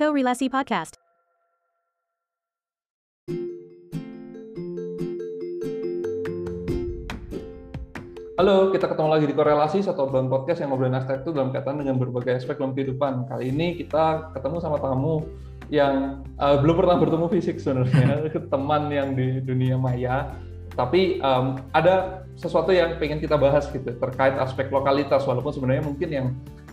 Korelasi Podcast. Halo, kita ketemu lagi di Korelasi, satu obrolan podcast yang ngobrolin arsitektur dalam kaitan dengan berbagai aspek dalam kehidupan. Kali ini kita ketemu sama tamu yang uh, belum pernah bertemu fisik sebenarnya, teman yang di dunia maya. Tapi um, ada sesuatu yang pengen kita bahas gitu terkait aspek lokalitas, walaupun sebenarnya mungkin yang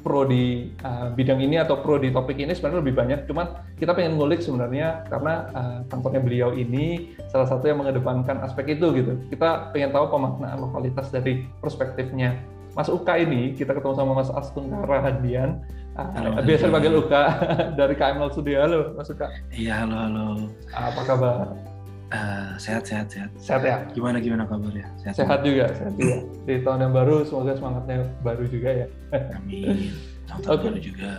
pro di uh, bidang ini atau pro di topik ini sebenarnya lebih banyak. Cuman kita pengen ngulik sebenarnya karena uh, kantornya beliau ini salah satu yang mengedepankan aspek itu gitu. Kita pengen tahu pemaknaan lokalitas dari perspektifnya. Mas Uka ini kita ketemu sama Mas Astun Rahadian. Uh, halo, biasa dipanggil Uka dari KML Studio. Halo Mas Uka. Iya halo halo. Apa kabar? Uh, sehat sehat sehat. Sehat ya. Gimana gimana kabarnya? Sehat, sehat juga, sehat juga. Di tahun yang baru semoga semangatnya baru juga ya. Amin. Tahun okay. baru juga.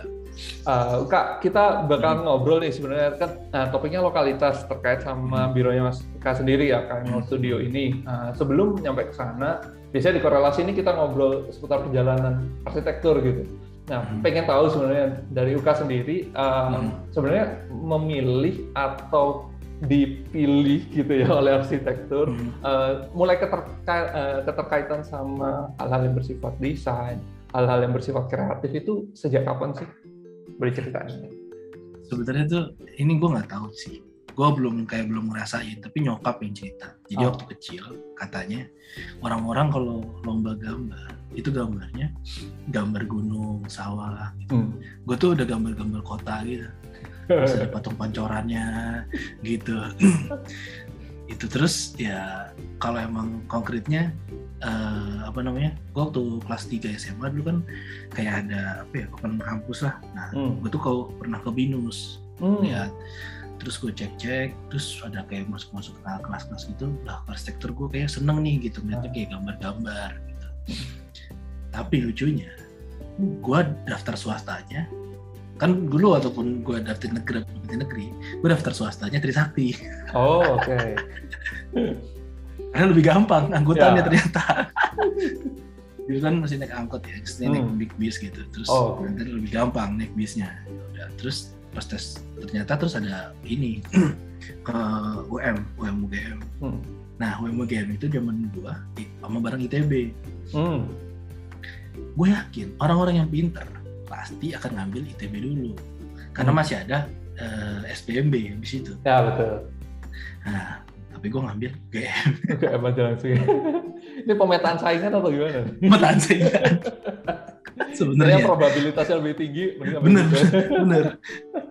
Uh, Kak, kita bakal hmm. ngobrol nih sebenarnya kan uh, topiknya lokalitas terkait sama hmm. bironya Mas Kak sendiri ya, KML hmm. Studio ini. Uh, sebelum nyampe ke sana, biasanya di korelasi ini kita ngobrol seputar perjalanan arsitektur gitu. Nah, hmm. pengen tahu sebenarnya dari Uka sendiri, uh, hmm. sebenarnya memilih atau dipilih gitu ya oleh arsitektur hmm. uh, mulai keterka uh, keterkaitan sama hal-hal yang bersifat desain hal-hal yang bersifat kreatif itu sejak kapan sih beri ceritanya sebenarnya tuh ini gue nggak tahu sih gue belum kayak belum ngerasain tapi nyokap yang cerita jadi oh. waktu kecil katanya orang-orang kalau lomba gambar itu gambarnya gambar gunung sawah gitu. hmm. gue tuh udah gambar-gambar kota gitu terus ada patung pancorannya gitu. Itu terus ya kalau emang konkretnya uh, apa namanya gue waktu kelas 3 SMA dulu kan kayak ada apa ya open kampus lah. Nah hmm. gue tuh kalau pernah ke binus hmm. ya terus gue cek-cek terus ada kayak masuk-masuk ke kelas-kelas gitu. Lah arsitektur gue kayak seneng nih gitu. Ngeliatnya kayak gambar-gambar gitu. Tapi lucunya gue daftar swastanya kan dulu ataupun gue daftar negeri di negeri gue daftar swastanya Trisakti oh oke okay. karena lebih gampang anggotanya yeah. ternyata dulu kan masih naik angkot ya hmm. naik big bis gitu terus oh, okay. lebih gampang naik bisnya udah terus pas tes ternyata terus ada ini ke UM UM UGM hmm. nah UM UGM itu zaman gua sama bareng ITB hmm. gue yakin orang-orang yang pinter pasti akan ngambil ITB dulu karena hmm. masih ada uh, eh, SPMB di situ. Ya betul. Nah, tapi gue ngambil GM. GM aja langsung. Ini pemetaan saingan atau gimana? Pemetaan saingan. Sebenarnya probabilitasnya lebih tinggi. Bener, bener.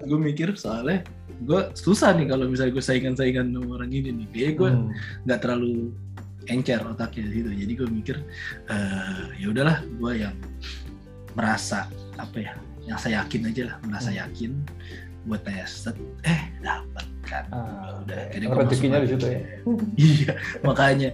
gue mikir soalnya gue susah nih kalau misalnya gue saingan-saingan sama orang ini nih. Kayak gue hmm. nggak hmm. terlalu encer otaknya gitu. Jadi gue mikir uh, ya udahlah gue yang merasa apa ya yang saya yakin aja lah merasa hmm. yakin buat tes eh dapat kan ah, udah akhirnya rezekinya di situ ya iya makanya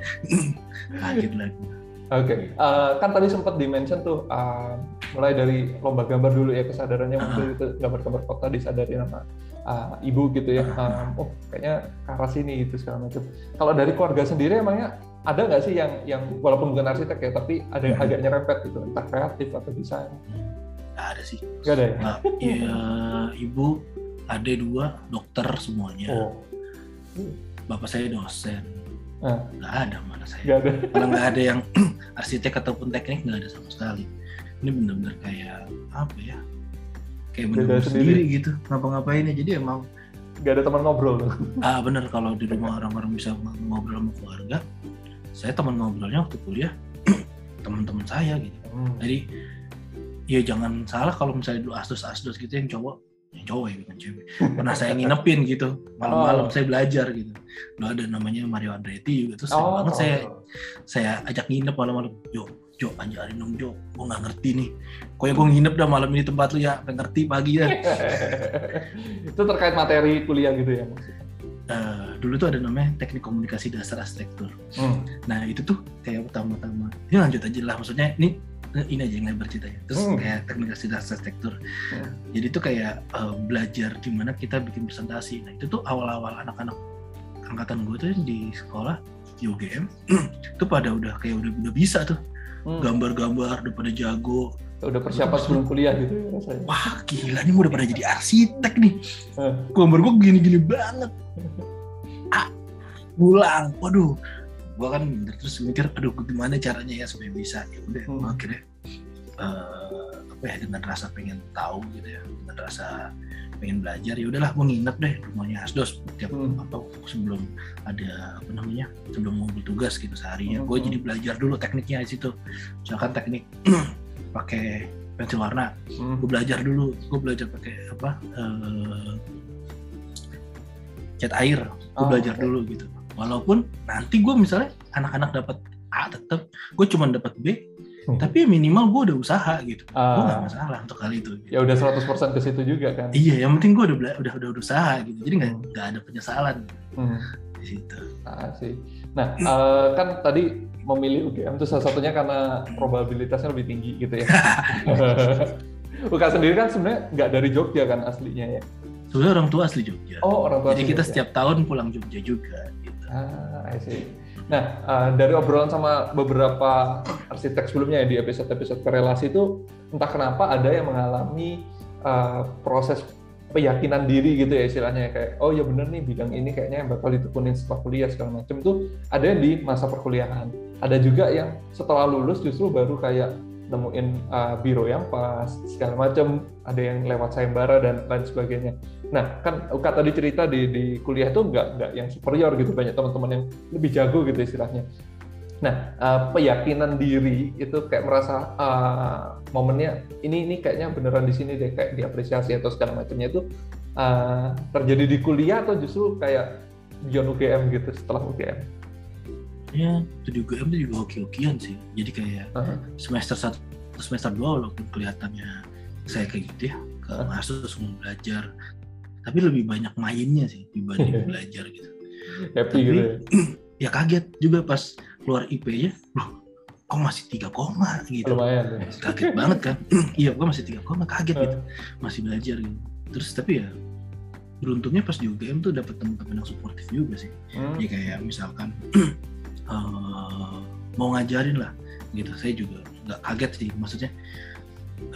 kaget lagi Oke, okay. uh, kan tadi sempat dimention tuh uh, mulai dari lomba gambar dulu ya kesadarannya waktu uh. itu gambar-gambar kota disadari nama uh, ibu gitu ya. Uh, oh kayaknya ke arah sini gitu segala macam. Kalau dari keluarga sendiri emangnya ada nggak sih yang yang walaupun bukan arsitek ya tapi ada yang hmm. agak nyerempet gitu entah kreatif atau desain? Gak ada sih. Gak ada ya? Nah, ya ibu, ada dua, dokter semuanya. Oh. Bapak saya dosen. Ah. Gak ada mana saya. Gak ada. Malah gak ada yang arsitek ataupun teknik gak ada sama sekali. Ini benar-benar kayak apa ya? Kayak benar sendiri. sendiri gitu. Ngapa-ngapain ya. Jadi emang gak ada teman ngobrol tuh. Ah bener kalau di rumah orang-orang bisa ngobrol sama keluarga. Saya teman ngobrolnya waktu kuliah teman-teman saya gitu. Hmm. Jadi ya jangan salah kalau misalnya dulu asdos-asdos gitu yang cowok yang cowok ya bukan cewek pernah saya nginepin gitu malam-malam oh. saya belajar gitu lo ada namanya Mario Andretti juga terus oh, banget oh. saya saya ajak nginep malam-malam yo Jo, ajarin dong Jo, gue nggak ngerti nih. Kok yang gue nginep dah malam ini tempat lu ya, gak ngerti pagi ya. itu terkait materi kuliah gitu ya Uh, dulu tuh ada namanya teknik komunikasi dasar arsitektur. Hmm. Nah itu tuh kayak pertama-tama. Ini lanjut aja lah, maksudnya ini ini aja yang lebar ceritanya terus hmm. kayak teknik dasar arsitektur hmm. jadi itu kayak uh, belajar gimana kita bikin presentasi nah itu tuh awal-awal anak-anak angkatan gue tuh di sekolah di UGM itu pada udah kayak udah udah bisa tuh hmm. gambar-gambar udah pada jago udah persiapan sebelum kuliah gitu ya rasanya. Wah gila nih udah pada jadi arsitek nih. Gambar gue gini-gini banget. Ah, pulang, waduh. Gue kan terus mikir, aduh gimana caranya ya supaya bisa. Ya udah, Hmm. akhirnya eh, apa ya dengan rasa pengen tahu gitu ya, dengan rasa pengen belajar ya udahlah gue nginep deh rumahnya Asdos tiap Hmm. apa sebelum ada apa namanya sebelum ngumpul tugas gitu seharinya Hmm. gue jadi belajar dulu tekniknya di situ misalkan teknik pakai pensil warna Hmm. gue belajar dulu gue belajar pakai apa eh, cat air gue Oh, belajar oke. dulu gitu walaupun nanti gue misalnya anak-anak dapat A tetap gue cuma dapat B Hmm. tapi minimal gue udah usaha gitu gue Ah, nggak masalah untuk hal itu gitu. ya udah 100% ke situ juga kan. iya yang penting gue udah bela- udah udah usaha gitu jadi nggak Hmm. nggak ada penyesalan Hmm. di situ Ah, sih. Nah, eh, kan tadi memilih UGM itu salah satunya karena probabilitasnya lebih tinggi gitu ya. Uka sendiri kan sebenarnya nggak dari Jogja kan aslinya ya. sebenarnya orang tua asli Jogja Oh, orang tua jadi asli kita Jogja. setiap tahun pulang Jogja juga gitu Ah, I see. Nah, eh, dari obrolan sama beberapa arsitek sebelumnya ya di episode-episode korelasi itu entah kenapa ada yang mengalami eh, proses keyakinan diri gitu ya istilahnya kayak oh ya bener nih bidang ini kayaknya yang bakal ditekunin setelah kuliah segala macam itu ada di masa perkuliahan. Ada juga yang setelah lulus justru baru kayak nemuin uh, biro yang pas segala macam ada yang lewat sayembara dan lain sebagainya. Nah kan Uka tadi cerita di di kuliah tuh nggak nggak yang superior gitu. Banyak teman-teman yang lebih jago gitu istilahnya nah uh, keyakinan diri itu kayak merasa uh, momennya ini ini kayaknya beneran di sini deh kayak diapresiasi atau segala macamnya itu uh, terjadi di kuliah atau justru kayak beyond UGM gitu setelah UGM ya itu di UGM itu juga hoki-hokian sih. Jadi kayak Uh-huh. semester satu semester dua walaupun kelihatannya saya kayak gitu ya ke mahasiswa semua belajar. Tapi lebih banyak mainnya sih dibanding belajar gitu. Happy Tapi- gitu ya. ya kaget juga pas keluar IP-nya loh kok masih tiga koma? gitu. Lumayan ya. kaget banget kan? Iya gua masih tiga koma kaget gitu. Uh, masih belajar gitu. Terus tapi ya beruntungnya pas di UGM tuh dapat teman-teman yang suportif juga sih. Hmm. ya kayak misalkan eh, mau ngajarin lah gitu. Saya juga nggak kaget sih maksudnya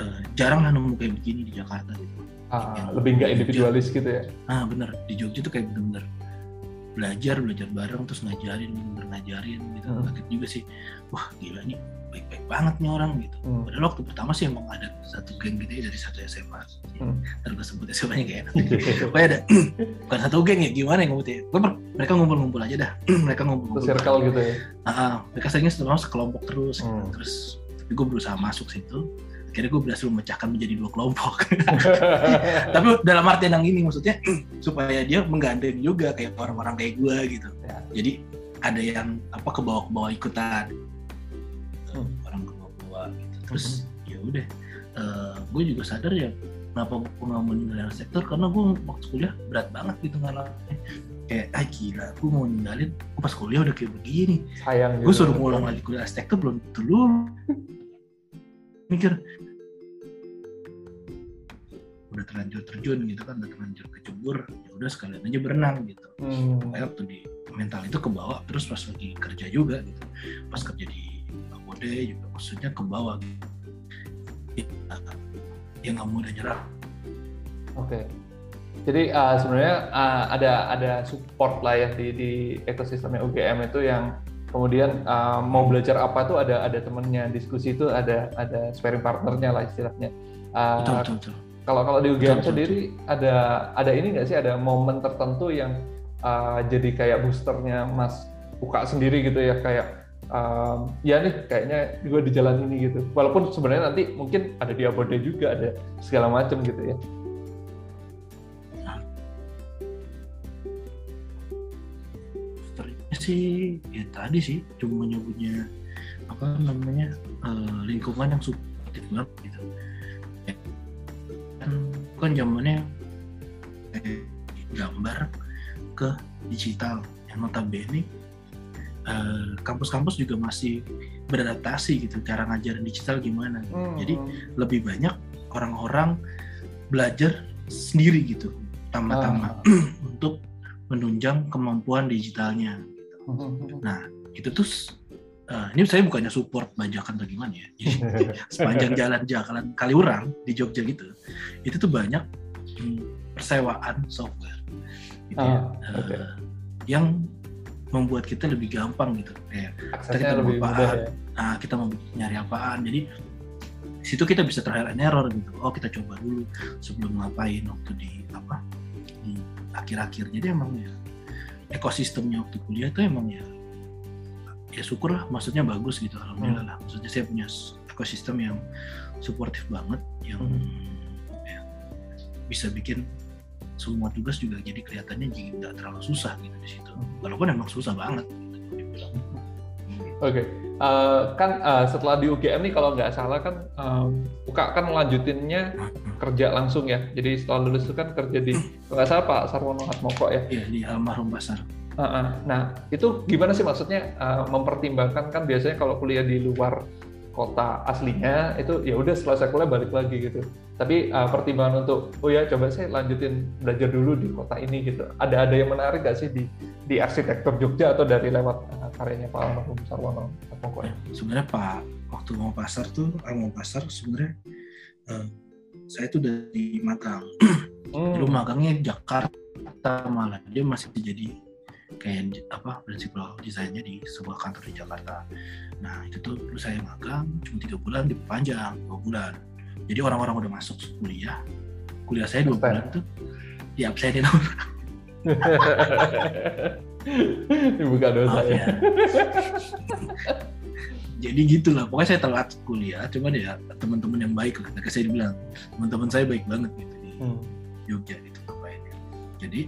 eh, jarang lah nemu kayak begini di Jakarta gitu. Ah, lebih nggak individualis gitu ya? Ah bener. Di Jogja tuh kayak bener-bener belajar belajar bareng terus ngajarin bener ngajarin gitu Hmm. kaget juga sih wah gila nih baik-baik banget nih orang gitu Hmm. padahal waktu pertama sih emang ada satu geng gitu ya dari satu SMA Hmm. ntar gue sebut SMA-nya kayak enak pokoknya ada bukan satu geng ya gimana ya ngomongnya mereka ngumpul-ngumpul aja dah mereka ngumpul-ngumpul circle gitu ya ah, mereka seringnya setelah sekelompok terus gitu. Hmm. terus tapi gue berusaha masuk situ akhirnya gue berhasil memecahkan menjadi dua kelompok. Tapi dalam artian yang ini maksudnya supaya dia menggandeng juga kayak orang-orang kayak gue gitu. Ya. jadi ada yang apa ke bawah ke bawah ikutan Hmm. orang ke bawah ke bawah gitu terus ya udah. Gue juga sadar ya kenapa gue nggak mau ninggalin sektor? Karena gue waktu kuliah berat banget gitu ngalamin. Kayak ah gila gue mau ninggalin. Gua pas kuliah udah kayak begini. Sayang gue suruh ngulang lagi kuliah arsitektur belum tentu lu mikir udah terlanjur terjun gitu kan udah terlanjur kecebur ya udah sekalian aja berenang gitu Hmm. Makanya waktu di mental itu kebawa terus pas lagi kerja juga gitu pas kerja di Bangkode juga maksudnya kebawa gitu. ya, ya nggak mudah nyerah Oke. Jadi uh, sebenarnya uh, ada ada support lah ya di di ekosistemnya UGM itu yang kemudian uh, mau belajar apa tuh ada ada temennya diskusi itu ada ada sparring partnernya lah istilahnya. Uh, betul betul betul Kalau kalau di UGM sendiri ada ada ini nggak sih ada momen tertentu yang uh, jadi kayak boosternya Mas buka sendiri gitu ya kayak um, ya nih kayaknya gue di jalan ini gitu. Walaupun sebenarnya nanti mungkin ada di Abode juga ada segala macam gitu ya. Sih ya tadi sih cuma nyebutnya apa namanya eh, lingkungan yang suportif banget gitu kan zamannya eh, gambar ke digital yang notabene eh, kampus-kampus juga masih beradaptasi gitu cara ngajarin digital gimana gitu. jadi lebih banyak orang-orang belajar sendiri gitu tambah-tambah untuk menunjang kemampuan digitalnya gitu. Hmm. Nah, itu tuh uh, ini saya bukannya support bajakan atau gimana ya. Jadi sepanjang jalan jalan Kaliurang di Jogja gitu, itu tuh banyak hmm, persewaan software gitu ya, Ah, oke. uh, yang membuat kita lebih gampang gitu. Kayak Aksesnya kita lebih mau mudah ya. nah kita mau nyari apaan, jadi di situ kita bisa trial and error gitu. Oh kita coba dulu sebelum ngapain waktu di apa di akhir-akhir. Jadi emang ya ekosistemnya waktu kuliah itu emang ya ya syukur lah maksudnya bagus gitu alhamdulillah Hmm. lah maksudnya saya punya ekosistem yang suportif banget yang Hmm. ya, bisa bikin semua tugas juga jadi kelihatannya jadi nggak terlalu susah gitu di situ Hmm. walaupun emang susah banget gitu. Oke, Eh, kan eh, setelah di UGM nih kalau nggak salah kan em, Uka kan melanjutinnya kerja langsung ya. Jadi setelah lulus itu kan kerja di kalau nggak salah Pak Sarwono Hatmoko ya. Iya di almarhum pasar Ah, ah. Nah itu gimana sih maksudnya eh, mempertimbangkan kan biasanya kalau kuliah di luar kota aslinya itu ya udah selesai kuliah balik lagi gitu. Tapi eh, pertimbangan untuk oh ya coba saya lanjutin belajar dulu di kota ini gitu. Ada ada yang menarik nggak sih di di arsitektur Jogja atau dari lewat eh, karyanya Pak Almarhum Sarwono Hatmoko ya? sebenarnya pak waktu mau pasar tuh mau pasar sebenarnya eh, saya tuh dari magang Hmm. dulu magangnya Jakarta malah dia masih jadi kayak di- apa prinsipal desainnya di sebuah kantor di Jakarta nah itu tuh dulu saya magang cuma tiga bulan diperpanjang dua bulan jadi orang-orang udah masuk kuliah kuliah saya dua bulan tuh diabsenin orang Dibuka dosa Maaf ya. ya. jadi gitulah pokoknya saya telat kuliah cuman ya teman-teman yang baik lah saya dibilang teman-teman saya baik banget gitu di Hmm. Jogja gitu ngapainnya jadi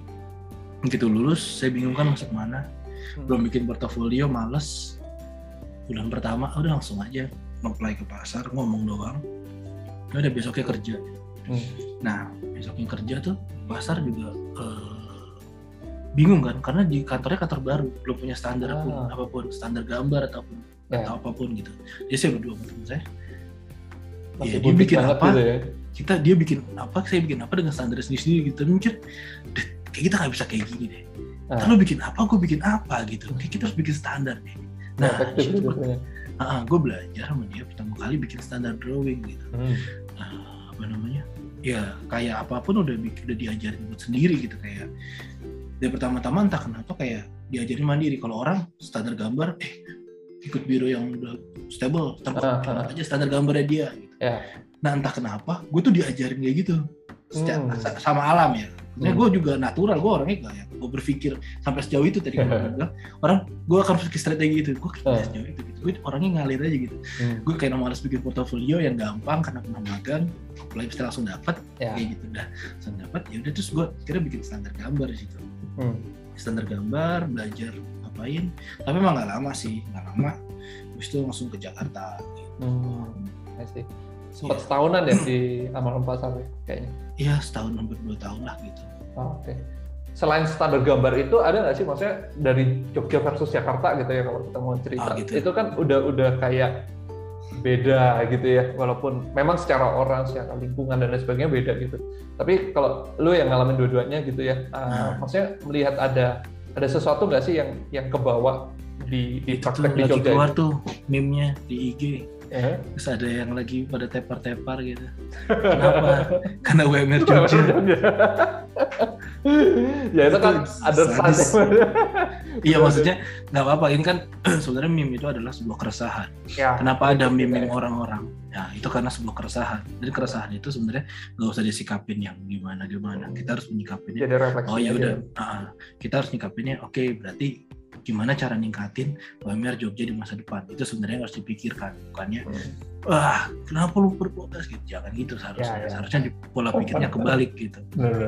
begitu lulus saya bingung kan masuk mana Hmm. belum bikin portofolio males bulan pertama udah langsung aja apply ke pasar ngomong doang Ya udah besoknya kerja Hmm. nah besoknya kerja tuh pasar juga eh, bingung kan karena di kantornya kantor baru belum punya standar Ah. pun apa pun standar gambar ataupun Ya. atau apa pun gitu jadi saya berdua sama teman saya Masih ya, dia bikin apa gitu ya. kita dia bikin apa saya bikin apa dengan standar sendiri sendiri gitu mikir "Deh, kayak kita nggak bisa kayak gini deh Ah. kalau bikin apa gue bikin apa gitu kayak kita harus bikin standar deh nah efektif itu ya. gue belajar sama dia pertama kali bikin standar drawing gitu Hmm. Nah, apa namanya ya kayak apa pun udah bikin udah diajarin buat sendiri gitu kayak dari pertama-tama entah kenapa kayak diajarin mandiri kalau orang standar gambar eh ikut biro yang udah stable tempat Ah, ah. aja standar gambarnya dia gitu. Ya. nah entah kenapa gue tuh diajarin kayak gitu Hmm. sa- sama alam ya Maksudnya Hmm. gue juga natural gue orangnya gak ya gue berpikir sampai sejauh itu tadi gue bilang orang gue akan berpikir strategi gitu gue Ah. sejauh itu gitu gue orangnya ngalir aja gitu Hmm. gue kayak males bikin portofolio yang gampang karena pernah magang apply pasti langsung dapat Ya. kayak gitu udah langsung dapat ya udah terus gue kira bikin standar gambar di situ Hmm. standar gambar belajar ngapain tapi emang nggak lama sih nggak lama habis itu langsung ke Jakarta Hmm. I see. Sempat Iya. setahunan ya di Almarhum Pasar ya, kayaknya. ya setahun hampir dua tahun lah gitu Oh, Oke. Selain standar gambar itu ada nggak sih maksudnya dari Jogja versus Jakarta gitu ya kalau kita mau cerita. Ah, gitu. Itu kan udah udah kayak beda gitu ya walaupun memang secara orang secara lingkungan dan lain sebagainya beda gitu tapi kalau lu yang ngalamin dua-duanya gitu ya uh, Nah. maksudnya melihat ada ada sesuatu nggak sih yang yang kebawa di di praktek di Jogja keluar itu? tuh meme-nya di IG Ya. terus ada yang lagi pada tepar-tepar gitu kenapa karena WMR Jogja ya itu kan ada iya maksudnya nggak apa-apa ini kan sebenarnya meme itu adalah sebuah keresahan ya, Kenapa ada meme ya. orang-orang? Ya itu karena sebuah keresahan. Dan keresahan itu sebenarnya nggak usah disikapin yang gimana gimana. Kita harus menyikapinnya. jadi refleksi Oh ya udah, ah, kita harus nyikapinnya. Oke, berarti gimana cara ningkatin UMR Jogja di masa depan? Itu sebenarnya harus dipikirkan, bukannya Hmm. wah kenapa lu berprotes gitu? Jangan gitu seharusnya. Ya, ya. Seharusnya di pola pikirnya kebalik gitu.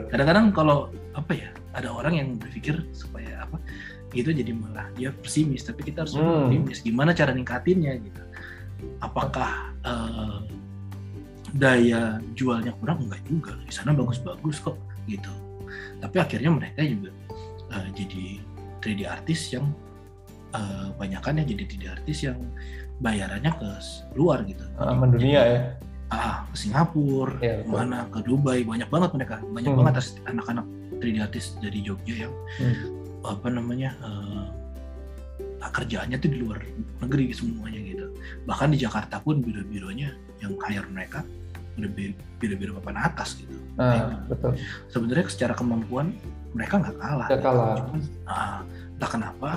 Kadang-kadang kalau apa ya, ada orang yang berpikir supaya apa? Itu jadi malah dia pesimis, tapi kita harus Hmm. optimis. Gimana cara ningkatinnya gitu? Apakah eh, daya jualnya kurang? Enggak juga. Di sana bagus-bagus kok gitu. Tapi akhirnya mereka juga eh, jadi 3D artis yang eh, banyakan ya jadi 3D artis yang bayarannya ke luar gitu. Ah, mendunia ya Ah, ke Singapura, betul. mana ke Dubai, banyak banget mereka, banyak Hmm. banget anak-anak 3D artis dari Jogja yang Hmm. apa namanya eh, kerjaannya tuh di luar negeri semuanya gitu bahkan di Jakarta pun biro-bironya yang hire mereka biro-biro papan atas gitu ah, betul sebenarnya secara kemampuan mereka nggak kalah nggak kalah. Cuman uh, entah kenapa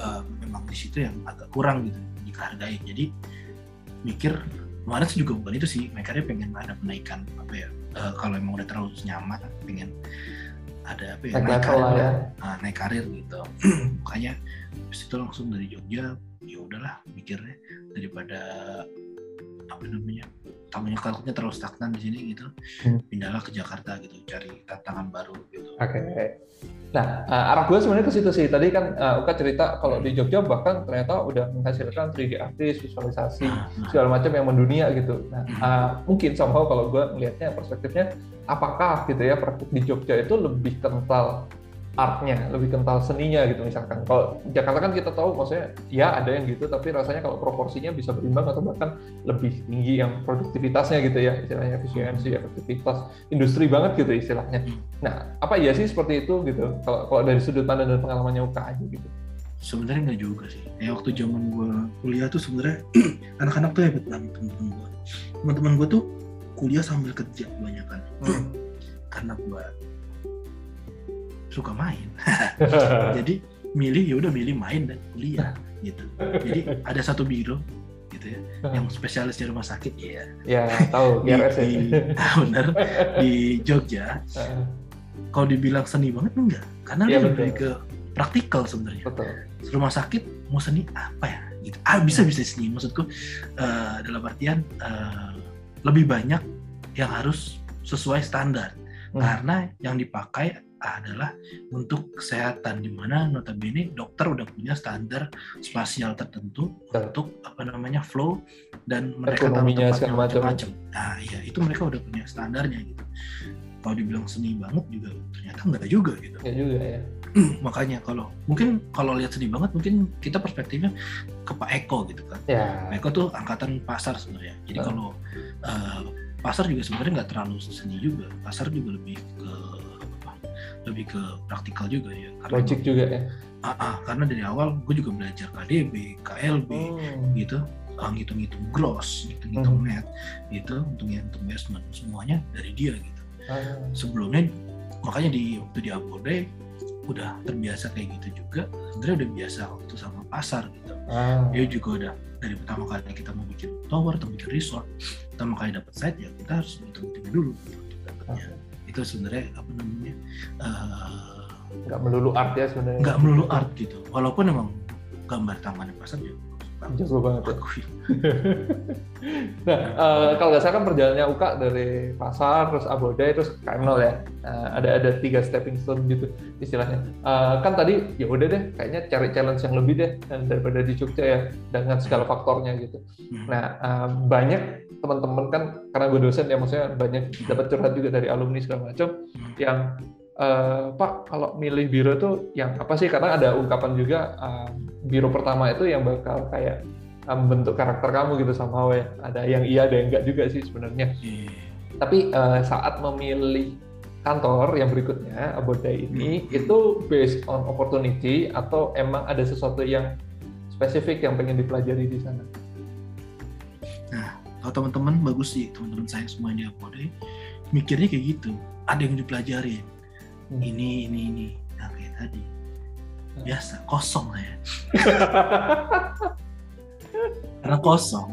uh, memang di situ yang agak kurang gitu dihargai jadi mikir kemarin sih juga bukan itu sih mereka pengen ada penaikan apa ya uh, kalau emang udah terlalu nyaman pengen ada apa ya naik, naik karir, karir. ya. nah, naik karir gitu. Makanya habis itu langsung dari Jogja ya udahlah mikirnya daripada apa namanya tamunya karirnya terlalu stagnan di sini gitu hmm. pindahlah ke Jakarta gitu cari tantangan baru gitu oke okay. Nah, uh, arah gue sebenarnya ke situ sih. Tadi kan uh, Uka cerita kalau di Jogja bahkan ternyata udah menghasilkan 3D artist, visualisasi, nah, nah. segala macam yang mendunia gitu. Nah, uh, mungkin somehow kalau gue melihatnya perspektifnya, apakah gitu ya praktik di Jogja itu lebih kental artnya, lebih kental seninya gitu misalkan. Kalau Jakarta kan kita tahu maksudnya ya ada yang gitu, tapi rasanya kalau proporsinya bisa berimbang atau bahkan lebih tinggi yang produktivitasnya gitu ya, istilahnya efisiensi, efektivitas, industri banget gitu istilahnya. Nah, apa iya sih seperti itu gitu? Kalau kalau dari sudut pandang dan pengalamannya UKA aja gitu. Sebenarnya nggak juga sih. Kayak waktu zaman gue kuliah tuh sebenarnya anak-anak tuh hebat banget teman-teman gue. Teman-teman gue tuh kuliah sambil kerja banyak kan. Hmm. Karena gue suka main. Jadi milih ya udah milih main dan kuliah gitu. Jadi ada satu biro gitu ya yang spesialis di rumah sakit ya. Ya tahu di, ya. di, ah, benar di Jogja. Kalau dibilang seni banget enggak. Karena ya, dia lebih ke praktikal sebenarnya. Rumah sakit mau seni apa ya gitu. Ah bisa bisa seni. Maksudku uh, dalam artian uh, lebih banyak yang harus sesuai standar. Hmm. karena yang dipakai adalah untuk kesehatan di mana notabene dokter udah punya standar spasial tertentu Betul. untuk apa namanya flow dan mereka tahu tempatnya macam-macam. Nah, ya itu mereka udah punya standarnya gitu. Kalau dibilang seni banget juga ternyata enggak juga gitu. Ya juga ya. Makanya kalau mungkin kalau lihat seni banget mungkin kita perspektifnya ke Pak Eko gitu kan. Ya. Pak Eko tuh angkatan pasar sebenarnya. Jadi hmm. kalau uh, pasar juga sebenarnya nggak terlalu seni juga. Pasar juga lebih ke lebih ke praktikal juga ya. Karena Logik juga ya. Ah, ah, karena dari awal gue juga belajar KDB, KLB hmm. gitu, uh, ngitung-ngitung gross, ngitung-ngitung hmm. net, gitu, untuk ngitung investment semuanya dari dia gitu. Hmm. Sebelumnya makanya di waktu di Abode udah terbiasa kayak gitu juga, sebenarnya udah biasa waktu sama pasar gitu. Hmm. Dia juga udah dari pertama kali kita mau bikin tower atau bikin resort, pertama kali dapat site ya kita harus ngitung-ngitung dulu gitu, dapatnya. Itu sebenarnya apa namanya uh, nggak melulu art ya sebenarnya. nggak melulu art gitu. Walaupun emang gambar tangannya pasar juga jago banget ya. nah uh, kalau nggak salah kan perjalanannya Uka dari pasar terus Abode terus KM0 ya. Uh, ada ada tiga stepping stone gitu istilahnya. Uh, kan tadi ya udah deh kayaknya cari challenge yang lebih deh daripada di Jogja ya dengan segala faktornya gitu. Hmm. nah uh, banyak teman-teman kan karena gue dosen ya maksudnya banyak dapat curhat juga dari alumni segala macam yang uh, Pak kalau milih biro tuh yang apa sih karena ada ungkapan juga uh, biro pertama itu yang bakal kayak membentuk karakter kamu gitu sama ya ada yang iya ada yang enggak juga sih sebenarnya yeah. tapi uh, saat memilih kantor yang berikutnya Abodai ini hmm. itu based on opportunity atau emang ada sesuatu yang spesifik yang pengen dipelajari di sana kalau teman-teman bagus sih teman-teman saya semua di Apode mikirnya kayak gitu. Ada yang dipelajari hmm. ini ini ini. Nah kayak tadi. Hmm. biasa kosong saya karena kosong.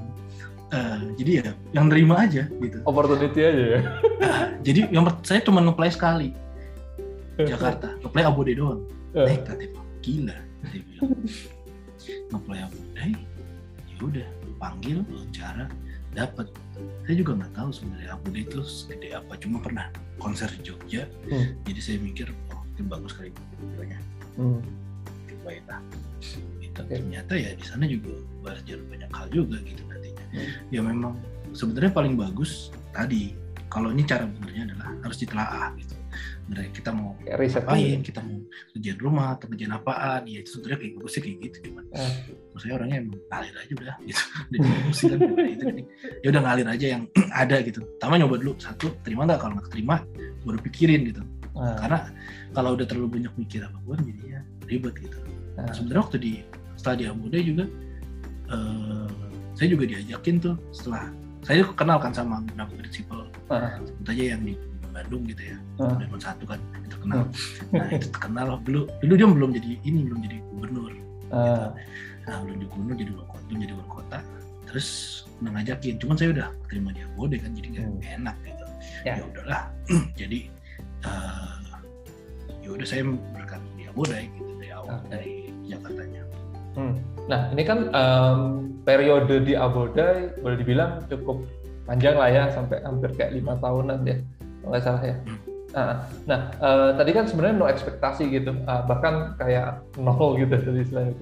Uh, jadi ya yang nerima aja gitu. Opportunity aja ya. Uh, jadi yang saya cuma ngeplay sekali. Jakarta ngeplay Abode doang. Uh. nekat ya gila dia bilang. Ngeplay Abode ya udah panggil wawancara dapat saya juga nggak tahu sebenarnya Abudi itu segede apa cuma pernah konser di Jogja hmm. jadi saya mikir oh itu bagus kali videonya hmm. itu okay. ternyata ya di sana juga belajar banyak hal juga gitu nantinya hmm. ya memang sebenarnya paling bagus tadi kalau ini cara benernya adalah harus ditelaah gitu sebenarnya kita mau riset kita mau kerjaan rumah atau kerjaan apaan ya itu sebenarnya kayak gue sih kayak gitu cuman eh. saya orangnya emang ngalir aja udah gitu. Pusing kan itu ya udah ngalir aja yang ada gitu. Pertama nyoba dulu satu terima nggak? Kalau nggak terima baru pikirin gitu. Eh. karena kalau udah terlalu banyak mikir apa pun jadinya ribet gitu. Eh. sebenarnya waktu di Abu Dhabi juga eh, saya juga diajakin tuh setelah saya kenal kan sama beberapa prinsipal Ah, sebut aja yang di Bandung gitu ya. Dewan satu kan itu kenal nah itu terkenal dulu dulu dia belum jadi ini belum jadi gubernur. Ah, nah belum jadi gubernur jadi wali kota belum jadi wali kota. Terus ngajakin. Cuman saya udah terima dia bode kan jadi nggak Hmm. nggak enak gitu. Ya. ya udahlah. Jadi eh, ya udah saya berkat dia bode gitu dari awal Oke. dari Jakartanya. Hmm. Nah, ini kan em, periode di Abodai boleh dibilang cukup panjang lah ya, sampai hampir kayak lima tahunan ya, nggak salah ya. Hmm. Nah, nah, eh, tadi kan sebenarnya no ekspektasi gitu, Ah, bahkan kayak nol gitu tadi istilahnya.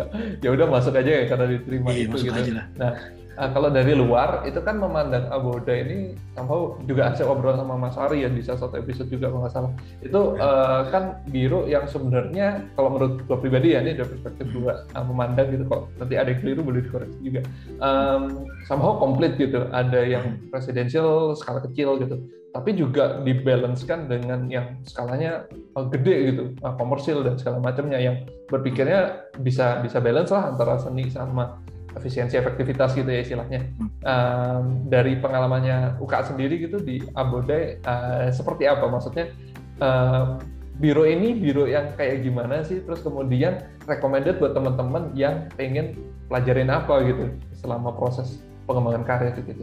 Ya udah masuk aja ya karena diterima iya itu gitu. aja lah. Ah, kalau dari luar itu kan memandang Aboda ini somehow juga hasil obrolan sama Mas Ari ya di salah satu episode juga kalau nggak salah. Itu eh, kan biro yang sebenarnya kalau menurut gue pribadi ya ini dari perspektif gue ah, memandang gitu kok nanti ada yang keliru boleh dikoreksi juga. Em, somehow komplit gitu. Ada yang presidensial skala kecil gitu tapi juga dibalancekan dengan yang skalanya eh, gede gitu eh, komersil dan segala macamnya yang berpikirnya bisa bisa balance lah antara seni sama efisiensi efektivitas gitu ya istilahnya. Um, dari pengalamannya UK sendiri gitu di Abodai uh, seperti apa? Maksudnya um, biro ini biro yang kayak gimana sih? Terus kemudian recommended buat teman-teman yang pengen pelajarin apa gitu selama proses pengembangan karya gitu?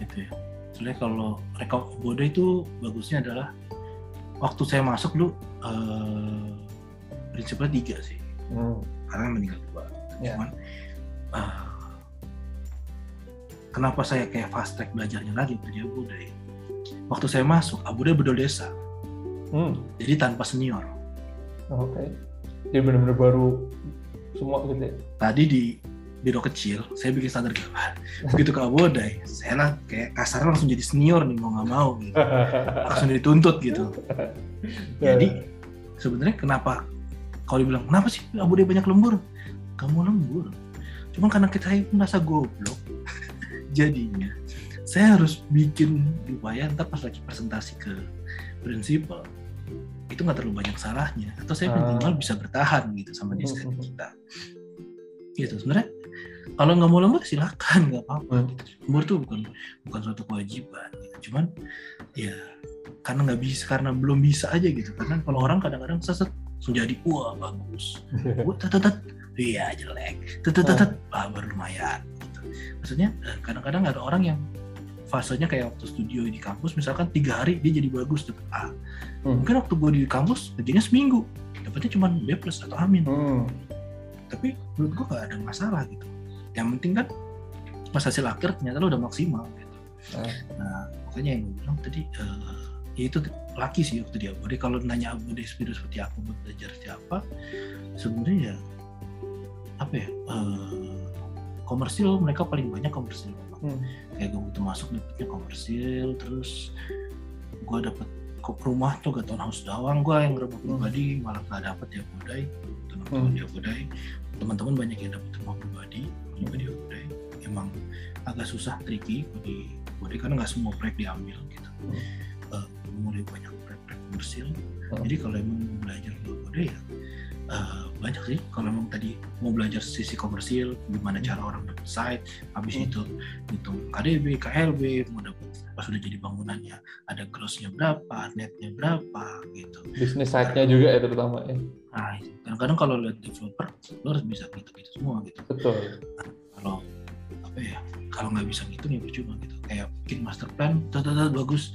Gitu ya sebenarnya kalau rekam Boda itu bagusnya adalah waktu saya masuk dulu eh, prinsipnya tiga sih Hmm. karena meninggal dua Ya. cuman eh, kenapa saya kayak fast track belajarnya lagi ke dia Boda ya? waktu saya masuk Abuda bedol desa Hmm. jadi tanpa senior Oke. Jadi benar-benar baru semua gitu ya. tadi di biro kecil saya bikin standar gambar begitu ke Abodai saya lah kayak kasar langsung jadi senior nih mau nggak mau gitu. langsung dituntut gitu Jadi sebenarnya kenapa kalau dibilang kenapa sih Abu Dhabi banyak lembur? Kamu lembur. Cuma karena kita merasa goblok. Jadinya saya harus bikin upaya ntar pas lagi presentasi ke prinsipal itu nggak terlalu banyak salahnya atau saya Ah. minimal bisa bertahan gitu sama desain kita gitu sebenarnya kalau nggak mau lembur silakan nggak apa-apa gitu. lembur tuh bukan bukan suatu kewajiban gitu. cuman ya karena nggak bisa karena belum bisa aja gitu karena kalau orang kadang-kadang seset langsung jadi wah bagus wah tetetet iya jelek tetetet wah baru lumayan gitu. maksudnya eh, kadang-kadang ada orang yang fasenya kayak waktu studio di kampus misalkan tiga hari dia jadi bagus dapet A Hmm. mungkin waktu gue di kampus kerjanya seminggu dapetnya cuma B plus atau amin Hmm. Tapi menurut gue gak ada masalah gitu yang penting kan pas hasil akhir ternyata lo udah maksimal gitu Ah. nah makanya yang gue bilang tadi eh, ya itu laki sih waktu dia Jadi kalau nanya Abu di Spirit seperti apa buat belajar siapa sebenarnya ya apa ya eh, komersil mereka paling banyak komersil. Hmm. kayak gue gitu masuk dapetnya komersil terus gue dapet kok rumah tuh gak tahun house dawang gue yang rumah pribadi malah gak dapet ya budai teman-teman Hmm. budai teman-teman banyak yang dapet rumah pribadi juga dia budai emang agak susah tricky di budai karena nggak semua proyek diambil gitu. Eh, mulai banyak proyek-proyek komersil. Hmm. jadi kalau emang mau belajar di budai ya eh, banyak sih. Kalau emang tadi mau belajar sisi komersil gimana cara orang dapat site habis Hmm. itu hitung KDB, KLB, mau dapat pas sudah jadi bangunannya ada grossnya berapa, netnya berapa gitu. Bisnis side-nya juga ya terutama ya. Nah, kadang-kadang kalau lihat developer, lo harus bisa gitu-gitu semua gitu. Betul. Kalau apa ya, kalau nggak bisa gitu ya percuma gitu. Kayak bikin master plan, tata bagus,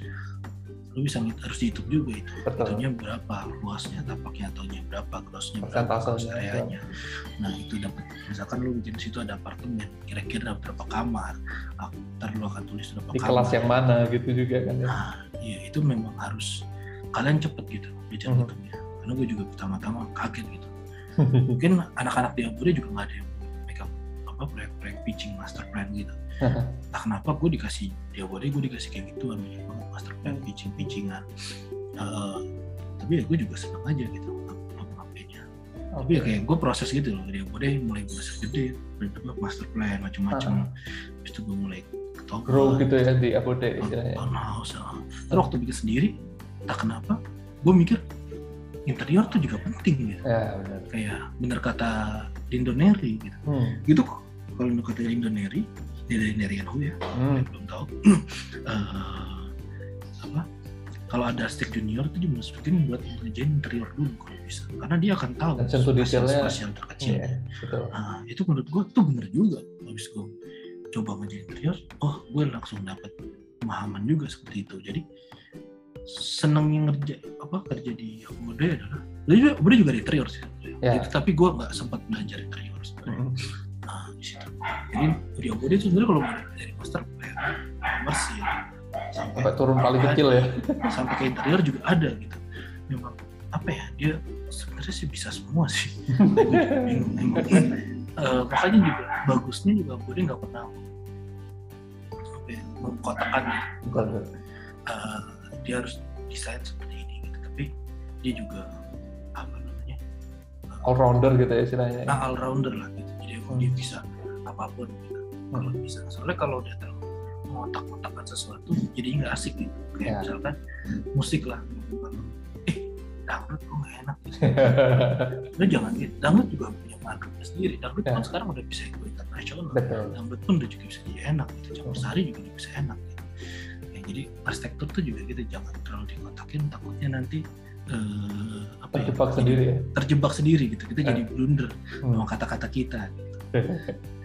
lo bisa harus dihitung juga itu. Itunya berapa, luasnya, tapaknya ataunya berapa, grossnya berapa, gross areanya. Nah itu dapat, misalkan lo bikin situ ada apartemen, kira-kira berapa kamar, ah, ntar lo akan tulis berapa Di kamar. kelas yang mana gitu juga kan ya. Nah, iya itu memang harus kalian cepet gitu belajar Mhm. hitungnya. Karena gue juga pertama-tama kaget gitu. Mungkin anak-anak di Ampuri juga nggak ada yang up apa proyek-proyek pitching master plan gitu. Entah kenapa gue dikasih di Ampuri gue dikasih kayak gitu banyak banget master plan pitching pitchingan. Eh, tapi ya gue juga senang aja gitu ngapainnya. Tapi ya kayak gue proses gitu loh di Ampuri mulai proses gede, berdebat master plan macam-macam. Habis itu gue mulai grow gitu ya di Abode istilahnya. townhouse ya. terus waktu bikin sendiri entah kenapa gue mikir interior tuh juga penting gitu Ya benar. kayak bener kata Dindo Neri gitu Hmm. gitu kalau bener kata Dindo Neri dari Nerian Hu ya Hmm. yang belum tahu Eh, apa kalau ada stick junior itu dimasukin buat ngerjain interior dulu kalau bisa karena dia akan tahu spasial terkecil Iya, betul. nah itu menurut gue tuh bener juga habis gue coba ngerjain interior oh gue langsung dapet pemahaman juga seperti itu jadi senengnya ngerja apa kerja di Akmode adalah dia juga, juga di interior sih. Ya. Gitu, tapi gue nggak sempat belajar interior sebenarnya Hmm. Di situ jadi di Akmode itu sebenarnya kalau mau dari master kayak mesin sampai Sampai turun paling kecil ya. sampai ke interior juga ada gitu memang apa ya dia sebenarnya sih bisa semua sih bingung Eh, makanya juga bagusnya juga Bode nggak pernah apa ya, mengkotakkan. Bukan. Eh, dia harus desain seperti ini gitu tapi dia juga apa namanya All rounder gitu ya istilahnya. nah, all rounder lah gitu Hmm. dia bisa apa pun gitu kalau bisa soalnya kalau udah terlalu mengotak-ngotakkan sesuatu jadi nggak asik gitu kayak Ya. misalkan musik lah eh dangdut kok nggak enak gitu Lu jangan gitu dangdut juga punya marketnya sendiri dangdut Ya. kan sekarang udah bisa go internasional dangdut pun udah juga bisa jadi enak gitu campur sari juga udah bisa enak gitu ya, jadi arsitektur tuh juga gitu jangan terlalu dikotakin takutnya nanti eh, apa ya, Terjebak jadi sendiri ya. terjebak sendiri gitu kita Ya. jadi blunder Hmm. sama kata-kata kita gitu.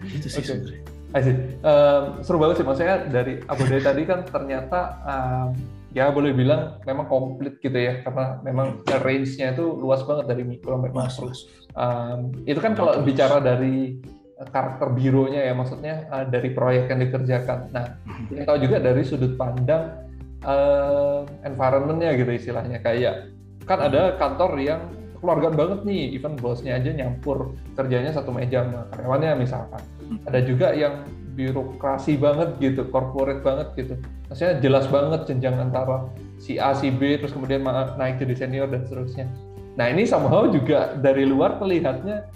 Itu sih Oke. sebenarnya. Em, seru banget sih maksudnya dari Abodai tadi kan ternyata em, ya boleh bilang memang komplit gitu ya karena memang range-nya itu luas banget dari mikro sampai Mas, makro. mas. Em, itu kan kalau Terus. bicara dari karakter bironya ya maksudnya eh, dari proyek yang dikerjakan. Nah, Mhm. kita tahu juga dari sudut pandang eh, environment-nya gitu istilahnya kayak kan ada kantor yang keluargaan banget nih, even bosnya aja nyampur kerjanya satu meja sama karyawannya misalkan. Ada juga yang birokrasi banget gitu, corporate banget gitu. Maksudnya jelas banget jenjang antara si A, si B, terus kemudian naik jadi senior dan seterusnya. Nah ini somehow juga dari luar terlihatnya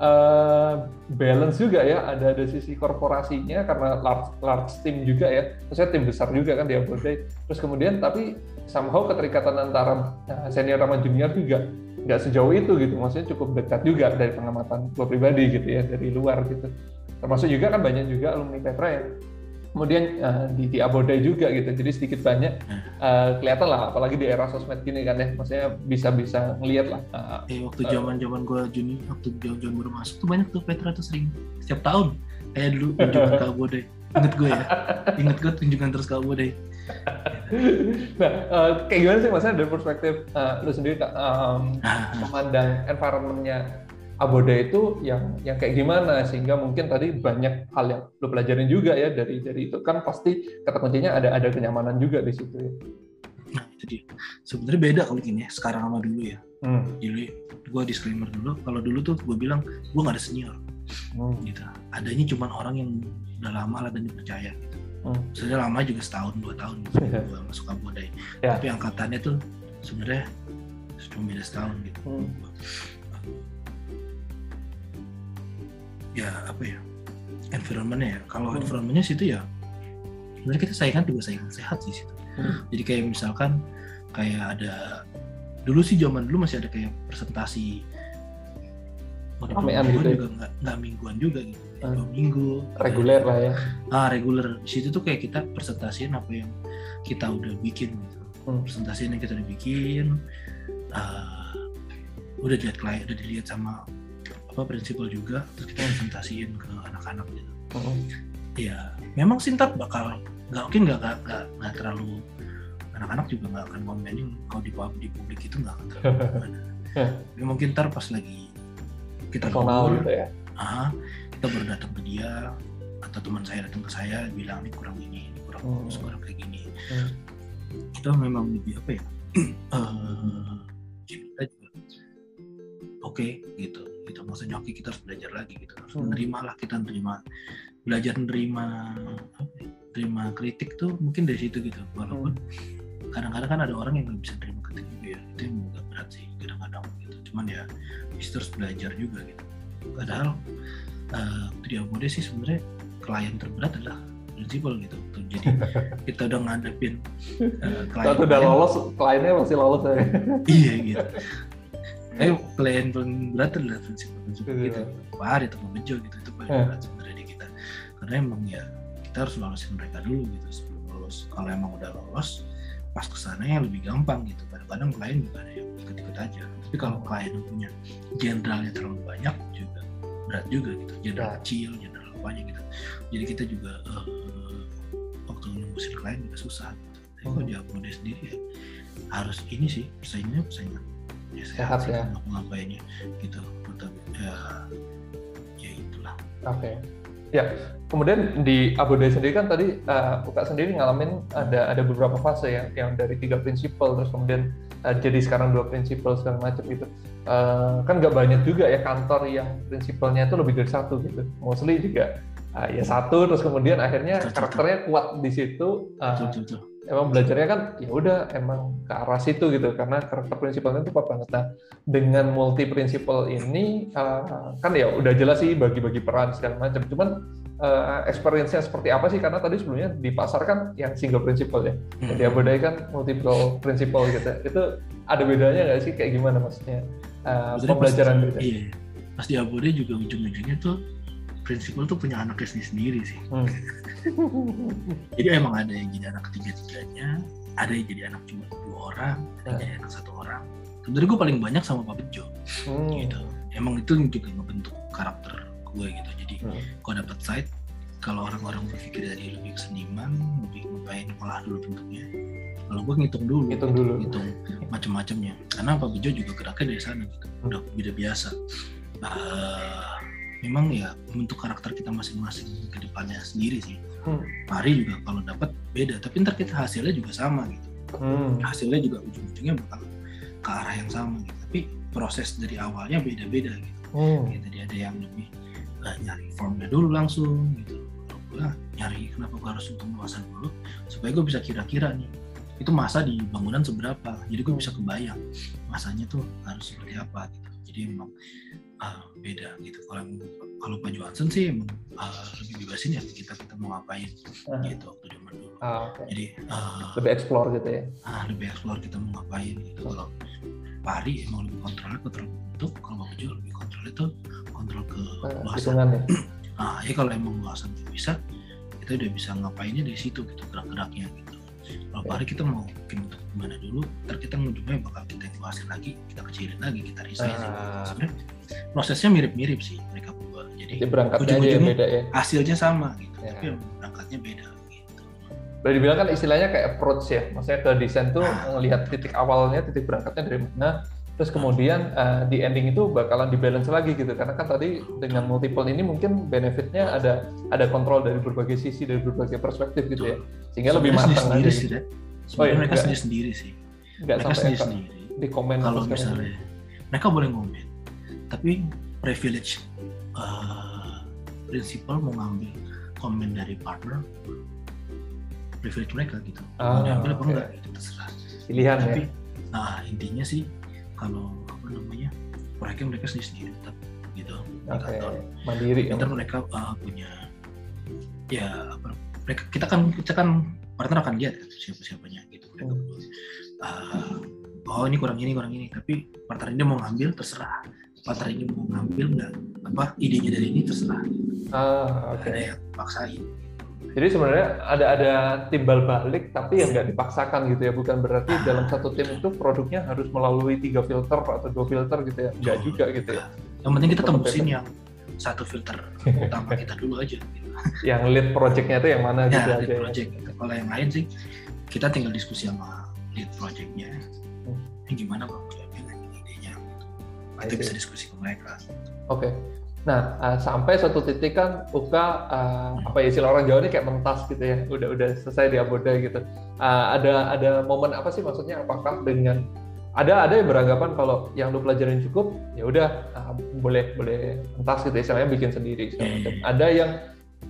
eh, balance juga ya, ada ada sisi korporasinya karena large, large team juga ya, maksudnya tim besar juga kan di Abodai. Terus kemudian tapi somehow keterikatan antara eh, senior sama junior juga nggak sejauh itu gitu, maksudnya cukup dekat juga dari pengamatan gue pribadi gitu ya dari luar gitu. Termasuk juga kan banyak juga alumni Petra yang kemudian eh, di, di Abodai juga gitu, jadi sedikit banyak eh, kelihatan lah, apalagi di era sosmed gini kan ya, maksudnya bisa-bisa ngelihat lah. eh, Eh, waktu zaman zaman gue juni waktu zaman zaman baru masuk tuh banyak tuh Petra tuh sering. Setiap tahun. Kayak dulu kunjungan ke Abode. Inget gue ya? Inget gue kunjungan terus ke Abode nah, eh, kayak gimana sih maksudnya dari perspektif eh, lu sendiri Kak, nah, memandang environment-nya Aboda itu yang yang kayak gimana? Sehingga mungkin tadi banyak hal yang lu pelajarin juga ya dari dari itu. Kan pasti kata kuncinya ada ada kenyamanan juga di situ ya. nah dia. Sebenarnya beda kalau gini ya sekarang sama dulu ya. Hmm. jadi gue disclaimer dulu kalau dulu tuh gue bilang gue gak ada senior. Hmm. gitu. Adanya cuma orang yang udah lama lah dan dipercaya. gitu Hmm. sebenarnya lama juga setahun dua tahun gitu gue masuk Abode Ya. tapi angkatannya tuh sebenarnya cuma beda setahun gitu Hmm. ya apa ya environmentnya ya kalau Hmm. environmentnya situ ya sebenarnya kita saingan juga saingan sehat sih situ Hmm. jadi kayak misalkan kayak ada dulu sih zaman dulu masih ada kayak presentasi mingguan gitu ya? juga nggak mingguan juga gitu Hmm. dua minggu Reguler lah ya. ah reguler di situ tuh kayak kita presentasiin apa yang kita udah bikin gitu Hmm. presentasiin yang kita udah bikin ah, udah dilihat klien udah dilihat sama apa prinsipal juga terus kita presentasiin ke anak-anak gitu Hmm. ya memang sih ntar bakal nggak mungkin nggak nggak nggak terlalu anak-anak juga nggak akan komenin kalau di, di publik itu nggak akan terlalu gimana. mungkin ntar pas lagi kita ngobrol, gitu ya. ah, kita baru datang ke dia atau teman saya datang ke saya bilang ini kurang ini, ini kurang bagus, kurang kayak gini. Hmm. Kita memang lebih apa ya? eh kita juga oke gitu. Gitu maksudnya oke kita harus belajar lagi gitu. Harus Hmm. menerima lah kita nerima belajar nerima apa ya, terima kritik tuh mungkin dari situ gitu. Walaupun Hmm. kadang-kadang kan ada orang yang nggak bisa terima kritik juga ya. Itu yang agak berat sih kadang-kadang gitu. Cuman ya kita harus belajar juga gitu. Padahal eh, di Abode sih sebenarnya klien terberat adalah prinsipal gitu. Tuh, Jadi kita udah ngadepin eh, klien. Kalau udah lolos, kliennya masih lolos ya. Iya gitu. eh klien paling berat adalah prinsipal-prinsipal Iya. Ari atau Pak Bejo gitu itu paling Hmm. berat sebenarnya di kita karena emang ya kita harus lolosin mereka dulu gitu sebelum lolos kalau emang udah lolos pas ke sana yang lebih gampang gitu kadang-kadang klien juga ada yang ikut-ikut aja tapi kalau klien punya jenderalnya terlalu banyak juga berat juga gitu Ya. kecil jenderal banyak gitu jadi kita juga eh, waktu nembusin klien juga susah gitu. tapi kalau Hmm. di Upload sendiri ya harus ini sih persaingannya persaingan ya Sehat ya. ngapa ngapainnya gitu tetap ya ya itulah Oke. Ya, kemudian di Abode sendiri kan tadi uh, Uka sendiri ngalamin ada ada beberapa fase ya, yang dari tiga prinsipal terus kemudian uh, jadi sekarang dua prinsipal segala macam gitu. Uh, kan nggak banyak juga ya kantor yang prinsipalnya itu lebih dari satu gitu. Mostly juga uh, ya satu terus kemudian akhirnya Betul, karakternya kuat di situ. uh, betul. emang belajarnya kan ya udah emang ke arah situ gitu karena karakter prinsipalnya itu kuat banget. Nah dengan multi prinsipal ini uh, kan ya udah jelas sih bagi-bagi peran segala macam. Cuman uh, experience-nya seperti apa sih? Karena tadi sebelumnya di pasar kan yang single principal ya. Jadi Hmm. Abodai kan multiple principal gitu. Itu ada bedanya nggak sih? Kayak gimana maksudnya? Uh, Maksudnya pembelajaran pas, gitu. Iya. Pas di Abode juga ujung-ujungnya tuh prinsipal tuh punya anaknya sendiri sih. Hmm. Jadi emang ada yang jadi anak ketiga-tiganya, ada yang jadi anak cuma dua orang, ada yang Hmm. jadi anak satu orang. Sebenarnya gue paling banyak sama Pak Bejo Hmm. gitu. Emang itu juga ngebentuk karakter gue gitu. Jadi Hmm. dapat site, kalau orang-orang berpikir dari lebih ke seniman, lebih ngapain olah dulu bentuknya. Kalau gue ngitung dulu, Hitung dulu. ngitung macam-macamnya. Karena Pak Bejo juga geraknya dari sana gitu. Udah beda biasa. Eh, memang ya membentuk karakter kita masing-masing ke depannya sendiri sih. Hmm. Mari juga kalau dapat beda, tapi ntar kita hasilnya juga sama gitu. Hmm. Hasilnya juga ujung-ujungnya bakal ke arah yang sama gitu. Tapi proses dari awalnya beda-beda gitu. Hmm. Ya, tadi ada yang lebih eh, nyari formnya dulu langsung gitu. Gue nyari kenapa gue harus pembahasan dulu supaya gue bisa kira-kira nih itu masa di bangunan seberapa. Jadi gue bisa kebayang masanya tuh harus seperti apa gitu. Jadi emang eh, beda gitu. Kalau kalau Pak Johansson sih emang eh, lebih bebasin ya kita kita mau ngapain Ah. gitu waktu zaman dulu. Ah, oke. Jadi eh, Lebih explore gitu ya. ah, lebih explore kita mau ngapain gitu. Kalau Pari emang lebih kontrolnya kontrol bentuk, kalau Bang Bejo lebih kontrol itu kontrol ke Eh, luasan. ya. Nah, ya kalau emang luasan itu bisa, kita udah bisa ngapainnya dari situ gitu gerak-geraknya gitu. Kalau Pari kita mau bikin bentuk gimana dulu, ntar kita ujungnya bakal kita luasin lagi, kita kecilin lagi, kita resize. Ah. Sebenarnya prosesnya mirip-mirip sih mereka berdua. Jadi Jadi berangkatnya aja yang beda ya. hasilnya sama gitu, Ya. tapi berangkatnya beda. Boleh dibilang kan istilahnya kayak approach ya. Maksudnya ke desain tuh ngelihat titik awalnya, titik berangkatnya dari mana. Terus kemudian eh, di ending itu bakalan dibalance lagi gitu. Karena kan tadi dengan multiple ini mungkin benefitnya ada ada kontrol dari berbagai sisi, dari berbagai perspektif gitu ya. Sehingga lebih matang sendiri aja. sih, gitu. Dad. Oh iya, mereka sendiri sendiri sih. Nggak Mereka sampai sendiri sendiri. di komen Kalau misalnya mereka boleh ngomel, tapi privilege eh, principal mau ngambil komen dari partner, privilege mereka gitu. Ah, mau diambil apa enggak itu terserah. pilihan tapi ya. nah intinya sih kalau apa namanya proyeknya mereka sendiri sendiri tetap gitu di Oke, kantor. mandiri ya. Ntar mereka uh, punya ya apa mereka kita kan kita kan partner akan lihat kan siapa siapanya gitu mereka Hmm. Uh, oh ini kurang ini kurang ini tapi partner ini mau ngambil terserah partner ini mau ngambil nggak apa idenya dari ini terserah Ah, oke. ada yang paksain Jadi sebenarnya ada ada timbal balik tapi yang nggak dipaksakan gitu ya. Bukan berarti dalam satu tim itu produknya harus melalui tiga filter atau dua filter gitu ya. Nggak juga gitu ya. yang penting kita tembusin yang satu filter utama kita dulu aja gitu. Yang lead projectnya itu yang mana gitu ya aja. lead ya. project kalau yang lain sih kita tinggal diskusi sama lead projectnya Hmm. ini gimana bang gitu. I kita bisa diskusi ke mereka Oke. Nah, uh, sampai suatu titik kan Uka uh, apa ya istilah orang Jawa ini kayak mentas gitu ya. Udah udah selesai di Aboda gitu. Uh, ada ada momen apa sih maksudnya apakah dengan ada ada yang beranggapan kalau yang lu pelajarin cukup ya udah uh, boleh boleh mentas gitu istilahnya bikin sendiri macam. Ada yang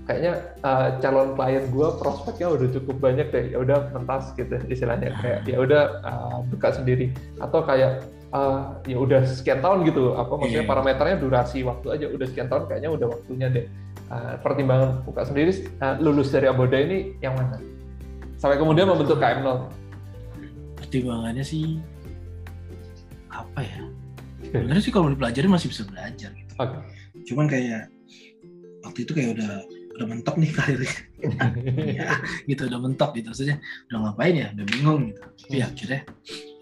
kayaknya uh, calon klien gua prospeknya udah cukup banyak deh ya udah mentas gitu istilahnya kayak ya udah uh, buka sendiri atau kayak uh, ya udah sekian tahun gitu apa maksudnya Iya. parameternya durasi waktu aja udah sekian tahun kayaknya udah waktunya deh. Uh, pertimbangan buka sendiri. Uh, lulus dari Aboda ini yang mana? Sampai kemudian membentuk KM0 pertimbangannya sih apa ya? Sebenarnya sih kalau dipelajarin masih bisa belajar gitu. Oke. cuman kayak waktu itu kayak udah udah mentok nih karirnya. Ya, gitu udah mentok gitu. Maksudnya udah ngapain ya? Udah bingung gitu. Tapi Hmm. akhirnya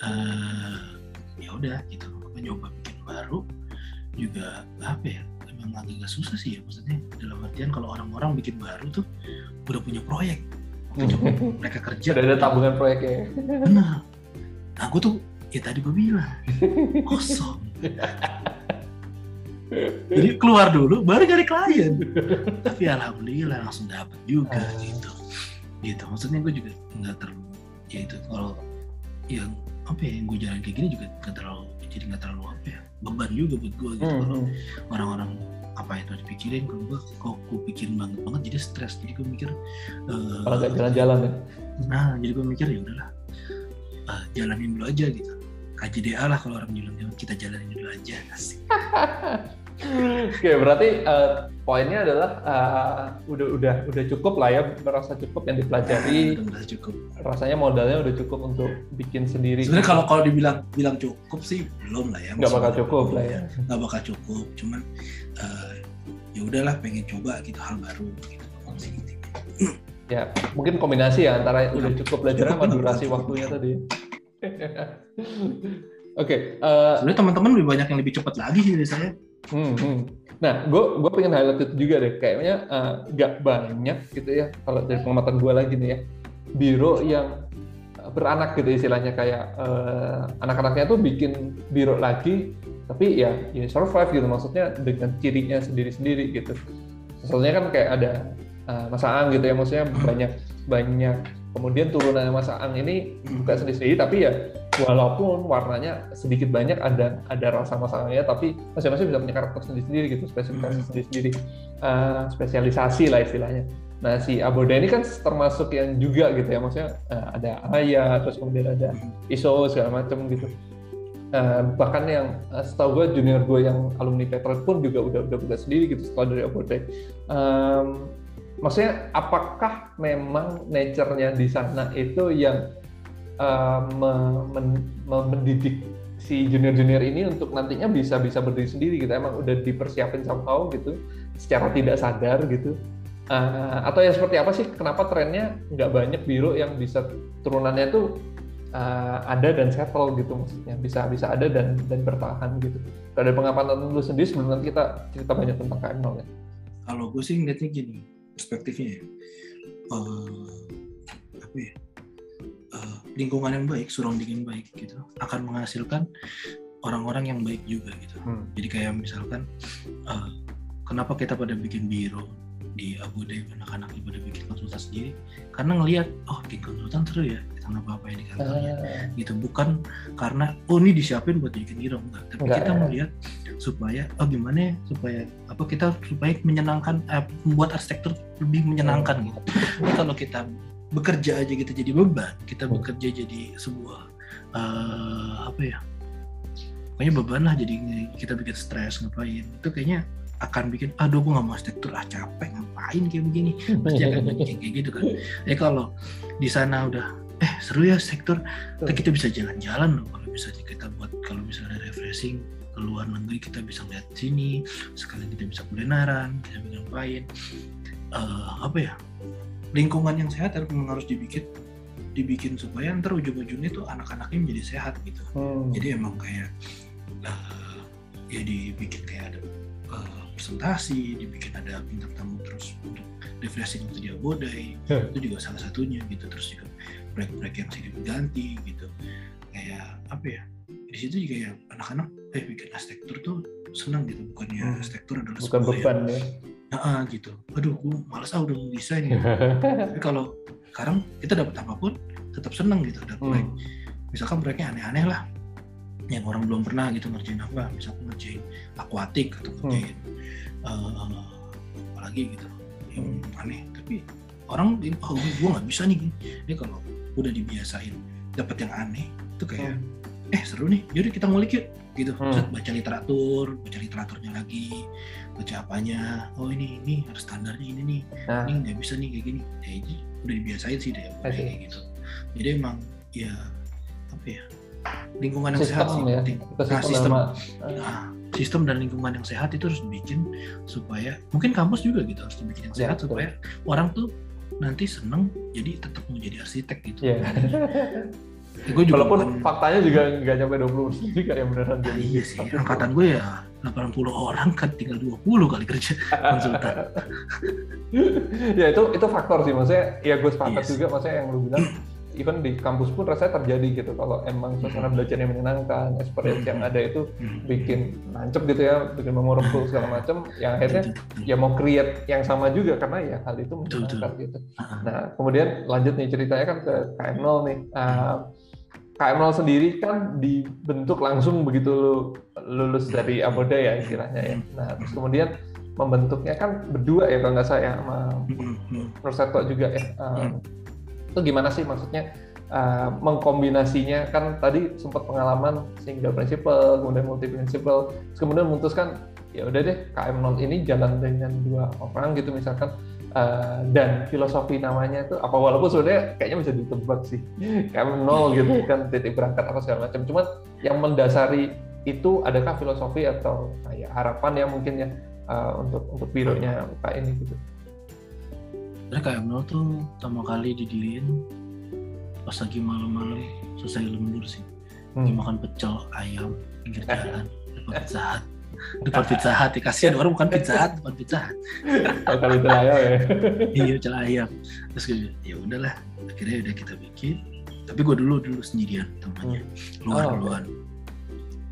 eh ya udah gitu aku nyoba bikin baru juga apa ya emang agak susah sih ya maksudnya. Dalam artian kalau orang-orang bikin baru tuh udah punya proyek. Udah mereka kerja. Sudah ada tabungan proyeknya. benar. Nah gue tuh ya tadi gue bilang kosong. Jadi keluar dulu baru cari klien. Tapi alhamdulillah langsung dapet juga Ah. gitu. Gitu. Maksudnya gue juga nggak terlalu ya itu kalau yang apa ya yang gue jalan kayak gini juga nggak terlalu jadi nggak terlalu apa ya beban juga buat gue gitu Hmm, kalau hmm. orang-orang apa itu dipikirin kalau gue kok gue pikirin banget banget jadi stres jadi gue mikir eh, Kalau nggak jalan-jalan ya. nah jadi gue mikir ya udahlah eh, jalanin dulu aja gitu KJDA lah kalau orang bilang kita jalanin dulu aja asik Oke, berarti eh, poinnya adalah eh, udah udah udah cukup lah ya, merasa cukup yang dipelajari, Udah merasa cukup rasanya modalnya udah cukup untuk bikin sendiri. sebenarnya kalau kalau dibilang bilang cukup sih belum lah ya nggak bakal cukup lah ya. nggak bakal cukup cuman eh, ya udahlah pengen coba gitu hal baru gitu. Ya, mungkin kombinasi ya antara udah cukup belajarnya sama durasi cukup. waktunya tadi. Oke, eh, sebenarnya teman-teman lebih banyak yang lebih cepat lagi sih dari saya Hmm, hmm. Nah, gue gue pengen highlight itu juga deh. Kayaknya eh, nggak banyak gitu ya. Kalau dari pengamatan gue lagi nih ya, biro yang eh, beranak gitu istilahnya kayak eh, anak-anaknya tuh bikin biro lagi, tapi ya ini survive gitu. Maksudnya dengan cirinya sendiri-sendiri gitu. Misalnya kan kayak ada eh, Mas Aang gitu ya, maksudnya banyak banyak kemudian turunannya Mas Aang ini buka sendiri-sendiri, tapi ya walaupun warnanya sedikit banyak ada ada rasa masalahnya tapi masing-masing bisa punya karakter sendiri-sendiri gitu spesifikasi Hmm. sendiri-sendiri. Eh, spesialisasi lah istilahnya. Nah si Aboda ini kan termasuk yang juga gitu ya maksudnya eh, ada Aya terus kemudian ada ISO segala macam gitu. Eh, bahkan yang eh, setahu gue junior gue yang alumni Petrol pun juga udah udah buka sendiri gitu setelah dari Aboda. Em, maksudnya apakah memang nature-nya di sana itu yang uh, me- men- me- mendidik si junior-junior ini untuk nantinya bisa bisa berdiri sendiri gitu? Emang udah dipersiapin somehow gitu secara tidak sadar gitu. Uh, atau ya seperti apa sih? Kenapa trennya nggak banyak biro yang bisa turunannya tuh uh, ada dan settle gitu maksudnya? Bisa bisa ada dan dan bertahan gitu. Dari pengamatan lu sendiri sebelum nanti kita cerita banyak tentang KM0 ya kalau gue sih ngeliatnya gini perspektifnya ya. Eh, apa ya? Eh, lingkungan yang baik surrounding yang baik gitu akan menghasilkan orang-orang yang baik juga gitu. Hmm. jadi kayak misalkan eh, kenapa kita pada bikin biro di Abu Dhabi anak-anak pada bikin konsultan sendiri karena ngelihat oh bikin konsultan seru ya kita nggak apa-apa di kantornya Uh, gitu bukan karena oh ini disiapin buat bikin hero enggak. Tapi Enggak, kita ya. melihat supaya oh gimana ya supaya apa kita supaya menyenangkan eh, membuat arsitektur lebih menyenangkan gitu. Tapi kalau kita bekerja aja gitu jadi beban kita Hmm. bekerja jadi sebuah eh, apa ya pokoknya beban lah jadi kita bikin stres ngapain. Itu kayaknya akan bikin aduh gue gak mau arsitektur ah capek ngapain kayak begini? Pasti akan bikin kayak gitu kan. Ya kalau di sana udah eh seru ya sektor kita, kita bisa jalan-jalan loh kalau bisa kita buat kalau misalnya refreshing ke luar negeri kita bisa lihat sini sekalian kita bisa kulineran kita bisa ngapain. Eh, apa ya lingkungan yang sehat memang harus dibikin dibikin supaya ntar ujung-ujungnya tuh anak-anaknya menjadi sehat gitu. Hmm. jadi emang kayak eh, ya dibikin kayak ada eh, presentasi dibikin ada bintang tamu terus untuk refreshing untuk dia bodai Ya. itu juga salah satunya gitu terus juga proyek-proyek yang silih berganti gitu kayak apa ya di situ juga ya anak-anak eh bikin arsitektur tuh senang gitu bukannya Hmm. arsitektur adalah bukan beban ya yang, "Ah, gitu aduh gue malas ah udah desain gitu. tapi kalau sekarang kita dapat apa pun tetap seneng gitu ada proyek Hmm. misalkan proyeknya aneh-aneh lah yang orang belum pernah gitu ngerjain apa misalkan ngerjain akuatik atau ngerjain eh, apalagi gitu. Yang aneh. Tapi orang ini oh gue nggak bisa nih. Ini kalau udah dibiasain dapat yang aneh itu kayak eh seru nih. Jadi kita ngulik yuk. Gitu. Hmm. Baca literatur baca literaturnya lagi baca apanya. Oh ini ini harus standarnya ini nih. Nah ini nggak bisa nih kayak gini. Ya ini udah dibiasain sih deh see. kayak gitu. Jadi emang ya apa ya lingkungan yang sehat sih ya penting. Nah, sistem, sistem. sama Nah, sistem dan lingkungan yang sehat itu harus dibikin supaya mungkin kampus juga gitu harus dibikin yang Ya, sehat betul. supaya orang tuh nanti seneng jadi tetap mau jadi arsitek gitu. Iya. Ya, gue juga Walaupun bukan- faktanya juga nggak nyampe 20% juga yang beneran jadi iya sih, angkatan gue ya 80 orang kan tinggal 20 kali kerja konsultan. ya itu itu faktor sih maksudnya ya gue sepakat Yes. juga maksudnya yang lu bilang even di kampus pun rasanya terjadi gitu. Kalau emang suasana belajarnya menyenangkan experience yang ada itu Hmm. bikin nancep gitu ya bikin memorable segala macam yang akhirnya ya mau create yang sama juga karena ya hal itu menyenangkan gitu. Ah, nah kemudian lanjut nih ceritanya kan ke KM0 nih. Ah, KM0 sendiri kan dibentuk langsung begitu lu lulus dari Aboda ya istilahnya ya. Nah terus kemudian membentuknya kan berdua ya kalau nggak saya sama hmm, hmm. Rosetto juga ya. Um, Hmm. Itu gimana sih maksudnya uh, mengkombinasinya? Kan tadi sempat pengalaman single principal, kemudian multi principal, terus kemudian memutuskan ya udah deh KM0 ini jalan dengan dua orang gitu misalkan. Uh, dan filosofi namanya itu apa walaupun sebenarnya kayaknya bisa ditebak sih. KM0 gitu kan titik berangkat apa segala macam. Cuman yang mendasari itu adakah filosofi atau kayak harapan ya mungkin ya uh, untuk untuk bironya UK ini gitu Sebenarnya KM0 tuh pertama kali didiriin pas lagi malam-malam selesai lembur sih. Hmm. makan pecel ayam pinggir jalan depan pizza hut. Depan pizza hut ya kasihan orang bukan pizza hut, depan pizza hut. Oh, kali itu ayam ya. Iya pecel ayam. Terus gue ya udahlah akhirnya udah kita bikin. Tapi gue dulu dulu sendirian temannya keluar Oh, oke. duluan.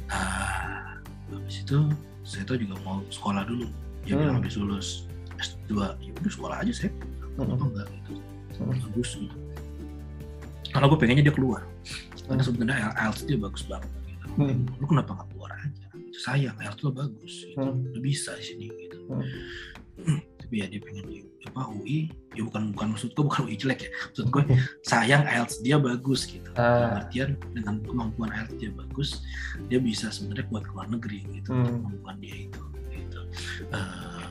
Nah, habis itu saya tuh juga mau sekolah dulu. Dia Hmm. bilang habis lulus S2, ya udah sekolah aja saya. Kenapa Hmm. enggak gitu. Hmm. bagus gitu. Karena gue pengennya dia keluar. Karena Hmm. sebenarnya IELTS dia bagus banget. Gitu. Hmm. Lu kenapa nggak keluar aja? Sayang, IELTS lo bagus. Gitu. Hmm. Lu bisa di sini gitu. Hmm. Tapi ya dia pengen di apa UI, ya bukan bukan maksud gue bukan UI jelek ya. Maksud gue sayang IELTS dia bagus gitu. Hmm. Dalam artian dengan kemampuan IELTS dia bagus, dia bisa sebenarnya buat keluar negeri gitu. Hmm. Kemampuan dia itu. Gitu. Eh,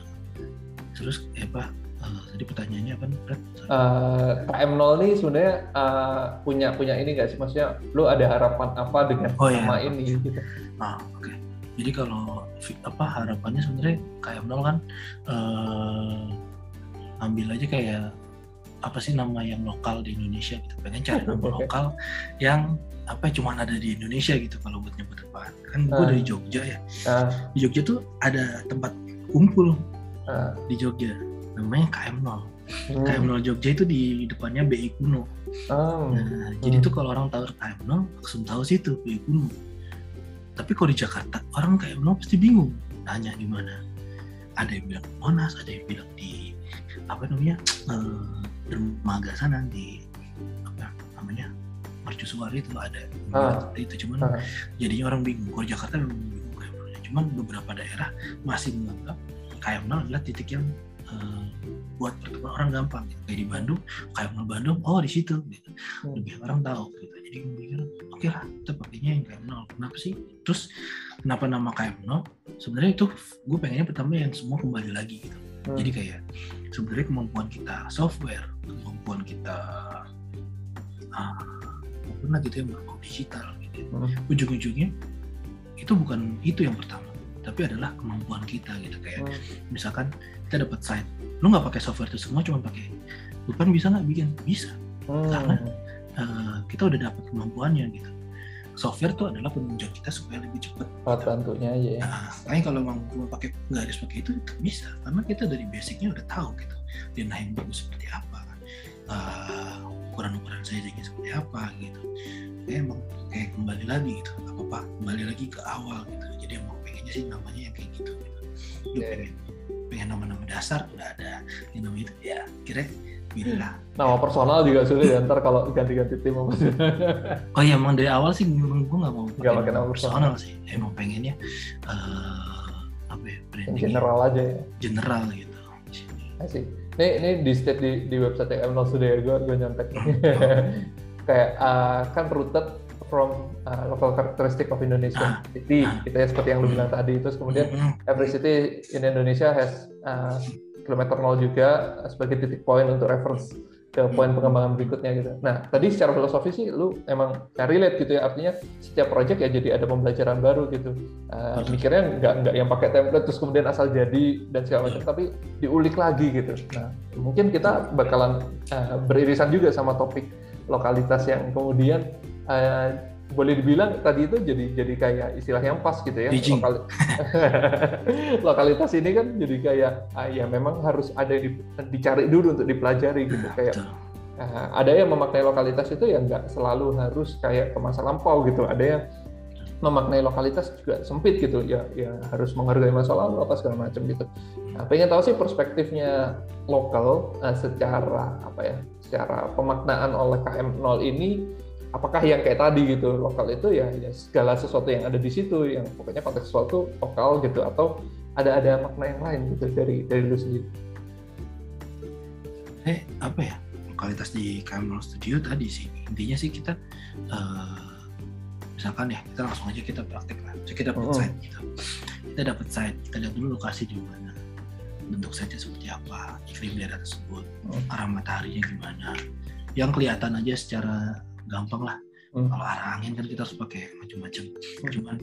terus eh, apa? Eh, tadi pertanyaannya apa? Brad? Eh, KM0 ini sebenarnya eh, punya punya ini nggak sih maksudnya lu ada harapan apa dengan Oh, iya. nama ini gitu Nah, oke. Jadi kalau apa harapannya sebenarnya KM0 kan eh ambil aja kayak apa sih nama yang lokal di Indonesia gitu. Pengen cari nama lokal yang apa cuma ada di Indonesia gitu kalau buat nyebut depan. Kan gue Ah. dari Jogja ya. Nah, Di Jogja tuh ada tempat kumpul ah, di Jogja namanya KM0. hmm, KM0 Jogja itu di depannya BI Kuno. oh, Nah, jadi tuh kalau orang tahu KM0 langsung tahu situ BI Kuno. Tapi kalau di Jakarta orang KM0 pasti bingung nanya di mana. Ada yang bilang Monas, ada yang bilang di apa namanya eh, dermaga sana di apa namanya mercusuar itu ada Ah. itu cuman ah, jadinya orang bingung kalau Jakarta memang bingung KM0 cuman beberapa daerah masih menganggap KM0 adalah titik yang eh, buat pertemuan orang gampang gitu. kayak di Bandung KM0 Bandung oh di situ gitu. Hmm. lebih orang tahu gitu. Jadi gue pikir oke lah kita pakainya yang KM0 kenapa sih? Terus kenapa nama KM0 sebenarnya itu gue pengennya pertama yang semua kembali lagi gitu. Hmm, jadi kayak sebenarnya kemampuan kita software kemampuan kita ah, apa pun lah gitu yang berbau digital gitu. Hmm, ujung-ujungnya itu bukan itu yang pertama tapi adalah kemampuan kita gitu. Kayak hmm, misalkan kita dapat site lu nggak pakai software itu semua cuma pakai bukan bisa nggak? Bikin. Bisa. Hmm, Karena- Eh, kita udah dapat kemampuannya gitu. Software itu adalah penunjang kita supaya lebih cepat alat bantunya aja ya Nah, makanya kalau memang cuma pakai nggak harus pakai itu itu bisa. Karena kita dari basicnya udah tahu gitu. Denah yang bagus seperti apa. Eh, ukuran-ukuran sizingnya seperti apa gitu. Kayak emang kayak kembali lagi gitu. Apa apa kembali lagi ke awal gitu. Jadi emang pengennya sih namanya yang kayak gitu gitu. Lu Iya. pengen pengen nama-nama dasar udah ada yang namanya itu ya kira pilihlah nama personal juga sulit ya ntar kalau ganti-ganti tim apa sih Oh iya emang dari awal sih memang gue nggak mau pakai nama personal sih. Emang pengennya eh apa ya branding general aja ya general gitu. Asik. Ini ini di state di, di website M0 sudah ya, gue gue nyontek. Kayak uh, kan rooted from uh, local characteristic of Indonesia Ah, city, ah. gitu ya seperti yang lu bilang tadi. Terus kemudian Mm, every city in Indonesia has uh, kilometer nol juga sebagai titik poin untuk reference ke poin pengembangan berikutnya gitu. Nah, tadi secara filosofi sih lu emang ya relate gitu ya, artinya setiap project ya jadi ada pembelajaran baru gitu. Uh, mikirnya nggak nggak yang pakai template terus kemudian asal jadi dan segala macam, tapi diulik lagi gitu. Nah, mungkin kita bakalan uh, beririsan juga sama topik lokalitas yang kemudian uh, boleh dibilang tadi itu jadi jadi kayak istilah yang pas gitu ya. Lokal, lokalitas ini kan jadi kayak ah, ya memang harus ada yang dicari dulu untuk dipelajari gitu nah, kayak uh, ada yang memaknai lokalitas itu ya nggak selalu harus kayak ke masa lampau gitu. Ada yang memaknai lokalitas juga sempit gitu ya ya harus menghargai masa lalu apa segala macam gitu. Nah, pengen tahu sih perspektifnya lokal uh, secara apa ya secara pemaknaan oleh KM 0 ini apakah yang kayak tadi gitu lokal itu ya, ya segala sesuatu yang ada di situ yang pokoknya konteks sesuatu lokal gitu atau ada ada makna yang lain gitu dari dari lu sendiri? Eh apa ya lokalitas di Camel Studio tadi sih. Intinya sih kita uh, misalkan ya kita langsung aja kita praktek lah. So, kita dapat oh. site gitu. Kita dapat site kita lihat dulu lokasi di mana bentuk site seperti apa iklim daerah tersebut oh. arah mataharinya gimana. Yang kelihatan aja secara gampang lah hmm. kalau arah angin kan kita harus pakai macam-macam hmm. cuman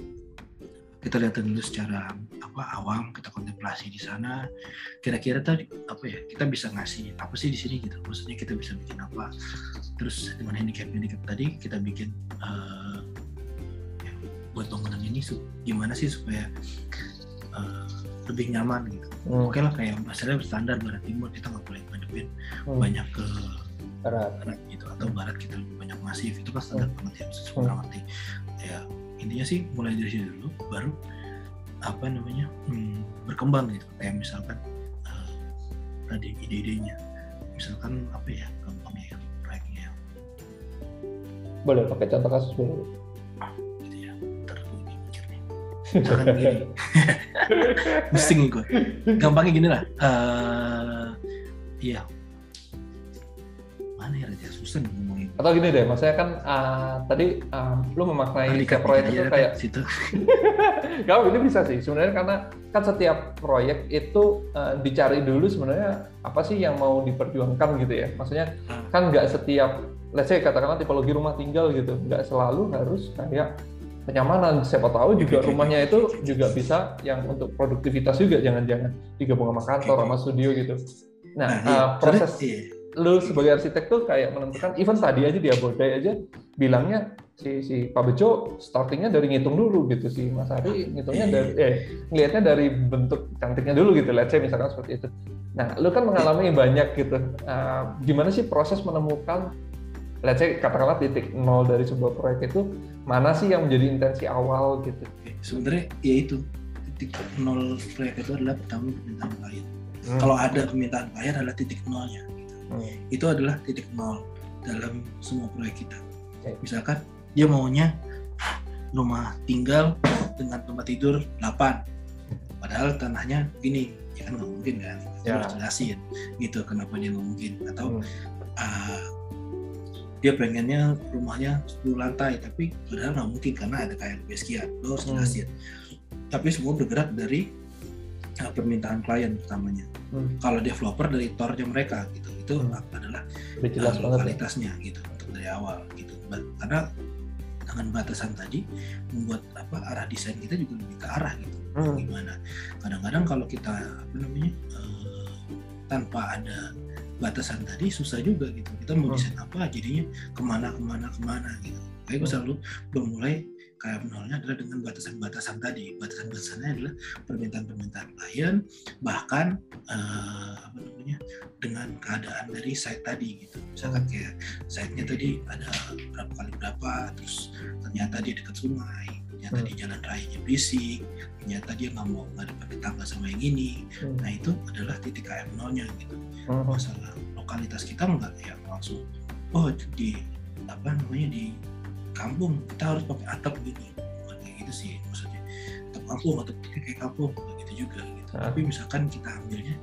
kita lihat dulu secara apa awam kita kontemplasi di sana kira-kira tadi apa ya kita bisa ngasih apa sih di sini gitu maksudnya kita bisa bikin apa terus dengan handicap handicap tadi kita bikin uh, ya, buat bangunan ini gimana sih supaya uh, lebih nyaman gitu hmm. oke lah kayak masalahnya standar barat timur kita nggak boleh ngadepin hmm. banyak ke barat, barat gitu atau barat kita lebih banyak masif itu kan standar hmm. banget ya hmm. ngerti. Ya intinya sih mulai dari situ dulu baru apa namanya hmm, berkembang gitu. Kayak misalkan uh, tadi ide-idenya. Misalkan apa ya gampangnya ya proyeknya ya. boleh pakai contoh kasus dulu ah gitu ya ntar gue mikir nih. Misalkan pusing gue gampangnya gini lah uh, iya mana ya ya susah ngomongin. Atau gini deh maksudnya kan uh, tadi uh, lu memaknai setiap proyek itu kayak situ. Kalau ini bisa sih sebenarnya karena kan setiap proyek itu uh, dicari dulu sebenarnya apa sih yang mau diperjuangkan gitu ya. Maksudnya hmm. kan nggak setiap let's say katakanlah tipologi rumah tinggal gitu nggak selalu harus kayak kenyamanan. Siapa tahu juga rumahnya itu juga bisa yang untuk produktivitas juga jangan-jangan digabung sama kantor sama studio gitu. Nah, nah uh, proses iya lu sebagai arsitek tuh kayak menentukan even tadi aja dia bodai aja bilangnya si si Pak Bejo startingnya dari ngitung dulu gitu si Mas Ari ngitungnya dari eh ngelihatnya dari bentuk cantiknya dulu gitu let's say misalkan seperti itu. Nah lu kan mengalami banyak gitu. Uh, gimana sih proses menemukan let's say katakanlah titik nol dari sebuah proyek itu mana sih yang menjadi intensi awal gitu? Sebenarnya ya itu titik nol proyek itu adalah pertama permintaan klien hmm. kalau ada permintaan klien adalah titik nolnya hmm. itu adalah titik nol dalam semua proyek kita. Okay. Misalkan dia maunya rumah tinggal dengan tempat tidur 8 padahal tanahnya gini ya kan nggak mungkin kan ya. harus jelasin gitu kenapa dia nggak mungkin atau hmm. uh, dia pengennya rumahnya 10 lantai tapi padahal nggak mungkin karena ada kayak sekian lo harus hmm. jelasin hmm. tapi semua bergerak dari uh, permintaan klien utamanya hmm. kalau developer dari tornya mereka gitu itu hmm. adalah jelas uh, kualitasnya gitu untuk dari awal gitu karena dengan batasan tadi membuat apa arah desain kita juga lebih ke arah gitu hmm. gimana kadang-kadang kalau kita apa namanya uh, tanpa ada batasan tadi susah juga gitu kita mau hmm. desain apa jadinya ke mana ke mana ke mana gitu kayak gue hmm. selalu bermulai KM nolnya adalah dengan batasan-batasan tadi. Batasan-batasannya adalah permintaan-permintaan klien, bahkan uh, apa namanya dengan keadaan dari site tadi gitu. Misalkan kayak site-nya tadi ada berapa kali berapa, terus ternyata dia dekat sungai, ternyata hmm. di jalan raya berisik, ternyata dia nggak mau nggak ada pakai tangga sama yang ini. Hmm. Nah itu adalah titik KM nolnya gitu. Hmm. Masalah lokalitas kita nggak ya langsung oh di apa namanya di kampung kita harus pakai atap gini bukan kayak gitu sih maksudnya atap kampung atau kayak kampung gitu juga gitu nah. tapi misalkan kita ambilnya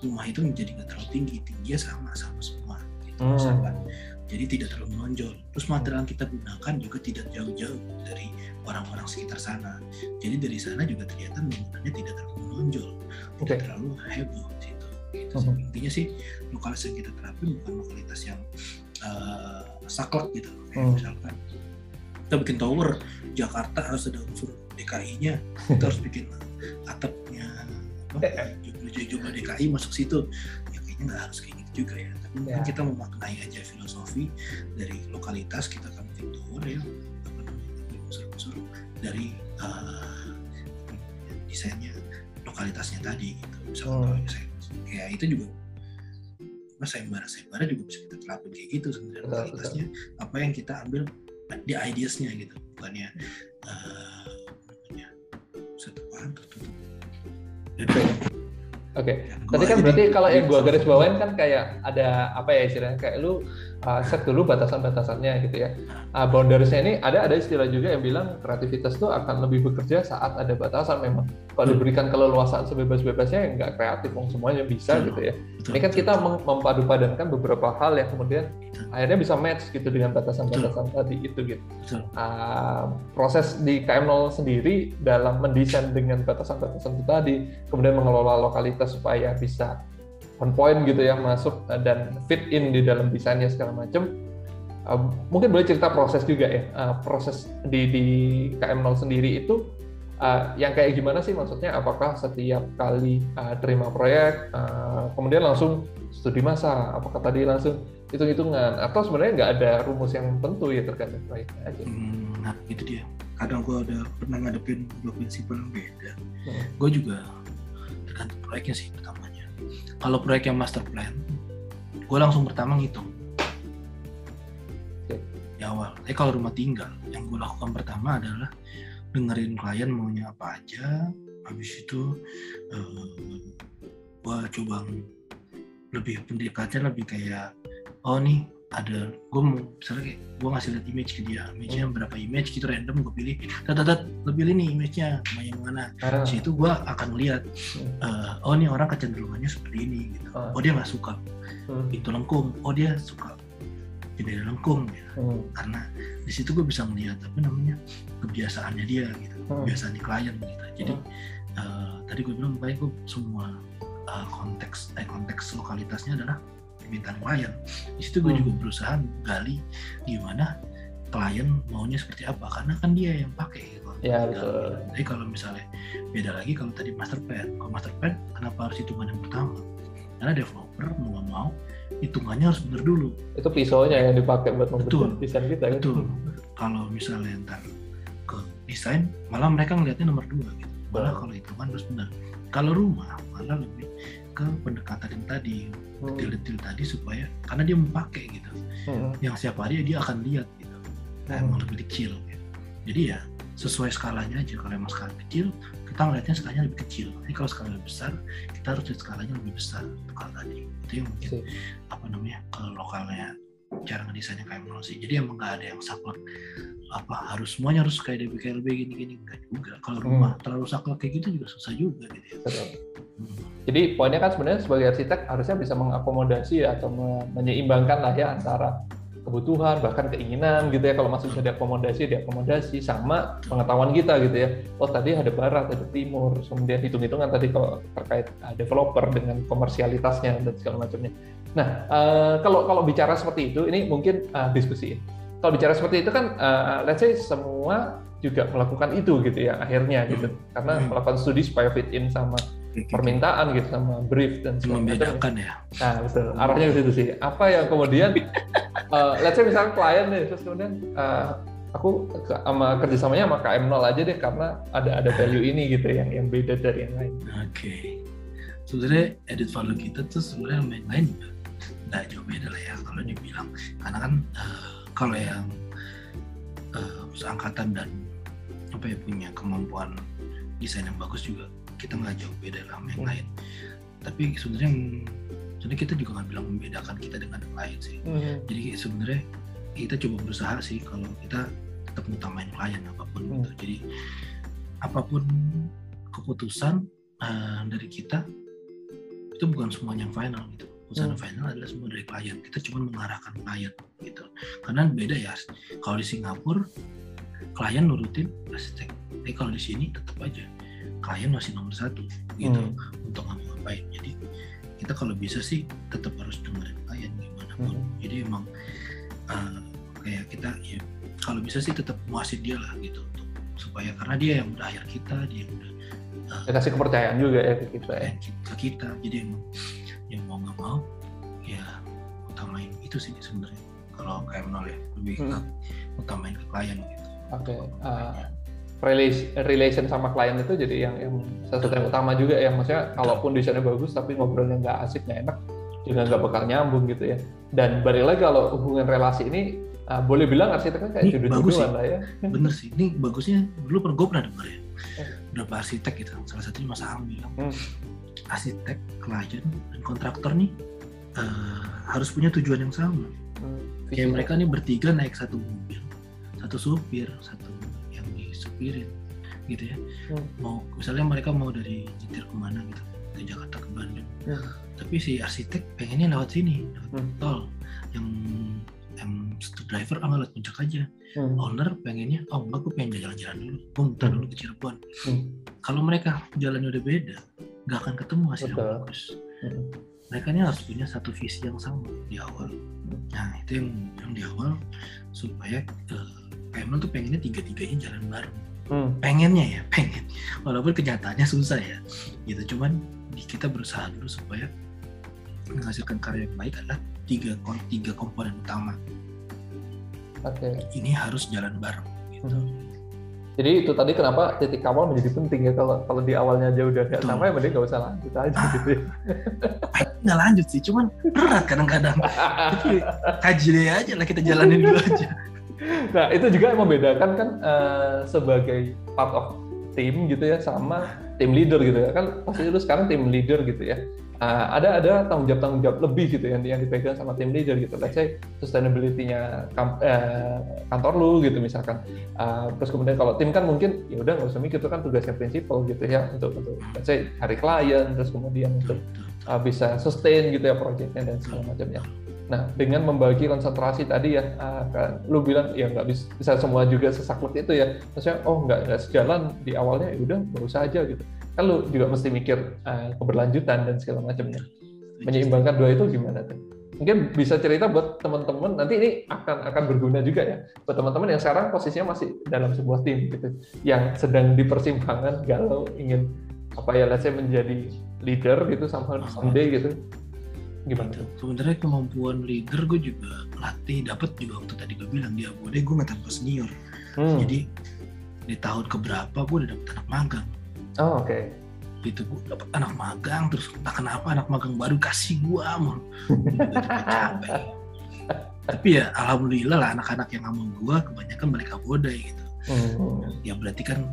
rumah itu menjadi nggak terlalu tinggi tingginya sama sama semua gitu hmm. misalkan jadi tidak terlalu menonjol terus material yang kita gunakan juga tidak jauh-jauh dari orang-orang sekitar sana jadi dari sana juga ternyata bangunannya tidak terlalu menonjol tidak okay. terlalu heboh gitu gitu sih. intinya sih lokalitas yang kita terapin bukan lokalitas yang uh, saklek gitu kayak Hmm. misalkan kita bikin tower Jakarta harus ada unsur DKI-nya kita harus bikin atapnya apa jumlah jumlah DKI masuk situ. Ya kayaknya nggak harus kayak gitu juga ya. Tapi mungkin Ya. kita memaknai aja filosofi dari lokalitas kita akan bikin tower ya. Apa namanya unsur-unsur dari uh, desainnya lokalitasnya tadi gitu. Misalkan Hmm. kalau desain. Ya itu juga mas sayembara sayembara juga bisa kita terapin kayak gitu sebenarnya lokalitasnya. apa yang kita ambil di ideasnya gitu. Bukannya uh, satu paham tertutup. Oke. Ya, Tadi kan berarti kalau yang gua garis bawain kan kayak ada apa ya istilahnya? Kayak lu uh, set dulu batasan-batasannya gitu ya. Uh, boundariesnya ini ada ada istilah juga yang bilang kreativitas tuh akan lebih bekerja saat ada batasan memang. Kalau Hmm. diberikan keleluasaan sebebas-bebasnya ya nggak kreatif, wong semuanya bisa gitu ya. Betul, Ini kan betul, kita betul. mem- mempadu-padankan beberapa hal yang kemudian akhirnya bisa match gitu dengan batasan-batasan tadi itu gitu. Uh, proses di KM0 sendiri dalam mendesain dengan batasan-batasan itu tadi, kemudian mengelola lokalitas supaya bisa on point gitu ya masuk uh, dan fit in di dalam desainnya segala macam. Uh, mungkin boleh cerita proses juga ya, uh, proses di di KM0 sendiri itu uh, yang kayak gimana sih maksudnya? Apakah setiap kali uh, terima proyek, uh, kemudian langsung studi masa? Apakah tadi langsung hitung-hitungan? Atau sebenarnya nggak ada rumus yang tentu ya tergantung proyeknya aja? Hmm, nah itu dia kadang gue ada pernah ngadepin dua prinsip yang beda Hmm. gue juga tergantung proyeknya sih pertamanya kalau proyek yang master plan gue langsung pertama ngitung. Di awal. Tapi kalau rumah tinggal yang gue lakukan pertama adalah dengerin klien maunya apa aja habis itu gue coba lebih pendekatnya lebih kayak oh nih ada gue mau misalnya kayak gue ngasih lihat image ke dia image-nya berapa image gitu random gue pilih tat tat tat lo pilih nih image-nya mau yang mana. Di situ gue akan lihat Hmm. eh, oh nih orang kecenderungannya seperti ini gitu. Ah. oh dia nggak suka hmm, pintu lengkung. Oh dia suka jendela lengkung gitu. hmm, karena di situ gue bisa melihat apa namanya kebiasaannya dia gitu Hmm. kebiasaan di klien gitu. Jadi eh, tadi gue bilang baik gue semua eh, konteks eh, konteks lokalitasnya adalah permintaan klien. Di situ gue Hmm. juga berusaha gali gimana klien maunya seperti apa karena kan dia yang pakai gitu. Ya, betul. Jadi kalau misalnya beda lagi kalau tadi master plan. Kalau master plan kenapa harus hitungan yang pertama? Karena developer mau nggak mau hitungannya harus benar dulu. Itu pisaunya yang dipakai buat membentuk desain kita kan? betul. Kalau misalnya ntar ke desain malah mereka ngelihatnya nomor dua gitu. Malah kalau hitungan harus benar kalau rumah malah lebih ke pendekatan yang tadi Hmm, detail-detail tadi supaya karena dia mau pakai gitu. Hmm, yang setiap hari dia akan lihat gitu. Nah, Hmm. emang lebih kecil gitu. jadi ya sesuai skalanya aja. Kalau emang skala kecil kita ngeliatnya skalanya lebih kecil. Tapi kalau skala lebih besar kita harus lihat skalanya lebih besar itu kalau tadi. Itu yang mungkin apa namanya ke lokalnya cara ngedesainnya kayak menurut sih. Jadi emang nggak ada yang saklek apa harus semuanya harus kayak DBKLB gini-gini enggak juga. Kalau rumah terlalu saklek kayak gitu juga susah juga gitu ya. Betul. Hmm. Jadi poinnya kan sebenarnya sebagai arsitek harusnya bisa mengakomodasi ya, atau me- menyeimbangkan lah ya antara kebutuhan bahkan keinginan gitu ya. Kalau masih bisa diakomodasi diakomodasi sama pengetahuan kita gitu ya. Oh tadi ada barat ada timur. Kemudian hitung-hitungan tadi kalau terkait uh, developer dengan komersialitasnya dan segala macamnya nah uh, kalau kalau bicara seperti itu ini mungkin uh, diskusi kalau bicara seperti itu kan uh, let's say semua juga melakukan itu gitu ya akhirnya gitu karena Hmm. melakukan studi supaya fit in sama gitu. permintaan gitu sama brief dan macam. membedakan ya Nah betul, arahnya ke situ sih. Apa yang kemudian, uh, let's say misalnya klien nih, terus kemudian uh, aku ke- sama kerjasamanya sama KM0 aja deh karena ada ada value ini gitu yang yang beda dari yang lain. Oke. Sebenarnya edit value kita tuh sebenarnya main lain juga nggak jauh beda lah ya kalau dibilang. Karena kan eh, kalau yang eh, seangkatan dan apa ya punya kemampuan desain yang bagus juga kita nggak jauh beda sama yang lain. Tapi sebenarnya sebenarnya kita juga nggak bilang membedakan kita dengan yang lain sih. Jadi kayak sebenarnya kita coba berusaha sih kalau kita tetap utamain klien apa pun Hmm. gitu. Jadi apa pun keputusan eh, dari kita itu bukan semuanya yang final gitu. Keputusan Hmm. final adalah semua dari klien. Kita cuma mengarahkan klien gitu. Karena beda ya. Kalau di Singapura klien nurutin arsitek. Tapi kalau di sini tetap aja klien masih nomor satu gitu Hmm. untuk ngapa-ngapain. Jadi kita kalau bisa sih tetap harus dengerin klien gimana pun Hmm. jadi emang uh, kayak kita ya kalau bisa sih tetap muasin dia lah gitu untuk supaya karena dia yang udah hire kita dia yang udah uh, Ya, kasih kepercayaan juga ya ke kita ya. ke kita jadi emang yang mau nggak mau ya utamain itu sih sebenarnya kalau kayak menol ya lebih ke Hmm. utamain ke klien gitu Oke. uh, relation, relation sama klien itu jadi yang, yang sesuatu yang utama juga ya. Maksudnya kalaupun desainnya bagus tapi ngobrolnya nggak asik, nggak enak, juga nggak bakal nyambung gitu ya. Dan balik lagi kalau hubungan relasi ini uh, boleh bilang arsiteknya kayak Ini jodoh-jodohan bagus sih. lah ya. bener sih ini bagusnya dulu pernah gue pernah dengar ya beberapa arsitek gitu salah satunya Mas Aang bilang Hmm. Arsitek klien dan kontraktor nih eh, harus punya tujuan yang sama Hmm, kayak visinya. mereka nih bertiga naik satu mobil satu supir satu yang disupirin gitu ya Hmm. mau misalnya mereka mau dari nyetir ke mana gitu ke Jakarta ke Bandung Hmm. tapi si arsitek pengennya lewat sini lewat Hmm. tol yang yang driver ah lewat puncak aja Hmm. owner pengennya oh enggak gue pengen jalan-jalan dulu gue muter Hmm. dulu ke Cirebon Hmm. kalau mereka jalannya udah beda nggak akan ketemu hasil yang Betul. bagus Hmm. mereka ini harus punya satu visi yang sama di awal nah itu yang yang di awal supaya Pemel tuh pengennya tiga-tiganya jalan bareng Hmm. pengennya ya pengen walaupun kenyataannya susah ya gitu cuman kita berusaha dulu supaya menghasilkan karya yang baik adalah tiga tiga komponen utama Oke. ini harus jalan bareng gitu Hmm. Jadi itu tadi kenapa titik awal menjadi penting ya kalau kalau di awalnya aja udah nggak sama ya mending nggak usah lanjut aja Ah. gitu. ya. nggak lanjut sih cuman berat kadang-kadang tapi kaji deh aja lah kita jalanin dulu aja Nah itu juga yang membedakan kan eh, sebagai part of tim gitu ya sama tim leader gitu ya kan pasti itu sekarang tim leader gitu ya. Eh, ada ada tanggung jawab tanggung jawab lebih gitu yang yang dipegang sama tim leader gitu. Let's say sustainability-nya eh, kantor lu gitu misalkan. Eh, terus kemudian kalau tim kan mungkin ya udah nggak usah mikir itu kan tugasnya prinsipal gitu ya untuk untuk let's say cari klien terus kemudian untuk uh, bisa sustain gitu ya proyeknya dan segala macamnya. Nah, dengan membagi konsentrasi tadi ya, uh, kan, lu bilang ya nggak bisa, bisa semua juga sesaklek itu ya. Maksudnya, oh nggak nggak sejalan di awalnya, ya udah nggak usah aja gitu. Kan lu juga mesti mikir uh, keberlanjutan dan segala macamnya. Menyeimbangkan dua itu gimana tuh? Mungkin bisa cerita buat teman-teman, nanti ini akan akan berguna juga ya buat teman-teman yang sekarang posisinya masih dalam sebuah tim gitu, yang sedang di persimpangan galau ingin apa ya, let's say menjadi leader gitu sama someday gitu. Gimana tuh? sebenarnya kemampuan leader gue juga latih dapat juga waktu tadi gue bilang dia boleh gue nggak tanpa senior Hmm. jadi di tahun keberapa gue udah dapet anak magang Oh, oke. gitu gue dapet anak magang terus entah kenapa anak magang baru kasih mulu juga capek tapi ya alhamdulillah lah anak-anak yang sama gue kebanyakan mereka bodai gitu Hmm. ya berarti kan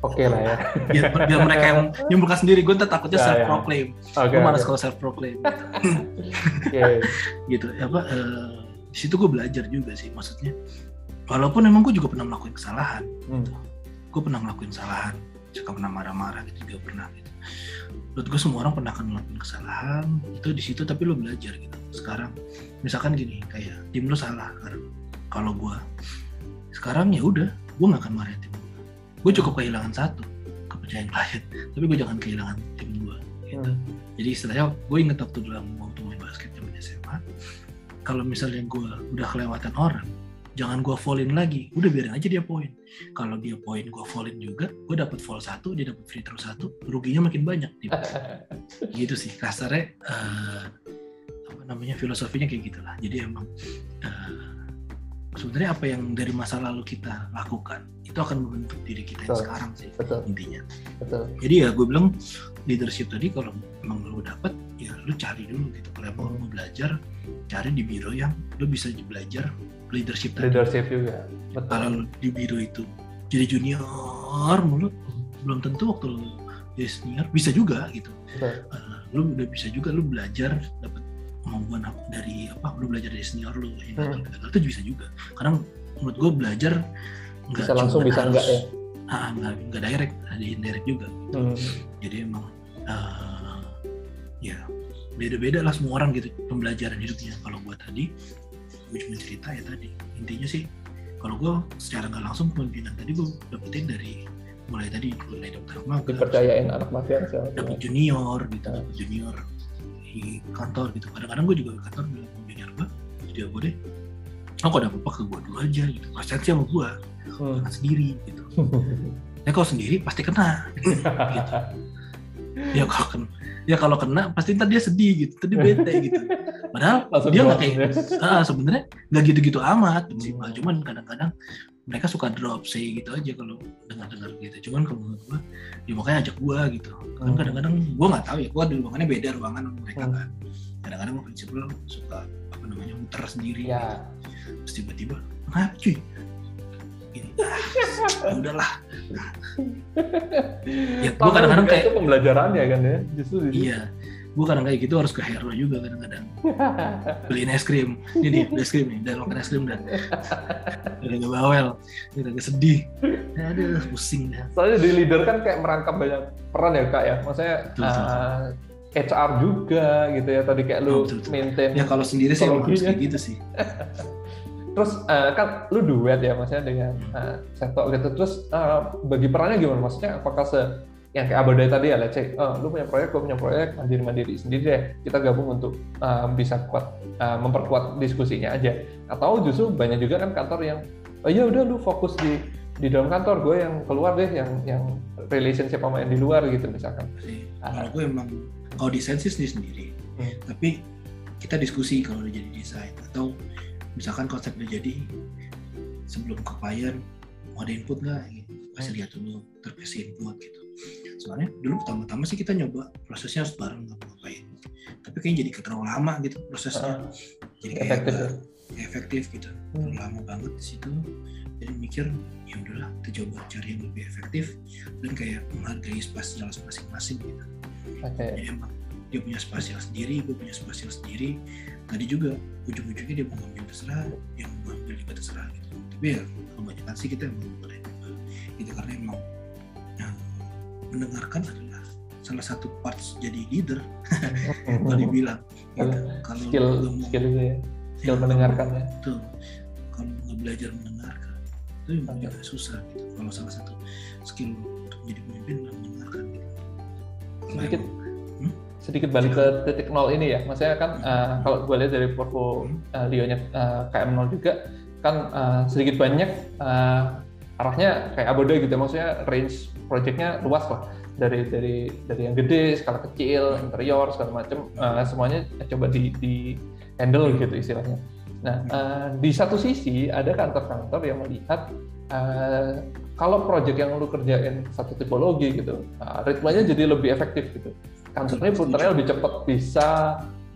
Oke lah ya. biar, biar mereka yang nyimpulkan sendiri gue ntar takutnya Ya, ya. self proclaim Oke. gue malas oke. kalau self proclaim Oke. gitu ya apa eh, di situ gue belajar juga sih maksudnya walaupun emang gue juga pernah melakukan kesalahan Hmm. gue pernah ngelakuin kesalahan suka pernah marah-marah gitu juga pernah gitu. Menurut gue semua orang pernah akan ngelakuin kesalahan itu di situ tapi lo belajar gitu. Sekarang misalkan gini kayak tim lo salah sekarang kalau gue sekarang ya udah gue nggak akan marahin tim gue gue cukup kehilangan satu kepercayaan klien tapi gue jangan kehilangan tim gue gitu. Hmm. jadi istilahnya gue inget waktu dalam waktu main basket zaman SMA kalau misalnya gue udah kelewatan orang jangan gue fallin lagi. Udah biarin aja dia poin. Kalau dia poin gue fallin juga gue dapat fall satu dia dapat free throw satu ruginya makin banyak gitu, gitu sih. Kasarnya eh, apa namanya filosofinya kayak gitulah. Jadi emang eh, sebenarnya apa yang dari masa lalu kita lakukan itu akan membentuk diri kita yang Betul. sekarang sih Betul, intinya. Betul. jadi ya gue bilang leadership tadi kalau emang lu dapet ya lu cari dulu gitu. Kalau emang lu mau belajar cari di biro yang lu bisa belajar leadership tadi Leadership juga. kalau Betul. lu di biro itu jadi junior mulu belum tentu waktu lu jadi senior bisa juga gitu Betul. Eh, lu udah bisa juga lu belajar dapat kemampuan dari apa lu belajar dari senior lu ini Hmm. gagal itu bisa juga karena menurut gue belajar nggak Bisa langsung, bisa enggak ya? ah, nggak nggak direct ada indirect juga Hmm. jadi emang eh, ya beda-beda lah semua orang gitu pembelajaran hidupnya kalau gue tadi gue cuma cerita ya tadi. Intinya sih kalau gue secara nggak langsung pemimpinan tadi gue dapetin dari mulai tadi mulai daftar magang Dipercayain anak mafia dapet junior gitu dapet junior di kantor gitu. Kadang-kadang gue juga di kantor bilang sama junior gue jadi gue deh oh kalau ada apa-apa ke gue dulu aja gitu. Konsensi sama gue Hmm. jangan sendiri gitu. Ya kalau sendiri pasti kena. Gitu. ya kalau kena ya kalau kena pasti ntar dia sedih gitu ntar dia bete gitu padahal Langsung dia nggak kayak ya. ah, sebenarnya nggak gitu-gitu amat prinsipal Hmm. cuman kadang-kadang mereka suka drop say gitu aja kalau dengar-dengar gitu cuman kalau menurut gua ya makanya ajak gua gitu kan Hmm. kadang-kadang gua nggak tahu ya gua di ruangannya beda ruangan sama mereka Hmm. kan kadang-kadang gua prinsipal suka apa namanya muter sendiri ya terus tiba-tiba kenapa cuy gini ah, udahlah ya Tapi kadang-kadang kayak itu pembelajarannya kan ya justru iya gua kadang kayak gitu harus ke hero juga kadang-kadang beliin es krim ini nih es krim nih dan makan es krim dan udah gak bawel udah gak sedih aduh pusing dah Soalnya di leader kan kayak merangkap banyak peran ya kak ya. Maksudnya Betul, betul. uh, HR juga gitu ya. Tadi kayak lu Oh, betul, betul. maintain. ya kalau sendiri sih harus kayak gitu sih Terus uh, kan lu duet ya maksudnya dengan uh, Seto gitu. Terus uh, bagi perannya gimana? Maksudnya apakah se yang kayak Abadai tadi ya, let's say, oh, lu punya proyek, gue punya proyek, mandiri-mandiri sendiri deh. Kita gabung untuk uh, bisa kuat, uh, memperkuat diskusinya aja. Atau justru banyak juga kan kantor yang, oh ya udah lu fokus di di dalam kantor, gue yang keluar deh, yang yang relationship sama yang di luar gitu misalkan. kalau gue emang kalau desain sih sendiri sendiri Hmm. tapi kita diskusi kalau udah jadi desain atau misalkan konsep udah jadi sebelum ke klien mau ada input nggak? Gitu. kasih lihat dulu terkasih input gitu. Soalnya dulu pertama-tama sih kita nyoba prosesnya harus bareng nggak mau ngapain tapi kayaknya jadi terlalu lama gitu prosesnya. Jadi kayak efektif. nggak efektif gitu. Hmm. terlalu lama banget di situ. Jadi mikir ya udahlah kita coba cari yang lebih efektif dan kayak menghargai spasial masing-masing gitu. Oke. jadi emang dia punya spasial sendiri gue punya spasial sendiri tadi juga ujung-ujungnya dia mau ngambil terserah dia mau ngambil juga terserah gitu tapi ya kebanyakan sih kita emang boleh gitu karena emang yang mendengarkan adalah salah satu parts jadi leader kalau dibilang gitu. kalau skill lu mau- skill itu ya skill ya, mendengarkannya Betul. Kalau nggak belajar mendengarkan, itu emang Oke. juga susah gitu. Kalau salah satu skill untuk menjadi pemimpin adalah mendengarkan gitu. Sedikit. Sedikit balik ke titik nol ini ya. Maksudnya kan uh, kalau gue lihat dari portfolio uh, Leo-nya uh, KM0 juga kan uh, sedikit banyak uh, arahnya kayak Aboda gitu. Maksudnya range projectnya luas lah. Dari dari dari yang gede skala kecil interior segala macam uh, semuanya coba di, di handle gitu istilahnya. Nah uh, di satu sisi ada kantor-kantor yang melihat uh, kalau project yang lu kerjain satu tipologi gitu uh, ritmenya jadi lebih efektif gitu kantornya putarnya lebih cepat bisa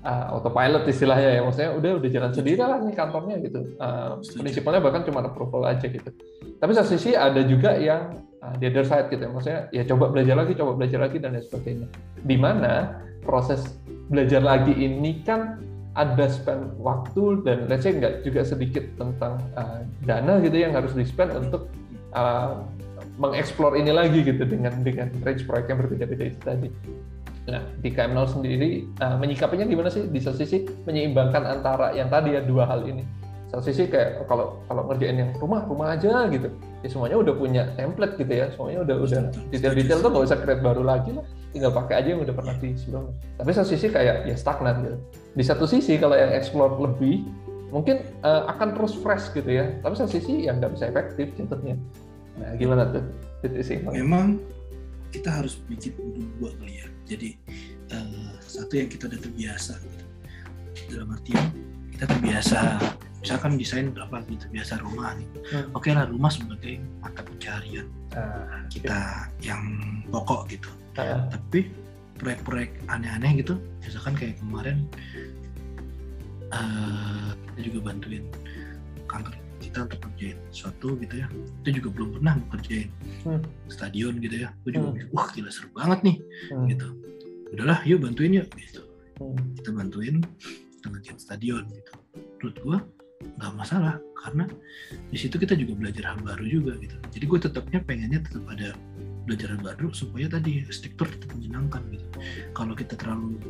uh, autopilot istilahnya ya. Maksudnya udah udah jalan sendiri lah nih kantornya gitu. Uh, Setuju. prinsipalnya bahkan cuma approval aja gitu. Tapi satu sisi ada juga yang uh, the other side gitu ya. Maksudnya ya coba belajar lagi coba belajar lagi dan lain sebagainya. Di mana proses belajar lagi ini kan ada spend waktu dan let's say nggak juga sedikit tentang uh, dana gitu yang harus di spend untuk uh, mengeksplor ini lagi gitu dengan dengan range proyek yang berbeda-beda itu tadi. Nah, di KM0 sendiri uh, menyikapinya gimana sih? Di satu sisi menyeimbangkan antara yang tadi ya dua hal ini. Satu sisi kayak kalau kalau ngerjain yang rumah rumah aja gitu, ya semuanya udah punya template gitu ya, semuanya udah udah detail-detail tuh nggak usah create baru lagi lah, tinggal pakai aja yang udah pernah di sebelumnya. Tapi satu sisi kayak ya stagnan gitu. Di satu sisi kalau yang explore lebih mungkin uh, akan terus fresh gitu ya, tapi satu sisi yang nggak bisa efektif jatuhnya. Nah, gimana tuh? Memang kita harus bikin dua kali ya. Jadi eh, satu yang kita udah terbiasa gitu. Dalam artian kita terbiasa misalkan desain berapa gitu biasa rumah gitu. Hmm. Oke lah rumah sebagai mata pencarian Nah, kita yang pokok gitu. Ah, tapi proyek-proyek aneh-aneh gitu misalkan kayak kemarin eh, kita juga bantuin kantor kita untuk kerjain sesuatu gitu ya. Itu juga belum pernah kerjain. Hmm. stadion gitu ya. Gue juga Hmm. wah gila seru banget nih. Hmm, gitu. Udahlah yuk bantuin yuk. Gitu. Hmm, kita bantuin kita ngerjain stadion gitu. Menurut gue nggak masalah karena di situ kita juga belajar hal baru juga gitu. Jadi gue tetapnya pengennya tetap ada belajar hal baru supaya tadi struktur tetap menyenangkan gitu. Kalau kita terlalu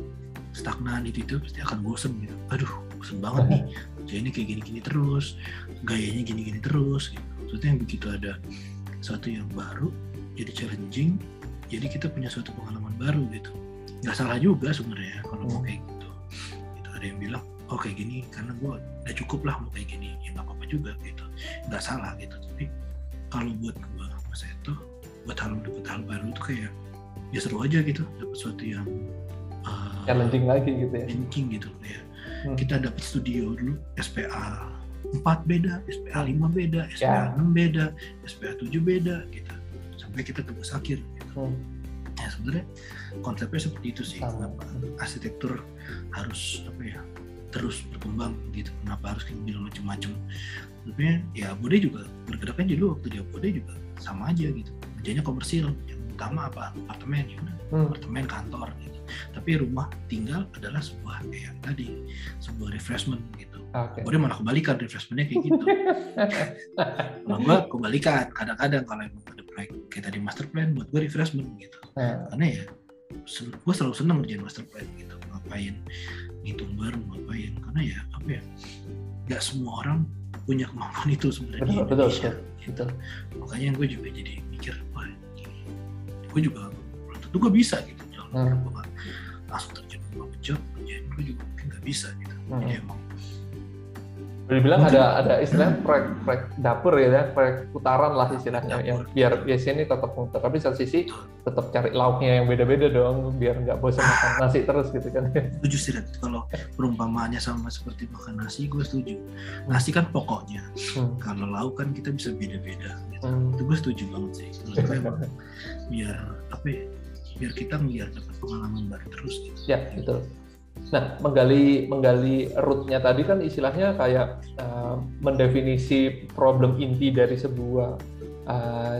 stagnan itu itu pasti akan bosen gitu. Aduh bosen banget nih. Kerja ini kayak gini-gini terus gayanya gini-gini terus gitu. Maksudnya yang begitu ada sesuatu yang baru jadi challenging jadi kita punya suatu pengalaman baru gitu. Nggak salah juga sebenarnya kalau mau kayak gitu. Yang bilang oh kayak gini karena gue udah cukup lah mau kayak gini. Ya nggak apa-apa juga gitu. Nggak salah gitu tapi kalau buat gue masa itu buat hal dapat hal baru tuh kayak ya seru aja gitu dapat sesuatu yang uh, challenging lagi gitu ya. challenging gitu ya hmm. kita dapat studio dulu SPA 4 beda, SPA 5 beda, SPA ya. 6 beda, SPA 7 beda gitu. Sampai kita tebus akhir gitu. Hmm. Ya sebenarnya konsepnya seperti itu sih. Sama. Kenapa arsitektur harus apa ya terus berkembang gitu. Kenapa harus bilang macam-macam. Sebenarnya ya Bode juga bergeraknya dulu waktu dia Bode juga sama aja gitu. Kerjanya komersil. Yang utama apa? Apartemen ya. Hmm. Apartemen kantor gitu. Tapi rumah tinggal adalah sebuah kayak tadi sebuah refreshment gitu Okay. Gue malah kebalikan refreshmentnya kayak gitu. Kalau gue kebalikan, kadang-kadang kalau emang ada proyek kayak tadi master plan buat gue refreshment gitu. Hmm. Karena ya gue selalu seneng ngerjain master plan gitu, ngapain ngitung bareng ngapain karena ya apa ya nggak semua orang punya kemampuan itu sebenarnya Indonesia betul, gitu. Makanya gue juga jadi mikir, wah gue juga belum tentu gue bisa gitu. Jangan hmm. gue langsung terjun ke job, gue juga mungkin nggak bisa gitu. Hmm. Jadi emang boleh bilang ada ada istilah proyek proyek dapur ya, proyek putaran lah istilahnya yang biar biasanya ini tetap muter, tapi satu sisi tetap cari lauknya yang beda-beda dong, biar nggak bosan makan nasi terus gitu kan. Setuju sih, kalau perumpamaannya sama seperti makan nasi, gue setuju. Nasi kan pokoknya, hmm. kalau lauk kan kita bisa beda-beda. Gitu. Hmm. Itu gue setuju banget sih. biar apa ya, biar kita ngeliat dapat pengalaman baru terus gitu. Ya, betul. Nah, menggali menggali rootnya tadi kan istilahnya kayak uh, mendefinisi problem inti dari sebuah uh,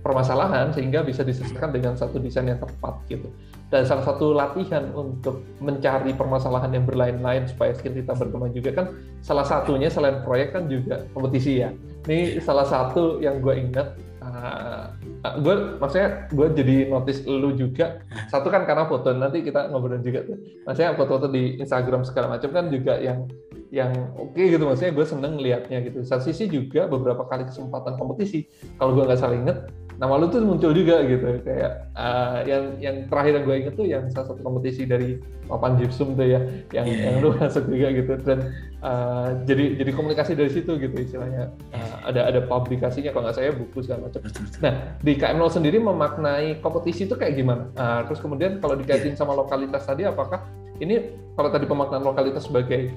permasalahan sehingga bisa diselesaikan dengan satu desain yang tepat gitu. Dan salah satu latihan untuk mencari permasalahan yang berlain-lain supaya skill kita berkembang juga kan salah satunya selain proyek kan juga kompetisi ya. Ini salah satu yang gue ingat uh, ah, gue maksudnya gue jadi notice lu juga. Satu kan karena foto nanti kita ngobrol juga tuh. Maksudnya foto-foto di Instagram segala macam kan juga yang yang oke okay gitu. Maksudnya gue seneng liatnya gitu. Satu sisi juga beberapa kali kesempatan kompetisi kalau gue nggak salah inget nama lu tuh muncul juga gitu. Kayak uh, yang yang terakhir yang gue inget tuh yang salah satu kompetisi dari papan gypsum tuh ya yang yeah. yang lu masuk juga gitu. Dan uh, jadi jadi komunikasi dari situ gitu istilahnya. Uh, ada ada publikasinya kalau nggak saya buku segala macam. Nah di KM0 sendiri memaknai kompetisi itu kayak gimana? Uh, terus kemudian kalau dikaitin yeah. sama lokalitas tadi apakah ini kalau tadi pemaknaan lokalitas sebagai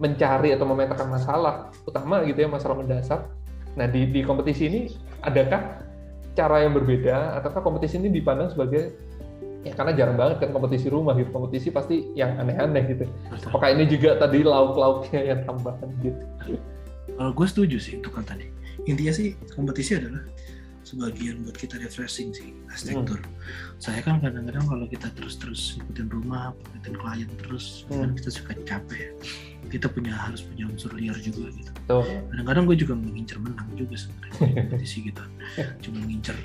mencari atau memetakan masalah utama gitu ya masalah mendasar nah di di kompetisi ini adakah cara yang berbeda ataukah kompetisi ini dipandang sebagai ya karena jarang banget kan kompetisi rumah gitu kompetisi pasti yang aneh-aneh gitu. Apakah ini juga tadi lauk-lauknya yang tambahan gitu kalau gue setuju sih itu kan tadi intinya sih kompetisi adalah sebagian buat kita refreshing sih arsitektur. Hmm. Saya kan kadang-kadang kalau kita terus-terus ikutin rumah, ikutin klien terus, hmm. kan kita suka capek. Kita punya harus punya unsur liar juga gitu. Kadang-kadang gue juga mengincar menang juga sebenarnya kompetisi gitu. Cuma ngincer.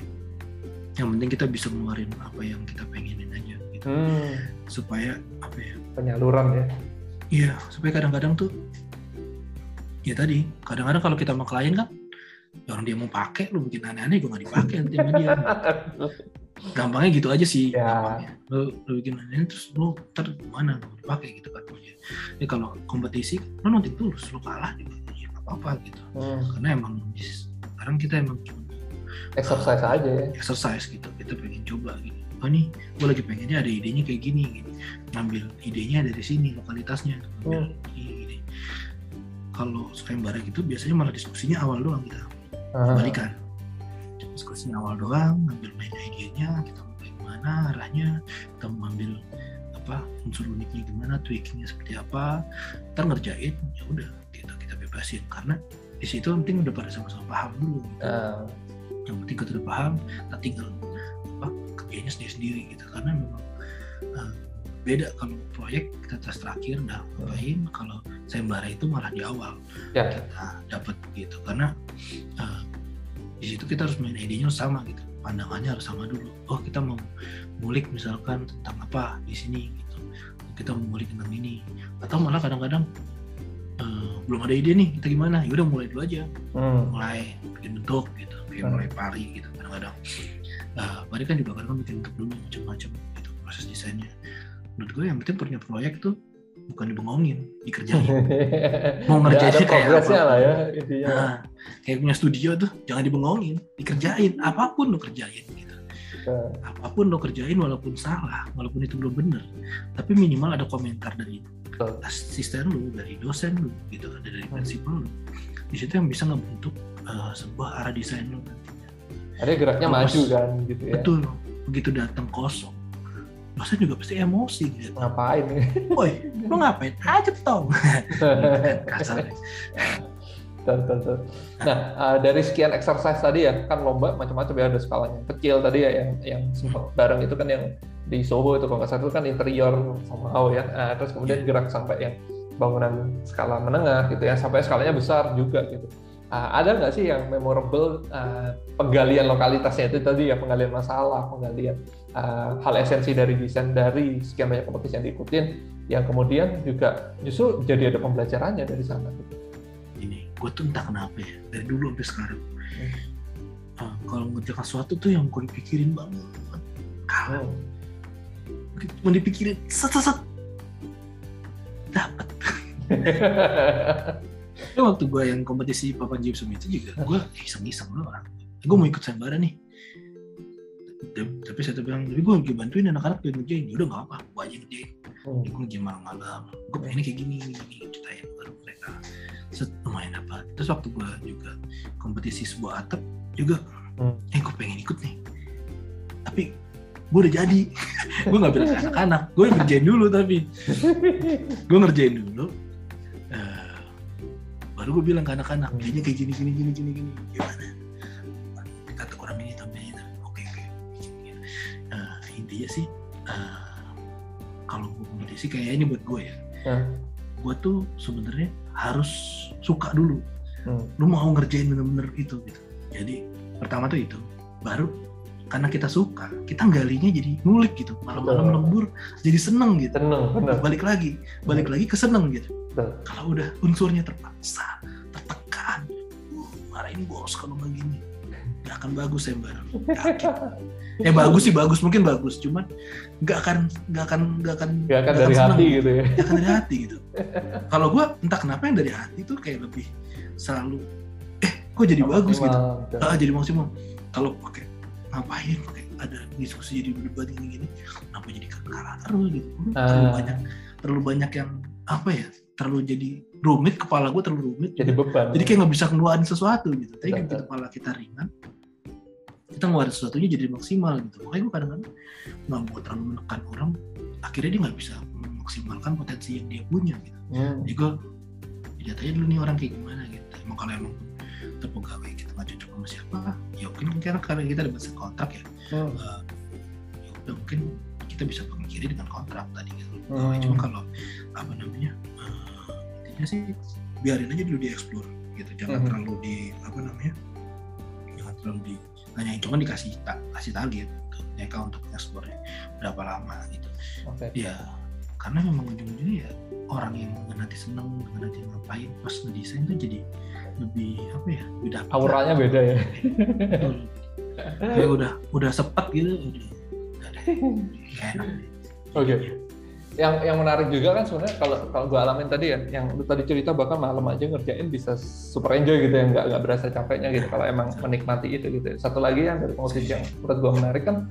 Yang penting kita bisa ngeluarin apa yang kita pengenin aja gitu. Hmm. Supaya apa ya? Penyaluran ya. Iya, supaya kadang-kadang tuh ya tadi kadang-kadang kalau kita sama klien kan ya orang dia mau pakai lu bikin aneh-aneh gue gak dipakai nanti sama dia. Gampangnya gitu aja sih. Ya. lu, lu bikin aneh terus lu ntar mana mau dipakai gitu kan jadi kalau kompetisi lu nanti tulus lu kalah juga. Ya gak apa-apa gitu. Hmm. karena emang sekarang kita emang cuma exercise uh, aja ya. exercise gitu. Kita pengen coba gitu. Oh nih gue lagi pengennya ada idenya kayak gini gitu. ngambil idenya dari sini lokalitasnya. Ngambil hmm. Kalau sayembara gitu biasanya malah diskusinya awal doang kita. Kembalikan diskusi awal doang ngambil main idenya kita mau gimana arahnya kita mau ambil apa unsur uniknya gimana tweakingnya seperti apa kita ngerjain ya udah kita kita bebasin. Karena di situ penting udah pada sama-sama paham dulu gitu. uh. yang penting kita udah paham kita tinggal apa kerjanya sendiri-sendiri gitu. Karena memang uh, beda kalau proyek kita tes terakhir udah ngapain hmm. kalau sayembara itu malah di awal ya. kita dapat gitu karena uh, di situ kita harus main idenya sama gitu pandangannya harus sama dulu oh kita mau ngulik misalkan tentang apa di sini gitu kita mau ngulik tentang ini atau malah kadang-kadang uh, belum ada ide nih kita gimana ya udah mulai dulu aja hmm. mulai bikin bentuk gitu kayak hmm. mulai pari gitu kadang-kadang uh, pari kan juga kadang-kadang bikin bentuk dulu macam-macam gitu proses desainnya menurut gue yang penting punya proyek tuh bukan dibengongin dikerjain. Mau ngerjain ada kayak apa? lah ya intinya. Nah, kayak punya studio tuh jangan dibengongin dikerjain. Apa pun lo kerjain gitu. Nah, apa pun lo kerjain walaupun salah walaupun itu belum bener tapi minimal ada komentar dari Betul. asisten lu dari dosen lu gitu ada dari Hmm. prinsipal lu di situ yang bisa ngebentuk uh, sebuah arah desain lu nantinya. Ada geraknya Terus, maju kan gitu ya. betul begitu datang kosong dosen juga pasti emosi gitu ngapain woi lu ngapain aja tong kasar ya. Nah, uh, dari sekian exercise tadi ya, kan lomba macam-macam ya ada skalanya. Kecil tadi ya yang yang sempat bareng itu kan yang di Soho itu kalau nggak salah itu kan interior somehow ya. Nah, terus kemudian gerak sampai yang bangunan skala menengah gitu ya, sampai skalanya besar juga gitu. Uh, ada nggak sih yang memorable uh, penggalian lokalitasnya itu tadi ya, penggalian masalah, penggalian uh, hal esensi dari desain dari sekian banyak kompetisi yang diikutin, yang kemudian juga justru jadi ada pembelajarannya dari sana. Ini gue tuh entah kenapa ya dari dulu sampai sekarang. Uh, kalau ngerjakan sesuatu tuh yang gue dipikirin banget kalah. Hmm. mau dipikirin set set set. Dapat Itu waktu gue yang kompetisi papan gypsum itu juga gue iseng-iseng loh orang gue mau ikut sayembara nih. Tapi saya tuh bilang tapi gue lagi bantuin anak-anak biar ngerjain. Udah nggak apa gue aja ngerjain. Hmm. gue ngerjain malam-malam. Gue pengennya kayak gini gini gini ceritain baru mereka. Set lumayan dapat terus waktu gue juga kompetisi sebuah atap juga Hmm. eh gue pengen ikut nih. Tapi gue udah jadi. Gue nggak bilang anak-anak. Gue ngerjain dulu tapi. Gue ngerjain dulu baru gue bilang ke anak-anak kayaknya kayak gini gini gini gini gini. Gimana? Kata kurang ini tambah ini oke oke. Eh, intinya sih eh, kalau gue kompetisi kayak ini buat gue ya. Hmm. gue tuh sebenarnya harus suka dulu. Hmm. lu mau ngerjain bener-bener itu gitu. Jadi pertama tuh itu. Baru karena kita suka kita galinya jadi ngulik gitu. Malam-malam lembur jadi seneng gitu. Seneng, bener. balik lagi balik lagi ke seneng gitu Betul. kalau udah unsurnya terpaksa tertekan uh, marahin bos kalau nggak gini. Nggak akan bagus ya mbak yakin ya bagus sih bagus. Mungkin bagus. Cuman nggak akan nggak akan nggak akan Gak akan nggak dari seneng. hati gitu ya. nggak akan dari hati gitu. Kalau gue entah kenapa yang dari hati tuh kayak lebih selalu eh kok jadi bagus gitu? Maksimal, ah jadi maksimal. Kalau pakai ngapain pakai? Ada diskusi jadi berdebat gini gini kenapa jadi kalah terus gitu? Terlalu Ah. banyak terlalu banyak yang apa ya terlalu jadi rumit kepala gue terlalu rumit Jadi beban. jadi kayak nggak bisa keluarin sesuatu gitu tapi kan Betul. kepala kita ringan kita ngeluarin sesuatunya jadi maksimal gitu makanya gue kadang-kadang nggak mau terlalu menekan orang akhirnya dia nggak bisa memaksimalkan potensi yang dia punya gitu Hmm. jadi gue lihat aja dulu nih orang kayak gimana gitu emang kalau emang terpegawai kita nggak cocok sama siapa ya mungkin karena karena kita ada bahasa kontrak ya Hmm. eh, ya udah mungkin kita bisa pemikirin dengan kontrak tadi gitu Hmm. cuma kalau apa namanya eh, intinya sih biarin aja dulu dieksplor gitu jangan Mhm. terlalu di apa namanya jangan terlalu di nanyain cuma dikasih tak kasih target gitu. mereka untuk eksplornya berapa lama gitu Oke. ya karena memang ujung-ujungnya ya orang yang nanti seneng dengan nanti ngapain pas ngedesain tuh jadi lebih apa ya lebih Auranya beda ya. Kayak udah udah sepet gitu udah udah deh Kayak enak deh. Oke. Yang yang menarik juga kan sebenarnya kalau kalau gue alamin tadi ya, yang tadi cerita bahkan malam aja ngerjain bisa super enjoy gitu ya, nggak nggak berasa capeknya gitu kalau emang menikmati itu gitu. Satu lagi yang dari kompetisi yang menurut gue menarik kan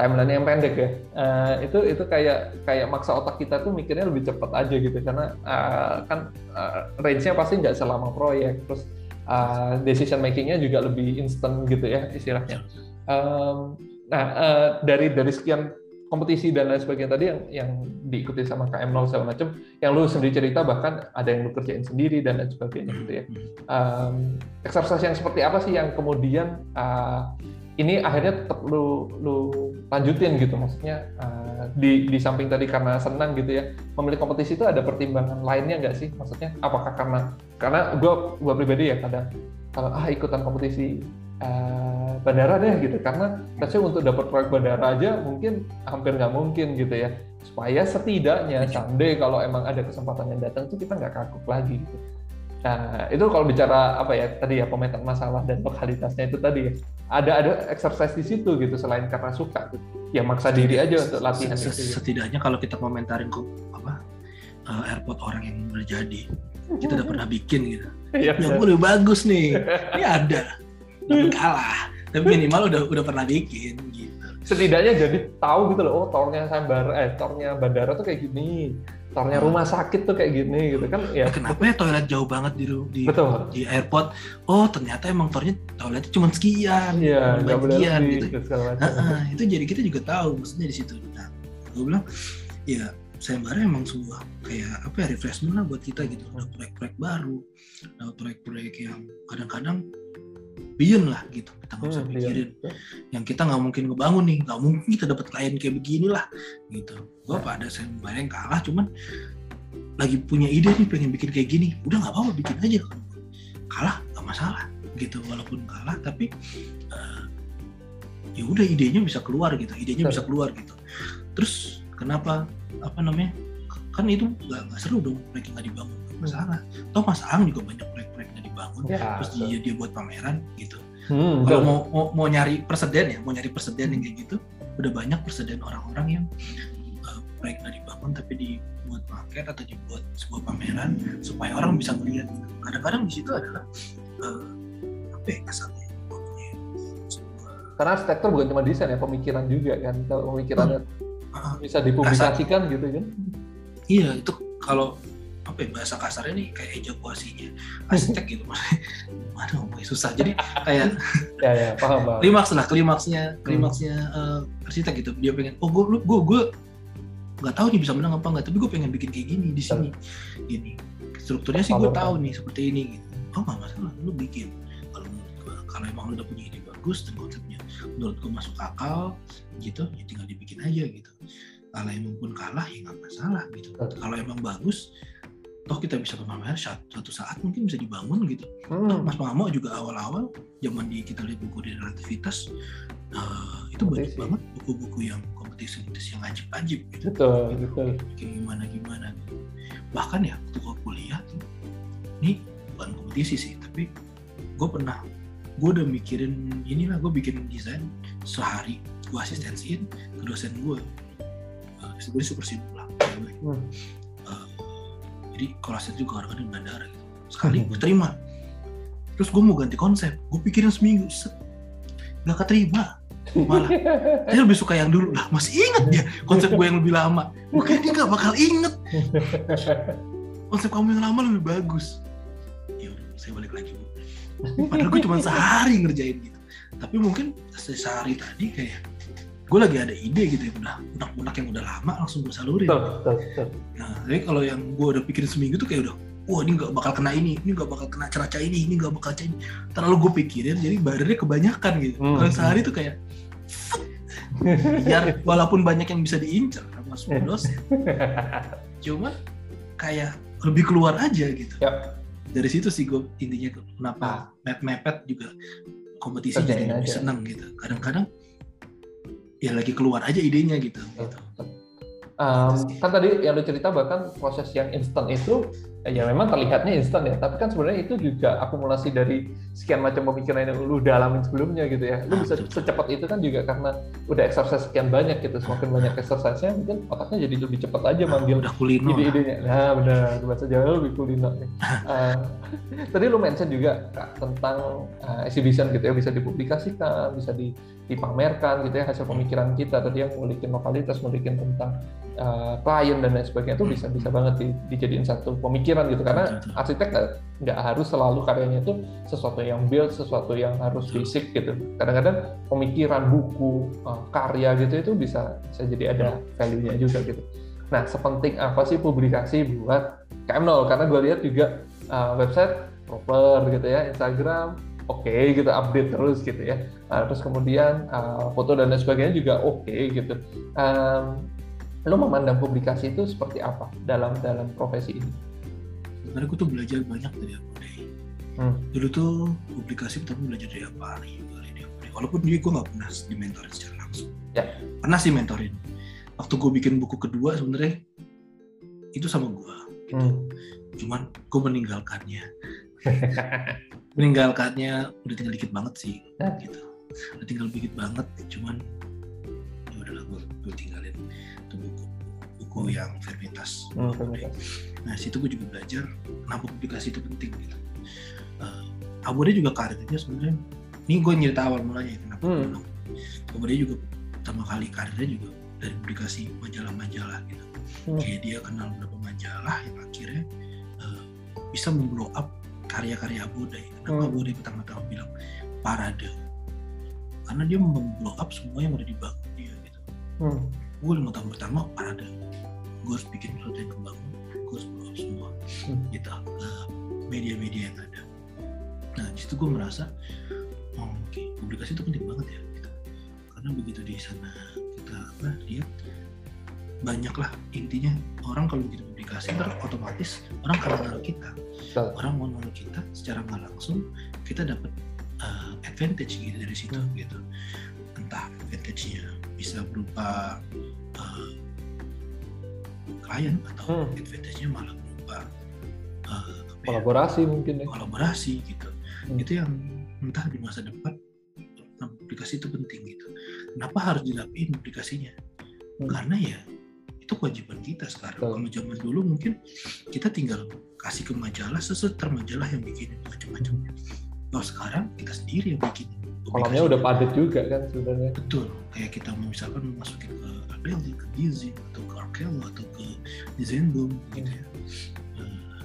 timeline yang pendek ya. Eh, itu itu kayak kayak maksa otak kita tuh mikirnya lebih cepat aja gitu karena eh, kan eh, range-nya pasti nggak selama proyek terus eh, decision makingnya juga lebih instant gitu ya istilahnya. Em, nah eh, dari dari sekian kompetisi dan lain sebagainya tadi yang yang diikuti sama KM0 segala macam, yang lu sendiri cerita bahkan ada yang lu kerjain sendiri dan lain sebagainya gitu ya. Um, exercise yang seperti apa sih yang kemudian uh, ini akhirnya tetap lu lu lanjutin gitu? Maksudnya uh, di di samping tadi karena senang gitu ya memilih kompetisi itu ada pertimbangan lainnya nggak sih? Maksudnya apakah karena karena gue gua pribadi ya kadang kalau ah ikutan kompetisi uh, bandara deh gitu karena rasanya untuk dapat proyek bandara aja mungkin hampir nggak mungkin gitu ya supaya setidaknya someday kalau emang ada kesempatan yang datang tuh kita nggak kaku lagi gitu. Nah itu kalau bicara apa ya tadi ya pemetaan masalah dan lokalitasnya itu tadi ya ada ada exercise di situ gitu selain karena suka gitu. ya maksa diri aja untuk latihan Se- itu. gitu. setidaknya kalau kita komentarin kok apa uh, airport orang yang udah jadi kita udah pernah bikin gitu Iya, yang lebih bagus nih ini ada kalah tapi minimal udah udah pernah bikin gitu. Setidaknya jadi tahu gitu loh oh tornya sambar eh tornya bandara tuh kayak gini tornya Hmm. rumah sakit tuh kayak gini gitu kan ya. Kenapa ya toilet jauh banget di di, betul. di airport? Oh ternyata emang tornya toiletnya cuma sekian bagian lebih gitu. Heeh, itu jadi kita juga tahu maksudnya di situ. Nah gue bilang ya sayembara emang sebuah kayak apa ya refreshment lah buat kita gitu proyek-proyek baru ada proyek-proyek yang kadang-kadang beyond lah gitu. Kita nggak usah Hmm, mikirin iya. yang kita nggak mungkin ngebangun nih. Nggak mungkin kita dapat klien kayak beginilah gitu. Gue Ya. pada sayembara yang kalah cuman lagi punya ide nih pengen bikin kayak gini. Udah nggak apa-apa bikin aja. Kalah nggak masalah gitu. Walaupun kalah tapi eh, ya udah idenya bisa keluar gitu. Idenya bisa keluar gitu. Terus kenapa apa namanya kan itu nggak seru dong proyek yang nggak dibangun. Nggak masalah. Toh mas Ang juga banyak proyek-proyek yang dibangun ya. terus dia dia buat pameran gitu. Hmm, kalau mau, mau mau nyari perseden ya mau nyari perseden yang kayak gitu udah banyak perseden orang-orang yang uh, proyek nggak dibangun tapi dibuat market atau dibuat sebuah pameran supaya orang bisa melihat gitu. kadang-kadang di situ adalah uh, apa ya kasarnya karena arsitektur bukan cuma desain ya pemikiran juga kan. Kalau pemikirannya Ah, bisa dipublikasikan gitu kan. Iya itu kalau apa ya bahasa kasarnya nih kayak ejakuasinya arsitek gitu mana ngomongnya susah. Jadi kayak ya ya paham paham. Klimaks lah klimaksnya klimaksnya eh, arsitek gitu. Dia pengen oh gue gue gue nggak tahu nih bisa menang apa nggak tapi gue pengen bikin kayak gini di sini. Gini. Strukturnya sih gue tahu nih seperti ini gitu. Oh nggak masalah lu bikin. Kalau menurut gue kalau emang lu udah punya ide bagus dan konsepnya menurut gue masuk akal gitu ya tinggal dibikin aja gitu. Kalau emang pun kalah ya nggak masalah gitu. Kalau emang bagus toh kita bisa suatu suatu saat mungkin bisa dibangun gitu Toh, hmm. Mas Pangamo juga awal-awal zaman di kita lihat buku di relativitas eh, itu banyak Kompetisi. banget buku-buku yang kompetisi-kompetisi yang ajib-ajib gitu betul betul kayak gimana gimana bahkan ya waktu gue kuliah tuh ini bukan kompetisi sih tapi gue pernah gue udah mikirin inilah gue bikin desain sehari gue asistensiin ke dosen gue uh, gue super sibuk lah. Hmm. Jadi asisten juga kadang-kadang di bandara gitu. Sekali gue terima. Terus gue mau ganti konsep. Gue pikirin seminggu set. Nggak keterima. Malah. Dia lebih suka yang dulu. Lah masih inget dia konsep gue yang lebih lama. Gue kira dia nggak bakal inget konsep kamu yang lama lebih bagus. Ya udah saya balik lagi bu. Padahal gue cuma sehari ngerjain gitu. Tapi mungkin se- sehari tadi kayak gue lagi ada ide gitu ya udah unak-unak yang udah lama langsung gue salurin. Betul betul betul. Nah tapi kalau yang gue udah pikirin seminggu tuh kayak udah wah ini nggak bakal kena ini ini nggak bakal kena ceraca ini ini nggak bakal ini. Terlalu gue pikirin jadi badannya kebanyakan gitu. Hmm. kalau sehari tuh kayak biar walaupun banyak yang bisa diincar sama semua dosen. Cuma kayak lebih keluar aja gitu. Ya. dari situ sih gue intinya kenapa Nah. map mepet juga kompetisi jadi lebih seneng gitu. Kadang-kadang ya lagi keluar aja idenya gitu, gitu. Um, kan tadi yang lu cerita bahkan proses yang instan itu ya memang terlihatnya instan ya. Tapi kan sebenarnya itu juga akumulasi dari sekian macam pemikiran yang lu udah alamin sebelumnya gitu ya. Lu Ah, bisa secepat itu kan juga karena udah exercise sekian banyak gitu. Semakin banyak exercise-nya mungkin otaknya jadi lebih cepat aja manggil udah kulino. ide-idenya. Nah benar, bahasa Jawa lebih kulino. Nih. Eh, tadi lu mention juga Kak, tentang eh, exhibition gitu ya, bisa dipublikasikan, bisa di- dipamerkan gitu ya hasil pemikiran kita. Tadi yang ngulikin lokalitas, ngulikin tentang eh, klien dan lain sebagainya itu bisa bisa banget di- dijadiin satu pemikiran gitu. Karena arsitek nggak harus selalu karyanya itu sesuatu yang build, sesuatu yang harus fisik gitu. Kadang-kadang pemikiran, buku, eh, karya gitu itu bisa bisa jadi ada value-nya juga gitu. Nah, sepenting apa sih publikasi buat KM0? Karena gue lihat juga uh, website proper gitu ya, Instagram oke gitu, update terus gitu ya. Nah, terus kemudian uh, foto dan lain sebagainya juga oke gitu. Um, lo memandang publikasi itu seperti apa dalam dalam profesi ini? Sebenarnya gue tuh belajar banyak dari aku deh Hmm. dulu tuh publikasi pertama belajar dari apa dari walaupun dia gue nggak pernah dimentorin secara langsung Ya. pernah sih mentorin waktu gue bikin buku kedua sebenarnya itu sama gue Hmm. cuman gue meninggalkannya meninggalkannya udah tinggal dikit banget sih Ya. gitu udah tinggal dikit banget cuman ya udahlah gue gue tinggalin itu buku buku yang Vermitas. Hmm, Vermitas. Nah situ gue juga belajar kenapa publikasi itu penting gitu. Uh, Abode juga karirnya sebenarnya. Ini gue nyerita awal mulanya ya, kenapa Hmm. Abode juga pertama kali karirnya juga dari publikasi majalah-majalah gitu. Hmm. Kayak dia kenal beberapa majalah yang akhirnya uh, bisa memblow up karya-karya Abode. Kenapa Hmm. Abode pertama-tama bilang parade? Karena dia memblow up semua yang udah dibangun dia gitu Hmm. gue lima tahun pertama parade gue harus bikin sesuatu yang kebangun blow up semua Hmm. gitu ke media-media yang ada nah di situ gue merasa oh, oke publikasi itu penting banget ya gitu. karena begitu di sana kita apa lihat banyak lah intinya orang kalau bikin publikasi ntar otomatis orang akan kenal kita Betul. orang mau kenal kita secara nggak langsung kita dapat uh, advantage gitu dari situ Hmm. gitu entah advantage-nya bisa berupa uh, klien atau Hmm. advantage-nya malah berupa uh, apa ya, Kolaborasi mungkin ya. kolaborasi gitu Hmm. itu yang entah di masa depan aplikasi itu penting gitu kenapa harus dilapiin aplikasinya Hmm. karena ya itu kewajiban kita sekarang Betul. kalau zaman dulu mungkin kita tinggal kasih ke majalah sesuatu majalah yang bikin macam-macam kalau sekarang kita sendiri yang bikin Kolamnya udah padat juga kan sebenarnya. betul kayak kita mau misalkan masukin ke Abeldi, ke Dizzy, atau ke Arkelo atau ke Boom gitu ya Eh,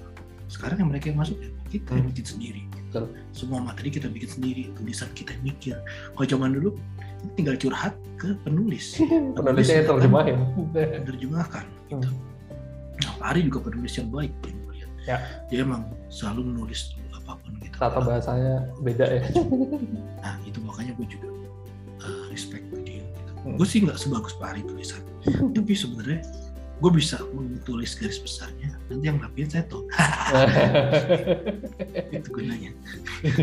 sekarang yang mereka yang masuk ya kita yang Hmm. bikin sendiri Betul. semua materi kita bikin sendiri tulisan kita yang mikir kalau zaman dulu tinggal curhat ke penulis Penulisnya yang terjemahin. menerjemahkan gitu. Nah, Pak Ari juga penulis yang baik. Ya. Dia emang selalu menulis apa pun gitu. Tata bahasanya beda ya. Nah itu makanya gue juga uh, respect ke dia. Gitu. Hmm. Gue sih nggak sebagus Pak Ari tulisan, tapi sebenarnya gue bisa menulis garis besarnya. Nanti yang rapiin saya tuh itu gunanya.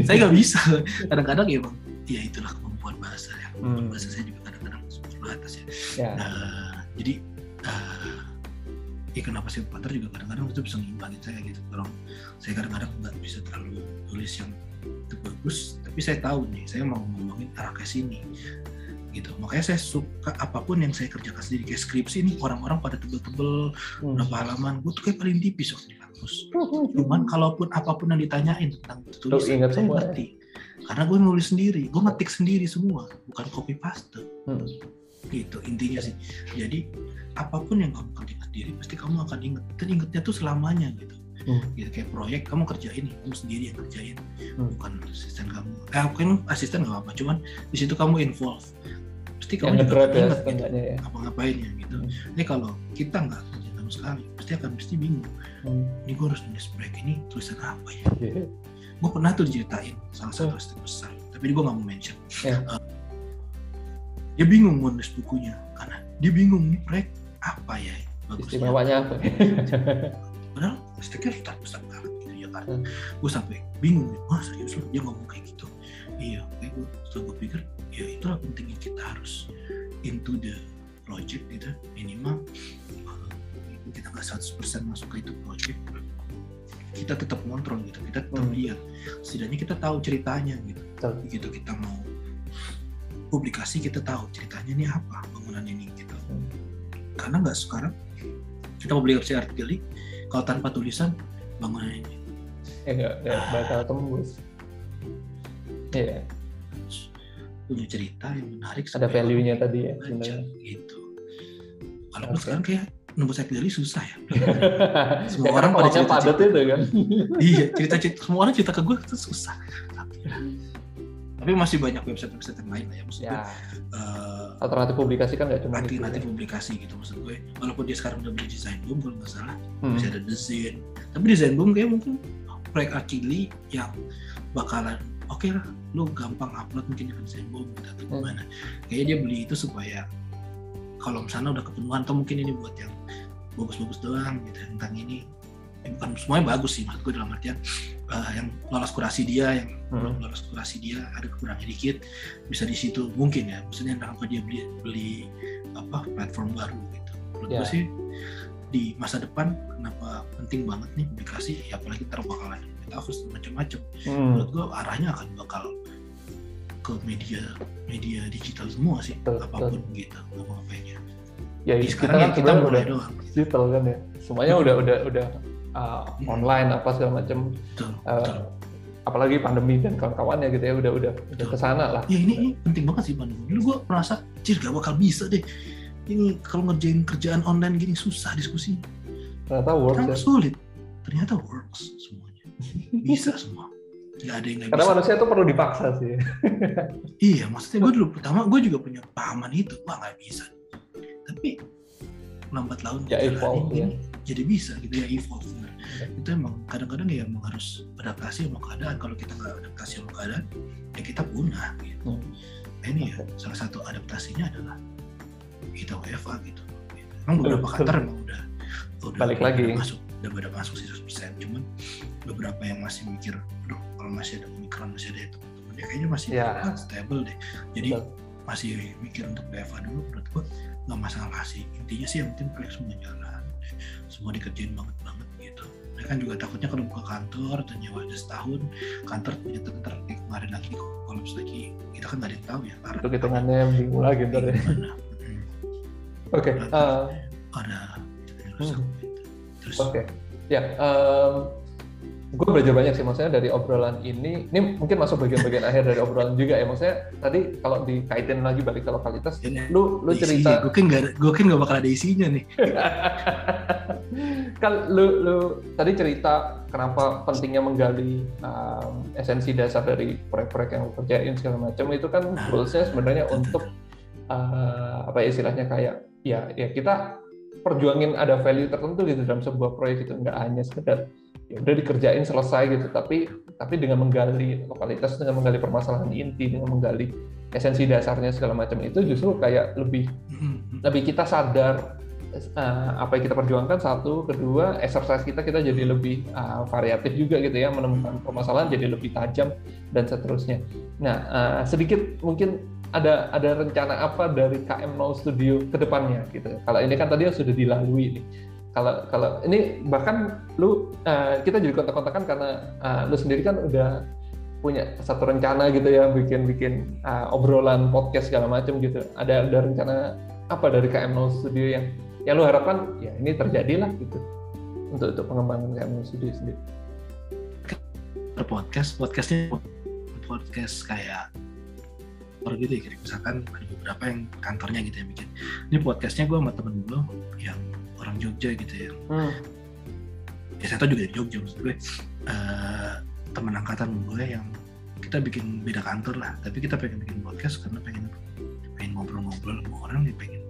saya nggak bisa. Kadang-kadang ya bang, ya itulah kemampuan bahasa ya. Kemampuan Hmm. bahasa saya juga kadang-kadang terbatas ya. ya. Nah, jadi uh, ya kenapa saya partner juga kadang-kadang itu bisa ngimbangin saya gitu kalau saya kadang-kadang nggak bisa terlalu tulis yang bagus tapi saya tahu nih saya mau ngomongin arah ke sini gitu. Makanya saya suka apa pun yang saya kerjakan sendiri kayak skripsi ini orang-orang pada tebel-tebel Hmm. berapa halaman gue tuh kayak paling tipis waktu di kampus. Cuman kalaupun apa pun yang ditanyain tentang tulisan ingat saya semua. ngerti. Karena gue nulis sendiri gue ngetik sendiri semua bukan copy paste Hmm. Gitu intinya sih jadi apa pun yang kamu kerjakan sendiri pasti kamu akan ingat dan ingatnya tuh selamanya gitu Hmm. gitu kayak proyek kamu kerjain kamu sendiri yang kerjain Hmm. bukan asisten kamu eh mungkin asisten nggak apa cuman di situ kamu involve pasti Yang kamu juga nge-drive akan ya ingat gitu setidaknya ya. apa ngapainnya gitu Hmm. ini kalau kita nggak kerja sama sekali pasti akan pasti bingung Hmm. ini gue harus nulis break ini tulisan apa ya Iya. gue pernah tuh diceritain salah satu asisten besar tapi gue nggak mau mention Ya. Eh, dia bingung mau nulis bukunya karena dia bingung nih proyek apa ya bagusnya Istimewanya apa? padahal steknya besar besar banget gitu ya kan Hmm. gue sampai bingung gitu wah serius loh dia ngomong kayak gitu iya kayak gue setelah gue pikir ya itulah pentingnya kita harus into the project gitu minimal uh, kita nggak 100% masuk ke itu project kita tetap kontrol gitu kita tetap Hmm. lihat setidaknya kita tahu ceritanya gitu Betul. begitu kita mau publikasi kita tahu ceritanya ini apa bangunan ini gitu karena nggak sekarang kita publikasi artikel kalau tanpa tulisan bangunan ini Ya nggak nggak bakal tembus. Iya. harus punya cerita yang menarik Ada value-nya tadi ya baca, gitu kalau Oke. sekarang kayak nembus artikel susah ya Semua orang orang pada pada padat cerita-cerita. itu kan. iya cerita cerita semua orang cerita ke gue itu susah tapi, masih banyak website website yang lain lah ya maksud gue ya, eh, alternatif publikasi kan nggak cuma itu. alternatif publikasi gitu maksud gue walaupun dia sekarang udah beli desain boom kalau nggak salah Hmm. masih ada desain tapi desain boom kayak mungkin proyek Akili yang bakalan oke lah lu gampang upload mungkin dengan desain boom gitu, atau Hmm. gimana kayaknya dia beli itu supaya kalau misalnya udah kepenuhan atau mungkin ini buat yang bagus-bagus doang gitu tentang ini ya bukan semuanya bagus sih maksud gue dalam artian eh, yang lolos kurasi dia yang belum Hmm. lolos kurasi dia ada kekurangan dikit bisa di situ mungkin ya maksudnya kenapa dia beli beli apa platform baru gitu menurut Ya. gue sih di masa depan kenapa penting banget nih publikasi ya apalagi ntar bakalan metaverse dan macam-macam Hmm. menurut gue arahnya akan bakal ke media media digital semua sih Betul, apa pun gitu ngomong ngapainnya ya Di kita sekarang kan ya kita mulai doang. digital kan ya semuanya udah udah udah uh, online apa segala macam Betul, Uh, betul. apalagi pandemi dan kawan-kawannya gitu ya udah udah udah ke sana lah Ya ini, ini penting banget sih pandemi. Dulu gue merasa, cir gak bakal bisa deh. Ini kalau ngerjain kerjaan online gini susah diskusi. ternyata works Kan ya sulit. Ternyata works semuanya. Bisa semua. Gak ada yang gak karena bisa. manusia tuh perlu dipaksa sih Iya, maksudnya gue dulu pertama gue juga punya pahaman itu, wah nggak bisa. Tapi lambat laun Ya, evolve, ya. jadi bisa gitu ya evolve. Itu emang kadang-kadang ya emang harus beradaptasi sama keadaan. Kalau kita nggak adaptasi sama keadaan, ya kita punah. Gitu. Nah, ini ya salah satu adaptasinya adalah kita WFA gitu. Emang beberapa kantor emang udah udah Balik udah lagi. masuk udah pada masuk sih 100%. Cuman beberapa yang masih mikir, aduh kalau masih ada omikron masih ada itu teman dia kayaknya masih Ya. ah, stable deh. Jadi Betul. masih mikir untuk WFA dulu menurut gua nggak masalah sih intinya sih yang penting proyek semua jalan semua dikerjain banget banget kan juga takutnya kalau buka kantor dan nyewa aja setahun kantor ternyata ntar kayak kemarin lagi kolaps lagi kita kan nggak ada yang tahu ya itu hitungannya bingung lagi ntar ya gimana Hmm. oke uh, ada Hmm. terus Oke, ya. Gue belajar banyak sih, maksudnya dari obrolan ini. Ini mungkin masuk bagian-bagian akhir dari obrolan juga ya. Maksudnya tadi kalau dikaitin lagi balik ke lokalitas, Ini lu lu cerita gue kan nggak gue kan nggak bakal ada isinya nih. Kan lu lu tadi cerita kenapa pentingnya menggali um, esensi dasar dari proyek-proyek yang lu kerjain segala macam. Itu kan Nah, goalsnya sebenarnya untuk uh, apa ya istilahnya kayak ya ya kita perjuangin ada value tertentu gitu dalam sebuah proyek itu nggak hanya sekedar ya udah dikerjain selesai gitu. Tapi tapi dengan menggali lokalitas dengan menggali permasalahan inti dengan menggali esensi dasarnya segala macam itu justru kayak lebih Hmm, lebih kita sadar uh, apa yang kita perjuangkan satu kedua exercise kita kita jadi lebih uh, variatif juga gitu ya menemukan permasalahan jadi lebih tajam dan seterusnya. Nah uh, sedikit mungkin ada ada rencana apa dari KM0 Studio ke depannya gitu. Kalau ini kan tadi sudah dilalui nih kalau kalau ini bahkan lu uh, kita jadi kontak-kontakan karena uh, lu sendiri kan udah punya satu rencana gitu ya bikin-bikin uh, obrolan podcast segala macam gitu. Ada ada rencana apa dari KM0 Studio yang yang lu harapkan? Ya ini terjadilah gitu. Untuk untuk pengembangan KM0 Studio sendiri. Podcast podcastnya podcast kayak orang gitu ya misalkan ada beberapa yang kantornya gitu yang bikin. Ini podcastnya gue sama temen gue yang orang Jogja gitu ya hmm. ya saya tau juga dari Jogja maksud gue eh, teman angkatan gue yang kita bikin beda kantor lah tapi kita pengen bikin podcast karena pengen pengen ngobrol-ngobrol sama orang dia pengen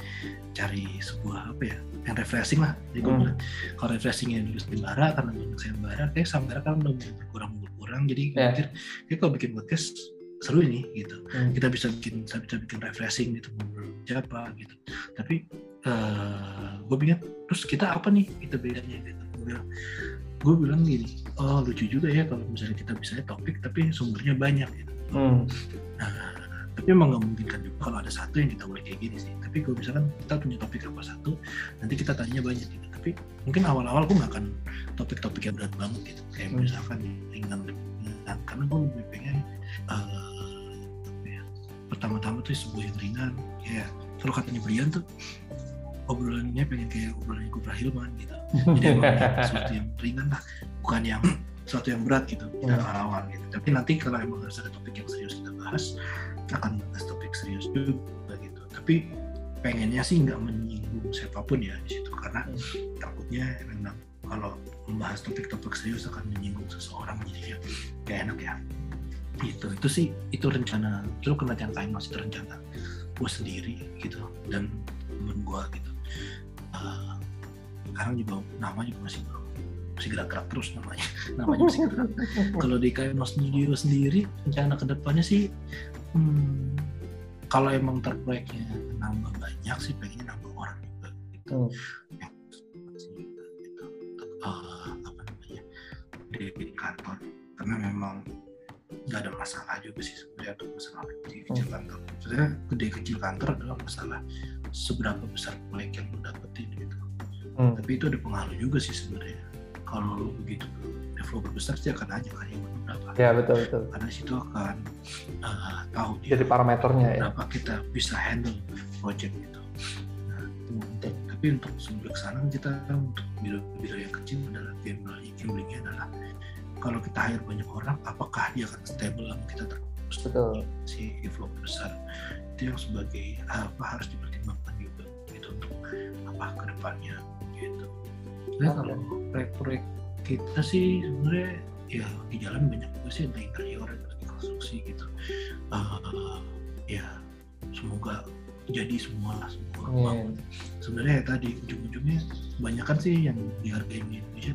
cari sebuah apa ya yang refreshing lah jadi gue Hmm. kalau refreshingnya dulu sayembara karena banyak sayembara kayak sayembara kan udah mulai berkurang berkurang jadi Ya. mikir kayak kalau bikin podcast seru ini gitu Hmm. kita bisa bikin bisa bisa bikin refreshing gitu ngobrol siapa gitu tapi eh gue bikin terus kita apa nih? Itu bedanya gitu. Gue bilang gue bilang gini oh lucu juga ya kalau misalnya kita bisa topik tapi sumbernya banyak gitu. Hmm. nah, tapi emang nggak mungkin kan juga kalau ada satu yang kita boleh kayak gini sih. Tapi kalau misalkan kita punya topik apa satu nanti kita tanya banyak gitu. Tapi mungkin awal-awal gue nggak akan topik-topik yang berat banget gitu. Kayak Hmm. misalkan ringan ringan. Karena gue lebih pengen ya, pertama-tama tuh sebuah yang ringan. Ya kalau katanya Brian tuh obrolannya pengen kayak obrolannya Kubra Hilman gitu. Jadi emang sesuatu yang ringan lah bukan yang sesuatu yang berat gitu kita Hmm. awal gitu. Tapi nanti kalau emang harus ada topik yang serius kita bahas kita akan bahas topik serius juga gitu. Tapi pengennya sih nggak menyinggung siapa pun ya di situ karena takutnya memang kalau membahas topik-topik serius akan menyinggung seseorang jadi ya gak enak ya. Itu itu sih itu rencana itu kan rencana time masih rencana gue sendiri gitu dan temen gue gitu Eh, sekarang juga nama juga masih masih gerak-gerak terus namanya. Namanya masih gerak kalau di KMO Studio sendiri rencana ke depannya sih hmm, kalau emang terproyeknya nambah banyak sih pengennya nambah orang juga gitu. Hmm. yang gitu. Eh, apa namanya di kantor. Karena memang nggak ada masalah juga sih sebenarnya untuk masalah kecil kecil kantor. Sebenarnya gede kecil kantor adalah masalah seberapa besar proyek yang lo dapetin gitu. Hmm. tapi itu ada pengaruh juga sih sebenarnya. Kalau lo begitu developer besar sih akan aja kan yang berapa. Ya betul betul. Karena situ akan uh, tahu dia jadi parameternya ya. berapa kita bisa handle project gitu. Nah, itu penting tapi untuk sebelum ke sana kita untuk biro-biro yang kecil adalah gambling gamblingnya adalah kalau kita hire banyak orang apakah dia akan stable sama kita terus Betul. si inflow besar itu yang sebagai apa harus dipertimbangkan juga gitu untuk apa ke depannya gitu nah kalau proyek-proyek kita sih sebenarnya ya di jalan banyak juga sih entah interior lagi konstruksi gitu Eh, ya semoga jadi semua lah semua bangun. sebenarnya ya tadi ujung-ujungnya banyak kan sih yang dihargai di Indonesia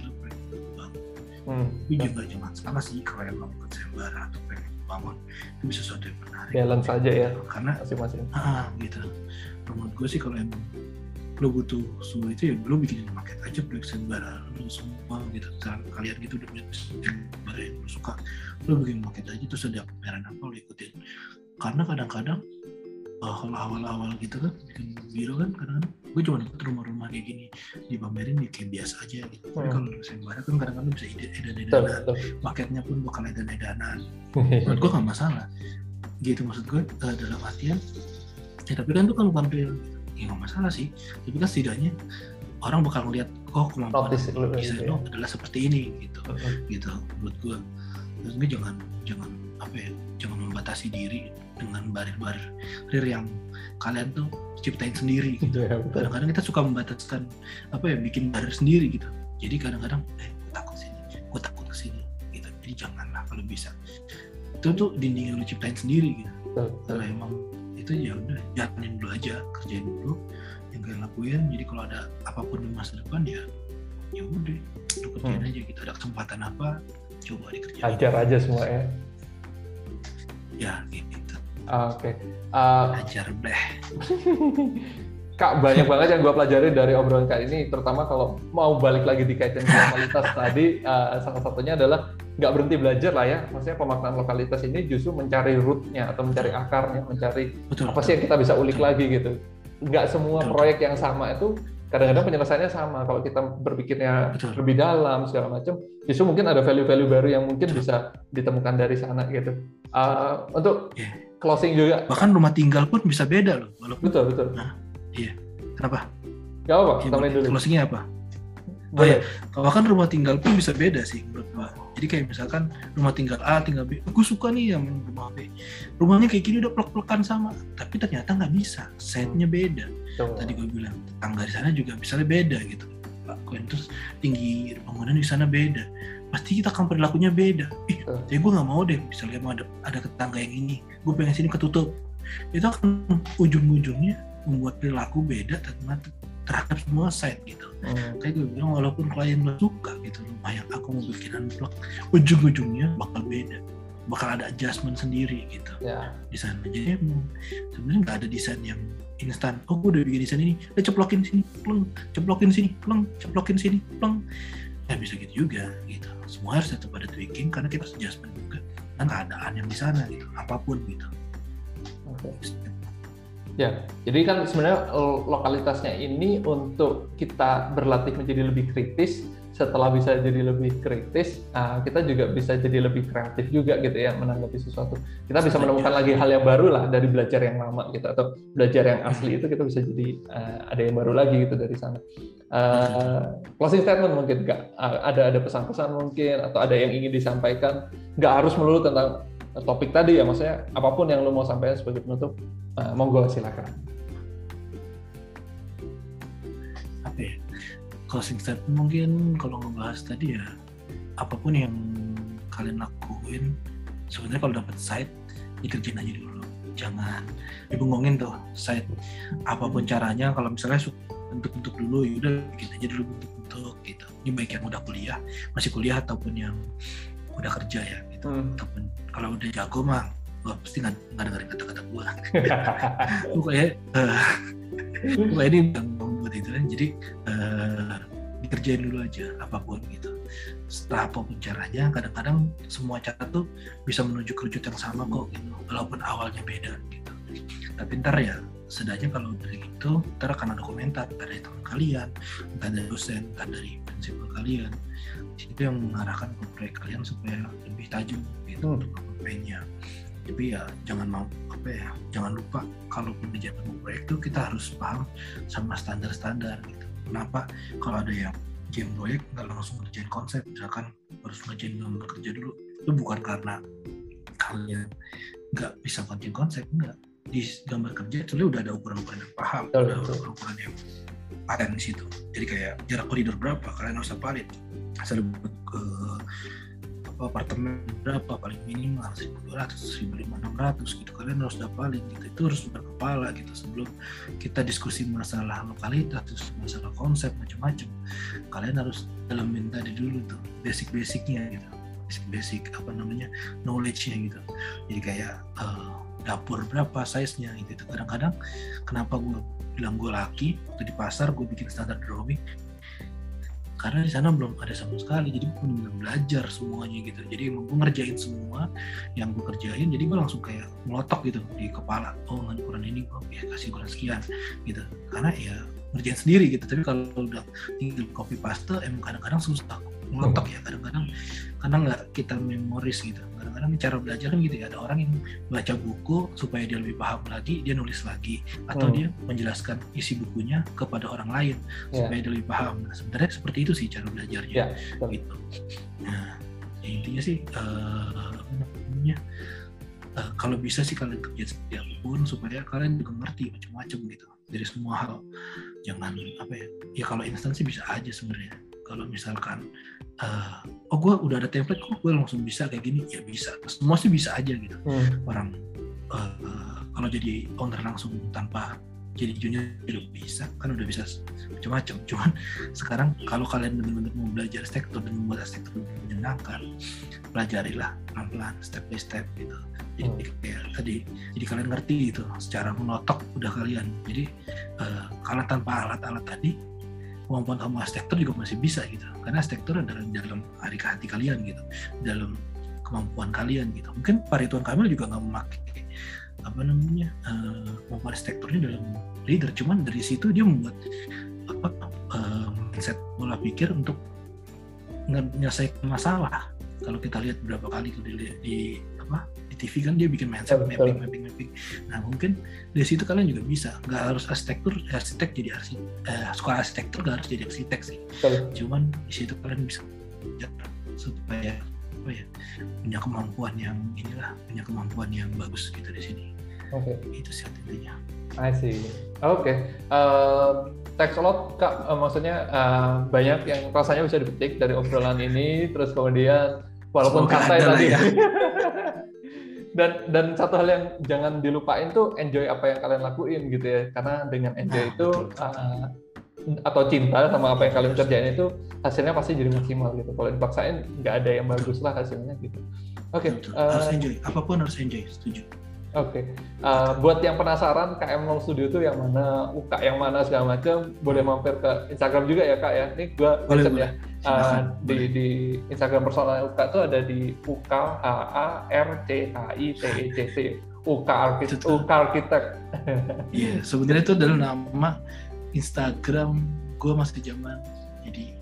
Hmm. tapi juga jangan salah sih kalau yang melakukan sayembara atau pengen bangun itu bisa sesuatu yang menarik. Balance aja ya karena masing-masing. ah gitu. Menurut gue sih kalau emang lo butuh semua itu ya lo bikin market aja proyek sayembara lo semua gitu. Misalnya kalian gitu udah punya sayembara yang lo suka lo bikin market aja terus ada pameran apa lo ikutin. Karena kadang-kadang uh, kalau awal-awal gitu kan bikin biro kan kadang-kadang gue cuma dapet rumah-rumah kayak gini dipamerin ya kayak biasa aja gitu tapi Hmm. kalau lo sayembara kan kadang-kadang bisa edan-edanan betul. marketnya pun bakal edan-edanan menurut gue gak masalah gitu maksud gue eh, dalam artian ya tapi kan itu kan bukan real ya gak masalah sih tapi kan setidaknya orang bakal ngeliat oh kemampuan desain gitu ya. lo adalah seperti ini gitu Hmm. gitu menurut gue terus gue jangan jangan apa ya jangan membatasi diri dengan barir-barir barir yang kalian tuh ciptain sendiri gitu. Iya, kadang-kadang kita suka membataskan apa ya bikin barir sendiri gitu. Jadi kadang-kadang eh gue takut sini gue takut ke sini gitu. Jadi janganlah kalau bisa. Itu tuh dinding yang lu ciptain sendiri gitu. Kalau emang itu ya udah jalanin dulu aja kerjain dulu yang kalian lakuin. Jadi kalau ada apa pun di masa depan ya ya udah lu kerjain Hmm. aja gitu. Ada kesempatan apa coba dikerjain. Ajar aja semua ya. ya gitu Oke. Ah, ajar bleh Kak, banyak banget yang gue pelajari dari obrolan kali ini, terutama kalau mau balik lagi dikaitin lokalitas tadi, eh, salah satunya adalah nggak berhenti belajar lah ya. Maksudnya pemaknaan lokalitas ini justru mencari root-nya atau mencari akarnya, mencari betul apa sih yang kita bisa ulik lagi gitu. Nggak semua Betul. proyek yang sama itu kadang-kadang penyelesaiannya sama. Kalau kita berpikirnya Betul. lebih dalam segala macam, justru mungkin ada value-value baru yang mungkin bisa ditemukan dari sana gitu. Eh, untuk Iya. Closing juga, bahkan rumah tinggal pun bisa beda loh walaupun betul betul. kenapa? Gak apa-apa, Ya, tambahin dulu. closingnya apa? Boleh. bahkan rumah tinggal pun bisa beda sih menurut gua. Jadi kayak misalkan rumah tinggal A tinggal B. Gue suka nih yang rumah B. Rumahnya kayak gini udah plek-plekan sama. Tapi ternyata nggak bisa. Setnya beda. Tuh. tadi gue bilang tetangga di sana juga misalnya beda gitu. Terus tinggi bangunan di sana beda pasti kita akan perilakunya beda. Ih Betul. jadi gue nggak mau deh misalnya ada ada tetangga yang ini. Gue pengen sini ketutup. Itu akan ujung-ujungnya membuat perilaku beda terhadap terhadap semua site gitu. Hmm. kayak gue bilang walaupun klien lo suka gitu rumah yang aku mau bikin unblock ujung-ujungnya bakal beda. Bakal ada adjustment sendiri gitu. Ya, di sana. Jadi sebenarnya nggak ada desain yang instan. Oh gue udah bikin desain ini. Udah ceplokin sini pleng. Ceplokin sini pleng. Ceplokin sini pleng. Ya bisa gitu juga gitu semua harus tetap ada tweaking karena kita harus adjustment juga dan keadaan yang di sana gitu apa pun gitu oke. Ya, jadi kan sebenarnya lo- lokalitasnya ini untuk kita berlatih menjadi lebih kritis. Setelah bisa jadi lebih kritis, ah, kita juga bisa jadi lebih kreatif juga gitu ya menanggapi sesuatu. Kita bisa menemukan lagi hal yang baru lah dari belajar yang lama gitu atau belajar yang asli itu kita bisa jadi ah, ada yang baru lagi gitu dari sana. Ah, closing statement mungkin Ah, ada ada pesan-pesan mungkin atau ada yang ingin disampaikan nggak harus melulu tentang topik tadi ya maksudnya apa pun yang lo mau sampaikan sebagai penutup Uh, monggo silakan. Closing statement mungkin kalau ngebahas tadi ya apa pun yang kalian lakuin sebenarnya kalau dapat site dikerjain aja dulu. Jangan dibengongin tuh site. Apa pun caranya kalau misalnya bentuk-bentuk dulu ya udah bikin aja dulu bentuk-bentuk gitu. Ini baik yang udah kuliah masih kuliah ataupun yang udah kerja ya gitu. Hmm. ataupun kalau udah jago mah gua pasti nggak dengerin kata-kata gua. Pokoknya pokoknya ini membuat itu kan. Jadi eh, dikerjain dulu aja apa pun gitu. Setelah apa pun caranya kadang-kadang semua cara tuh bisa menuju ke wujud yang sama kok gitu. Walaupun awalnya beda gitu. Tapi ntar ya setidaknya kalau dari itu ntar akan ada komentar. Entah dari teman kalian entah dari dosen entah dari prinsipal kalian. Itu yang mengarahkan ke proyek kalian supaya lebih tajam gitu Hmm. untuk campaign-nya tapi ya jangan mau apa ya jangan lupa kalau mengerjakan proyek itu kita harus paham sama standar-standar gitu. Kenapa? Kalau ada yang game proyek nggak langsung ngerjain konsep misalkan harus ngerjain gambar kerja dulu itu bukan karena kalian nggak bisa ngerjain konsep enggak di gambar kerja itu udah ada ukuran-ukuran yang paham ada ukuran-ukuran yang paten di situ. Jadi kayak jarak koridor berapa kalian harus hafalin asal ke apa, apartemen berapa? Paling minimal 1200 1500 gitu. Kalian harus hafalin gitu. Itu harus berkepala gitu sebelum kita diskusi masalah lokalitas masalah konsep macam-macam. Kalian harus dalamin tadi dulu tuh basic-basicnya gitu. Basic-basic apa namanya knowledge-nya gitu. Jadi kayak eh, dapur berapa size-nya gitu. Kadang-kadang kenapa gue bilang gue laki waktu di pasar gue bikin standar drawing karena di sana belum ada sama sekali jadi gue benar belajar semuanya gitu. Jadi emang gue ngerjain semua yang gue kerjain jadi gue langsung kayak melotok gitu di kepala. Oh nggak ukuran ini gue ya kasih ukuran sekian gitu. Karena ya ngerjain sendiri gitu. Tapi kalau udah tinggal copy paste emang kadang-kadang susah. Melotok ya kadang-kadang karena nggak kita memoris gitu kadang-kadang cara belajar kan gitu ya ada orang yang baca buku supaya dia lebih paham lagi dia nulis lagi atau Hmm. dia menjelaskan isi bukunya kepada orang lain Ya. supaya dia lebih paham nah sebenarnya seperti itu sih cara belajarnya Ya, betul. gitu nah ya intinya sih namanya eh, kalau bisa sih kalian kerja setiap pun supaya kalian juga ngerti macam-macam gitu dari semua hal jangan apa ya ya kalau instan sih bisa aja sebenarnya kalau misalkan eh, oh gue udah ada template kok gue langsung bisa kayak gini. Ya bisa semua sih bisa aja gitu. Hmm. orang eh, kalau jadi owner langsung tanpa jadi junior juga bisa. Kan udah bisa macam-macam. Cuman sekarang kalau kalian benar-benar mau belajar arsitektur dan membuat arsitektur menyenangkan pelajarilah pelan-pelan step by step gitu. Jadi Hmm. kayak tadi jadi kalian ngerti gitu secara menotok udah kalian. Jadi kalau tanpa alat-alat tadi kemampuan kamu arsitektur juga masih bisa gitu. Karena arsitektur adalah dalam hari hati kalian gitu. Dalam kemampuan kalian gitu. Mungkin Pak Ridwan Kamil juga nggak memakai apa namanya eh, kemampuan arsitekturnya dalam leader. Cuman dari situ dia membuat apa eh, mindset pola pikir untuk menyelesaikan masalah. Kalau kita lihat beberapa kali di, di apa TV kan dia bikin mindset Ya, mapping mapping mapping nah mungkin dari situ kalian juga bisa nggak harus arsitektur arsitek jadi arsitek eh, sekolah arsitektur nggak harus jadi arsitek sih Betul. cuman di situ kalian bisa supaya apa ya punya kemampuan yang inilah punya kemampuan yang bagus gitu di sini Oke. itu sih intinya I see. Oke. Eh, thanks a lot, Kak. Eh, maksudnya eh, banyak yang rasanya bisa dipetik dari obrolan ini, terus kemudian walaupun Semoga santai tadi. ya. dan dan satu hal yang jangan dilupain tuh enjoy apa yang kalian lakuin gitu ya. Karena dengan enjoy Nah, itu eh, atau cinta sama apa yang kalian kerjain itu hasilnya pasti jadi maksimal gitu. Kalau dipaksain nggak ada yang bagus lah hasilnya gitu. Oke. Betul. eh, harus enjoy apa pun harus enjoy setuju Oke, Uh, buat yang penasaran KM Long Studio itu yang mana, UK yang mana segala macam, boleh mampir ke Instagram juga ya kak ya. Ini gua Boleh, boleh. ya. Uh, di di Instagram personal UK itu ada di UK A A R C H I T E C T UK tuh. UK Architect. Iya, sebenarnya itu adalah nama Instagram gue masih zaman. Jadi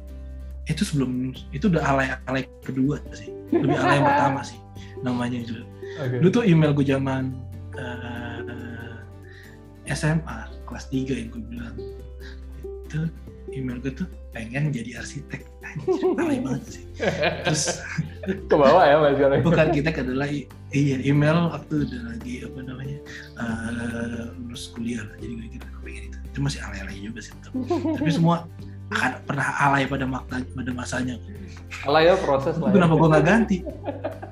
itu sebelum itu udah alay alay kedua sih, lebih alay yang pertama sih namanya itu. Oke. Dulu tuh email gue zaman eh, SMA kelas 3 yang gue bilang itu email gue tuh pengen jadi arsitek. Anjir, banget sih. Terus Ke bawah ya mas sekarang. bukan arsitek adalah i- iya email waktu udah lagi apa namanya lulus kuliah lah. jadi gue kira pengen itu itu masih alay-alay juga sih tapi semua akan pernah alay pada makna pada masanya Lah ya proses lah. ya. kenapa gue nggak ganti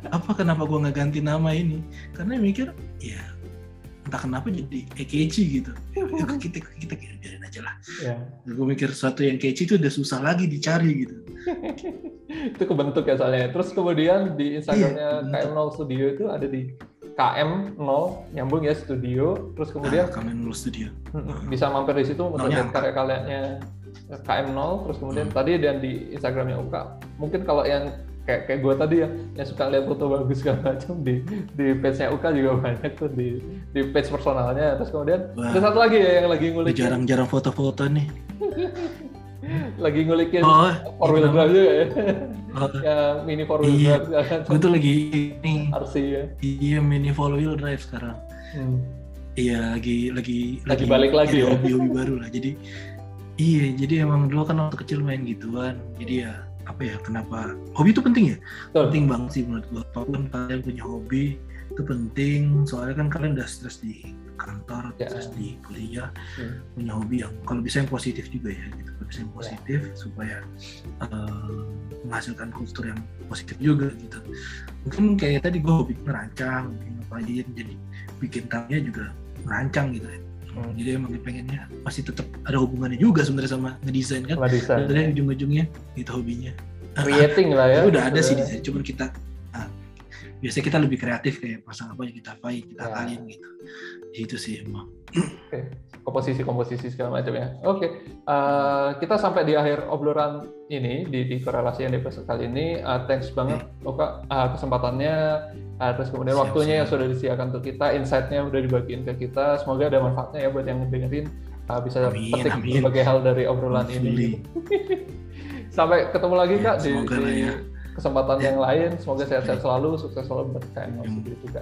apa kenapa gue nggak ganti nama ini karena mikir ya entah kenapa jadi eh, catchy gitu ya, kita kita kita biarin aja lah Ya. gue mikir sesuatu yang catchy itu udah susah lagi dicari gitu itu kebentuk ya soalnya. Terus kemudian di Instagramnya Iya, KM Long Studio itu ada di KM 0 nyambung ya studio. Terus kemudian kalian lulus studio Mm, bisa mampir di situ untuk lihat karya-karyanya KM0 terus kemudian tadi dan di Instagramnya Uka mungkin kalau yang kayak kayak gue tadi ya yang suka lihat foto bagus segala macam di di page-nya Uka juga banyak tuh di di page personalnya terus kemudian Wah. ada satu lagi ya yang lagi ngulik jarang-jarang foto-foto nih lagi ngulikin Oh, four wheel drive juga ya. Oh, ya mini four wheel Iya. drive gue tuh lagi ini RC ya. iya mini four wheel drive sekarang. Hmm. Iya lagi lagi Lagi balik lagi ya? hobi hobi baru lah. Jadi iya jadi emang dulu kan waktu kecil main gituan. Jadi ya apa ya kenapa hobi itu penting ya? Betul. Penting banget sih menurut gue. Apa pun kalian punya hobi itu penting. Soalnya kan kalian udah stres di kantor, Ya. stres di kuliah, Hmm. punya hobi yang kalau bisa yang positif juga ya. Gitu. Kalau bisa yang positif supaya eh, menghasilkan kultur yang positif juga gitu. Mungkin kayak tadi gue hobi ngerancang, mungkin ngapain jadi bikin tamunya juga merancang gitu ya. Hmm. Jadi emang pengennya masih tetap ada hubungannya juga sebenarnya sama ngedesain kan. Sebenarnya ujung-ujungnya itu hobinya. Creating lah ya. Itu udah ada sih desain, cuman kita nah, biasanya kita lebih kreatif kayak pasang apa yang kita apain, kita Ya. akalin gitu. Itu sih emang. Komposisi-komposisi segala macam ya. Oke, eh, kita sampai di akhir obrolan ini di, di korelasi yang episode kali ini. Eh, thanks banget, Oka, eh, kesempatannya, eh, terus kemudian Siap, waktunya yang siap. sudah disediakan untuk kita, insight-nya udah dibagiin ke kita. Semoga ada manfaatnya ya buat yang dengerin, eh, bisa Amin, petik amin. berbagai hal dari obrolan ini. Hopefully. sampai ketemu lagi Ya, kak di, di ya. kesempatan Ya. yang lain. Semoga sehat-sehat selalu, sukses selalu buat KM Hmm. sendiri juga.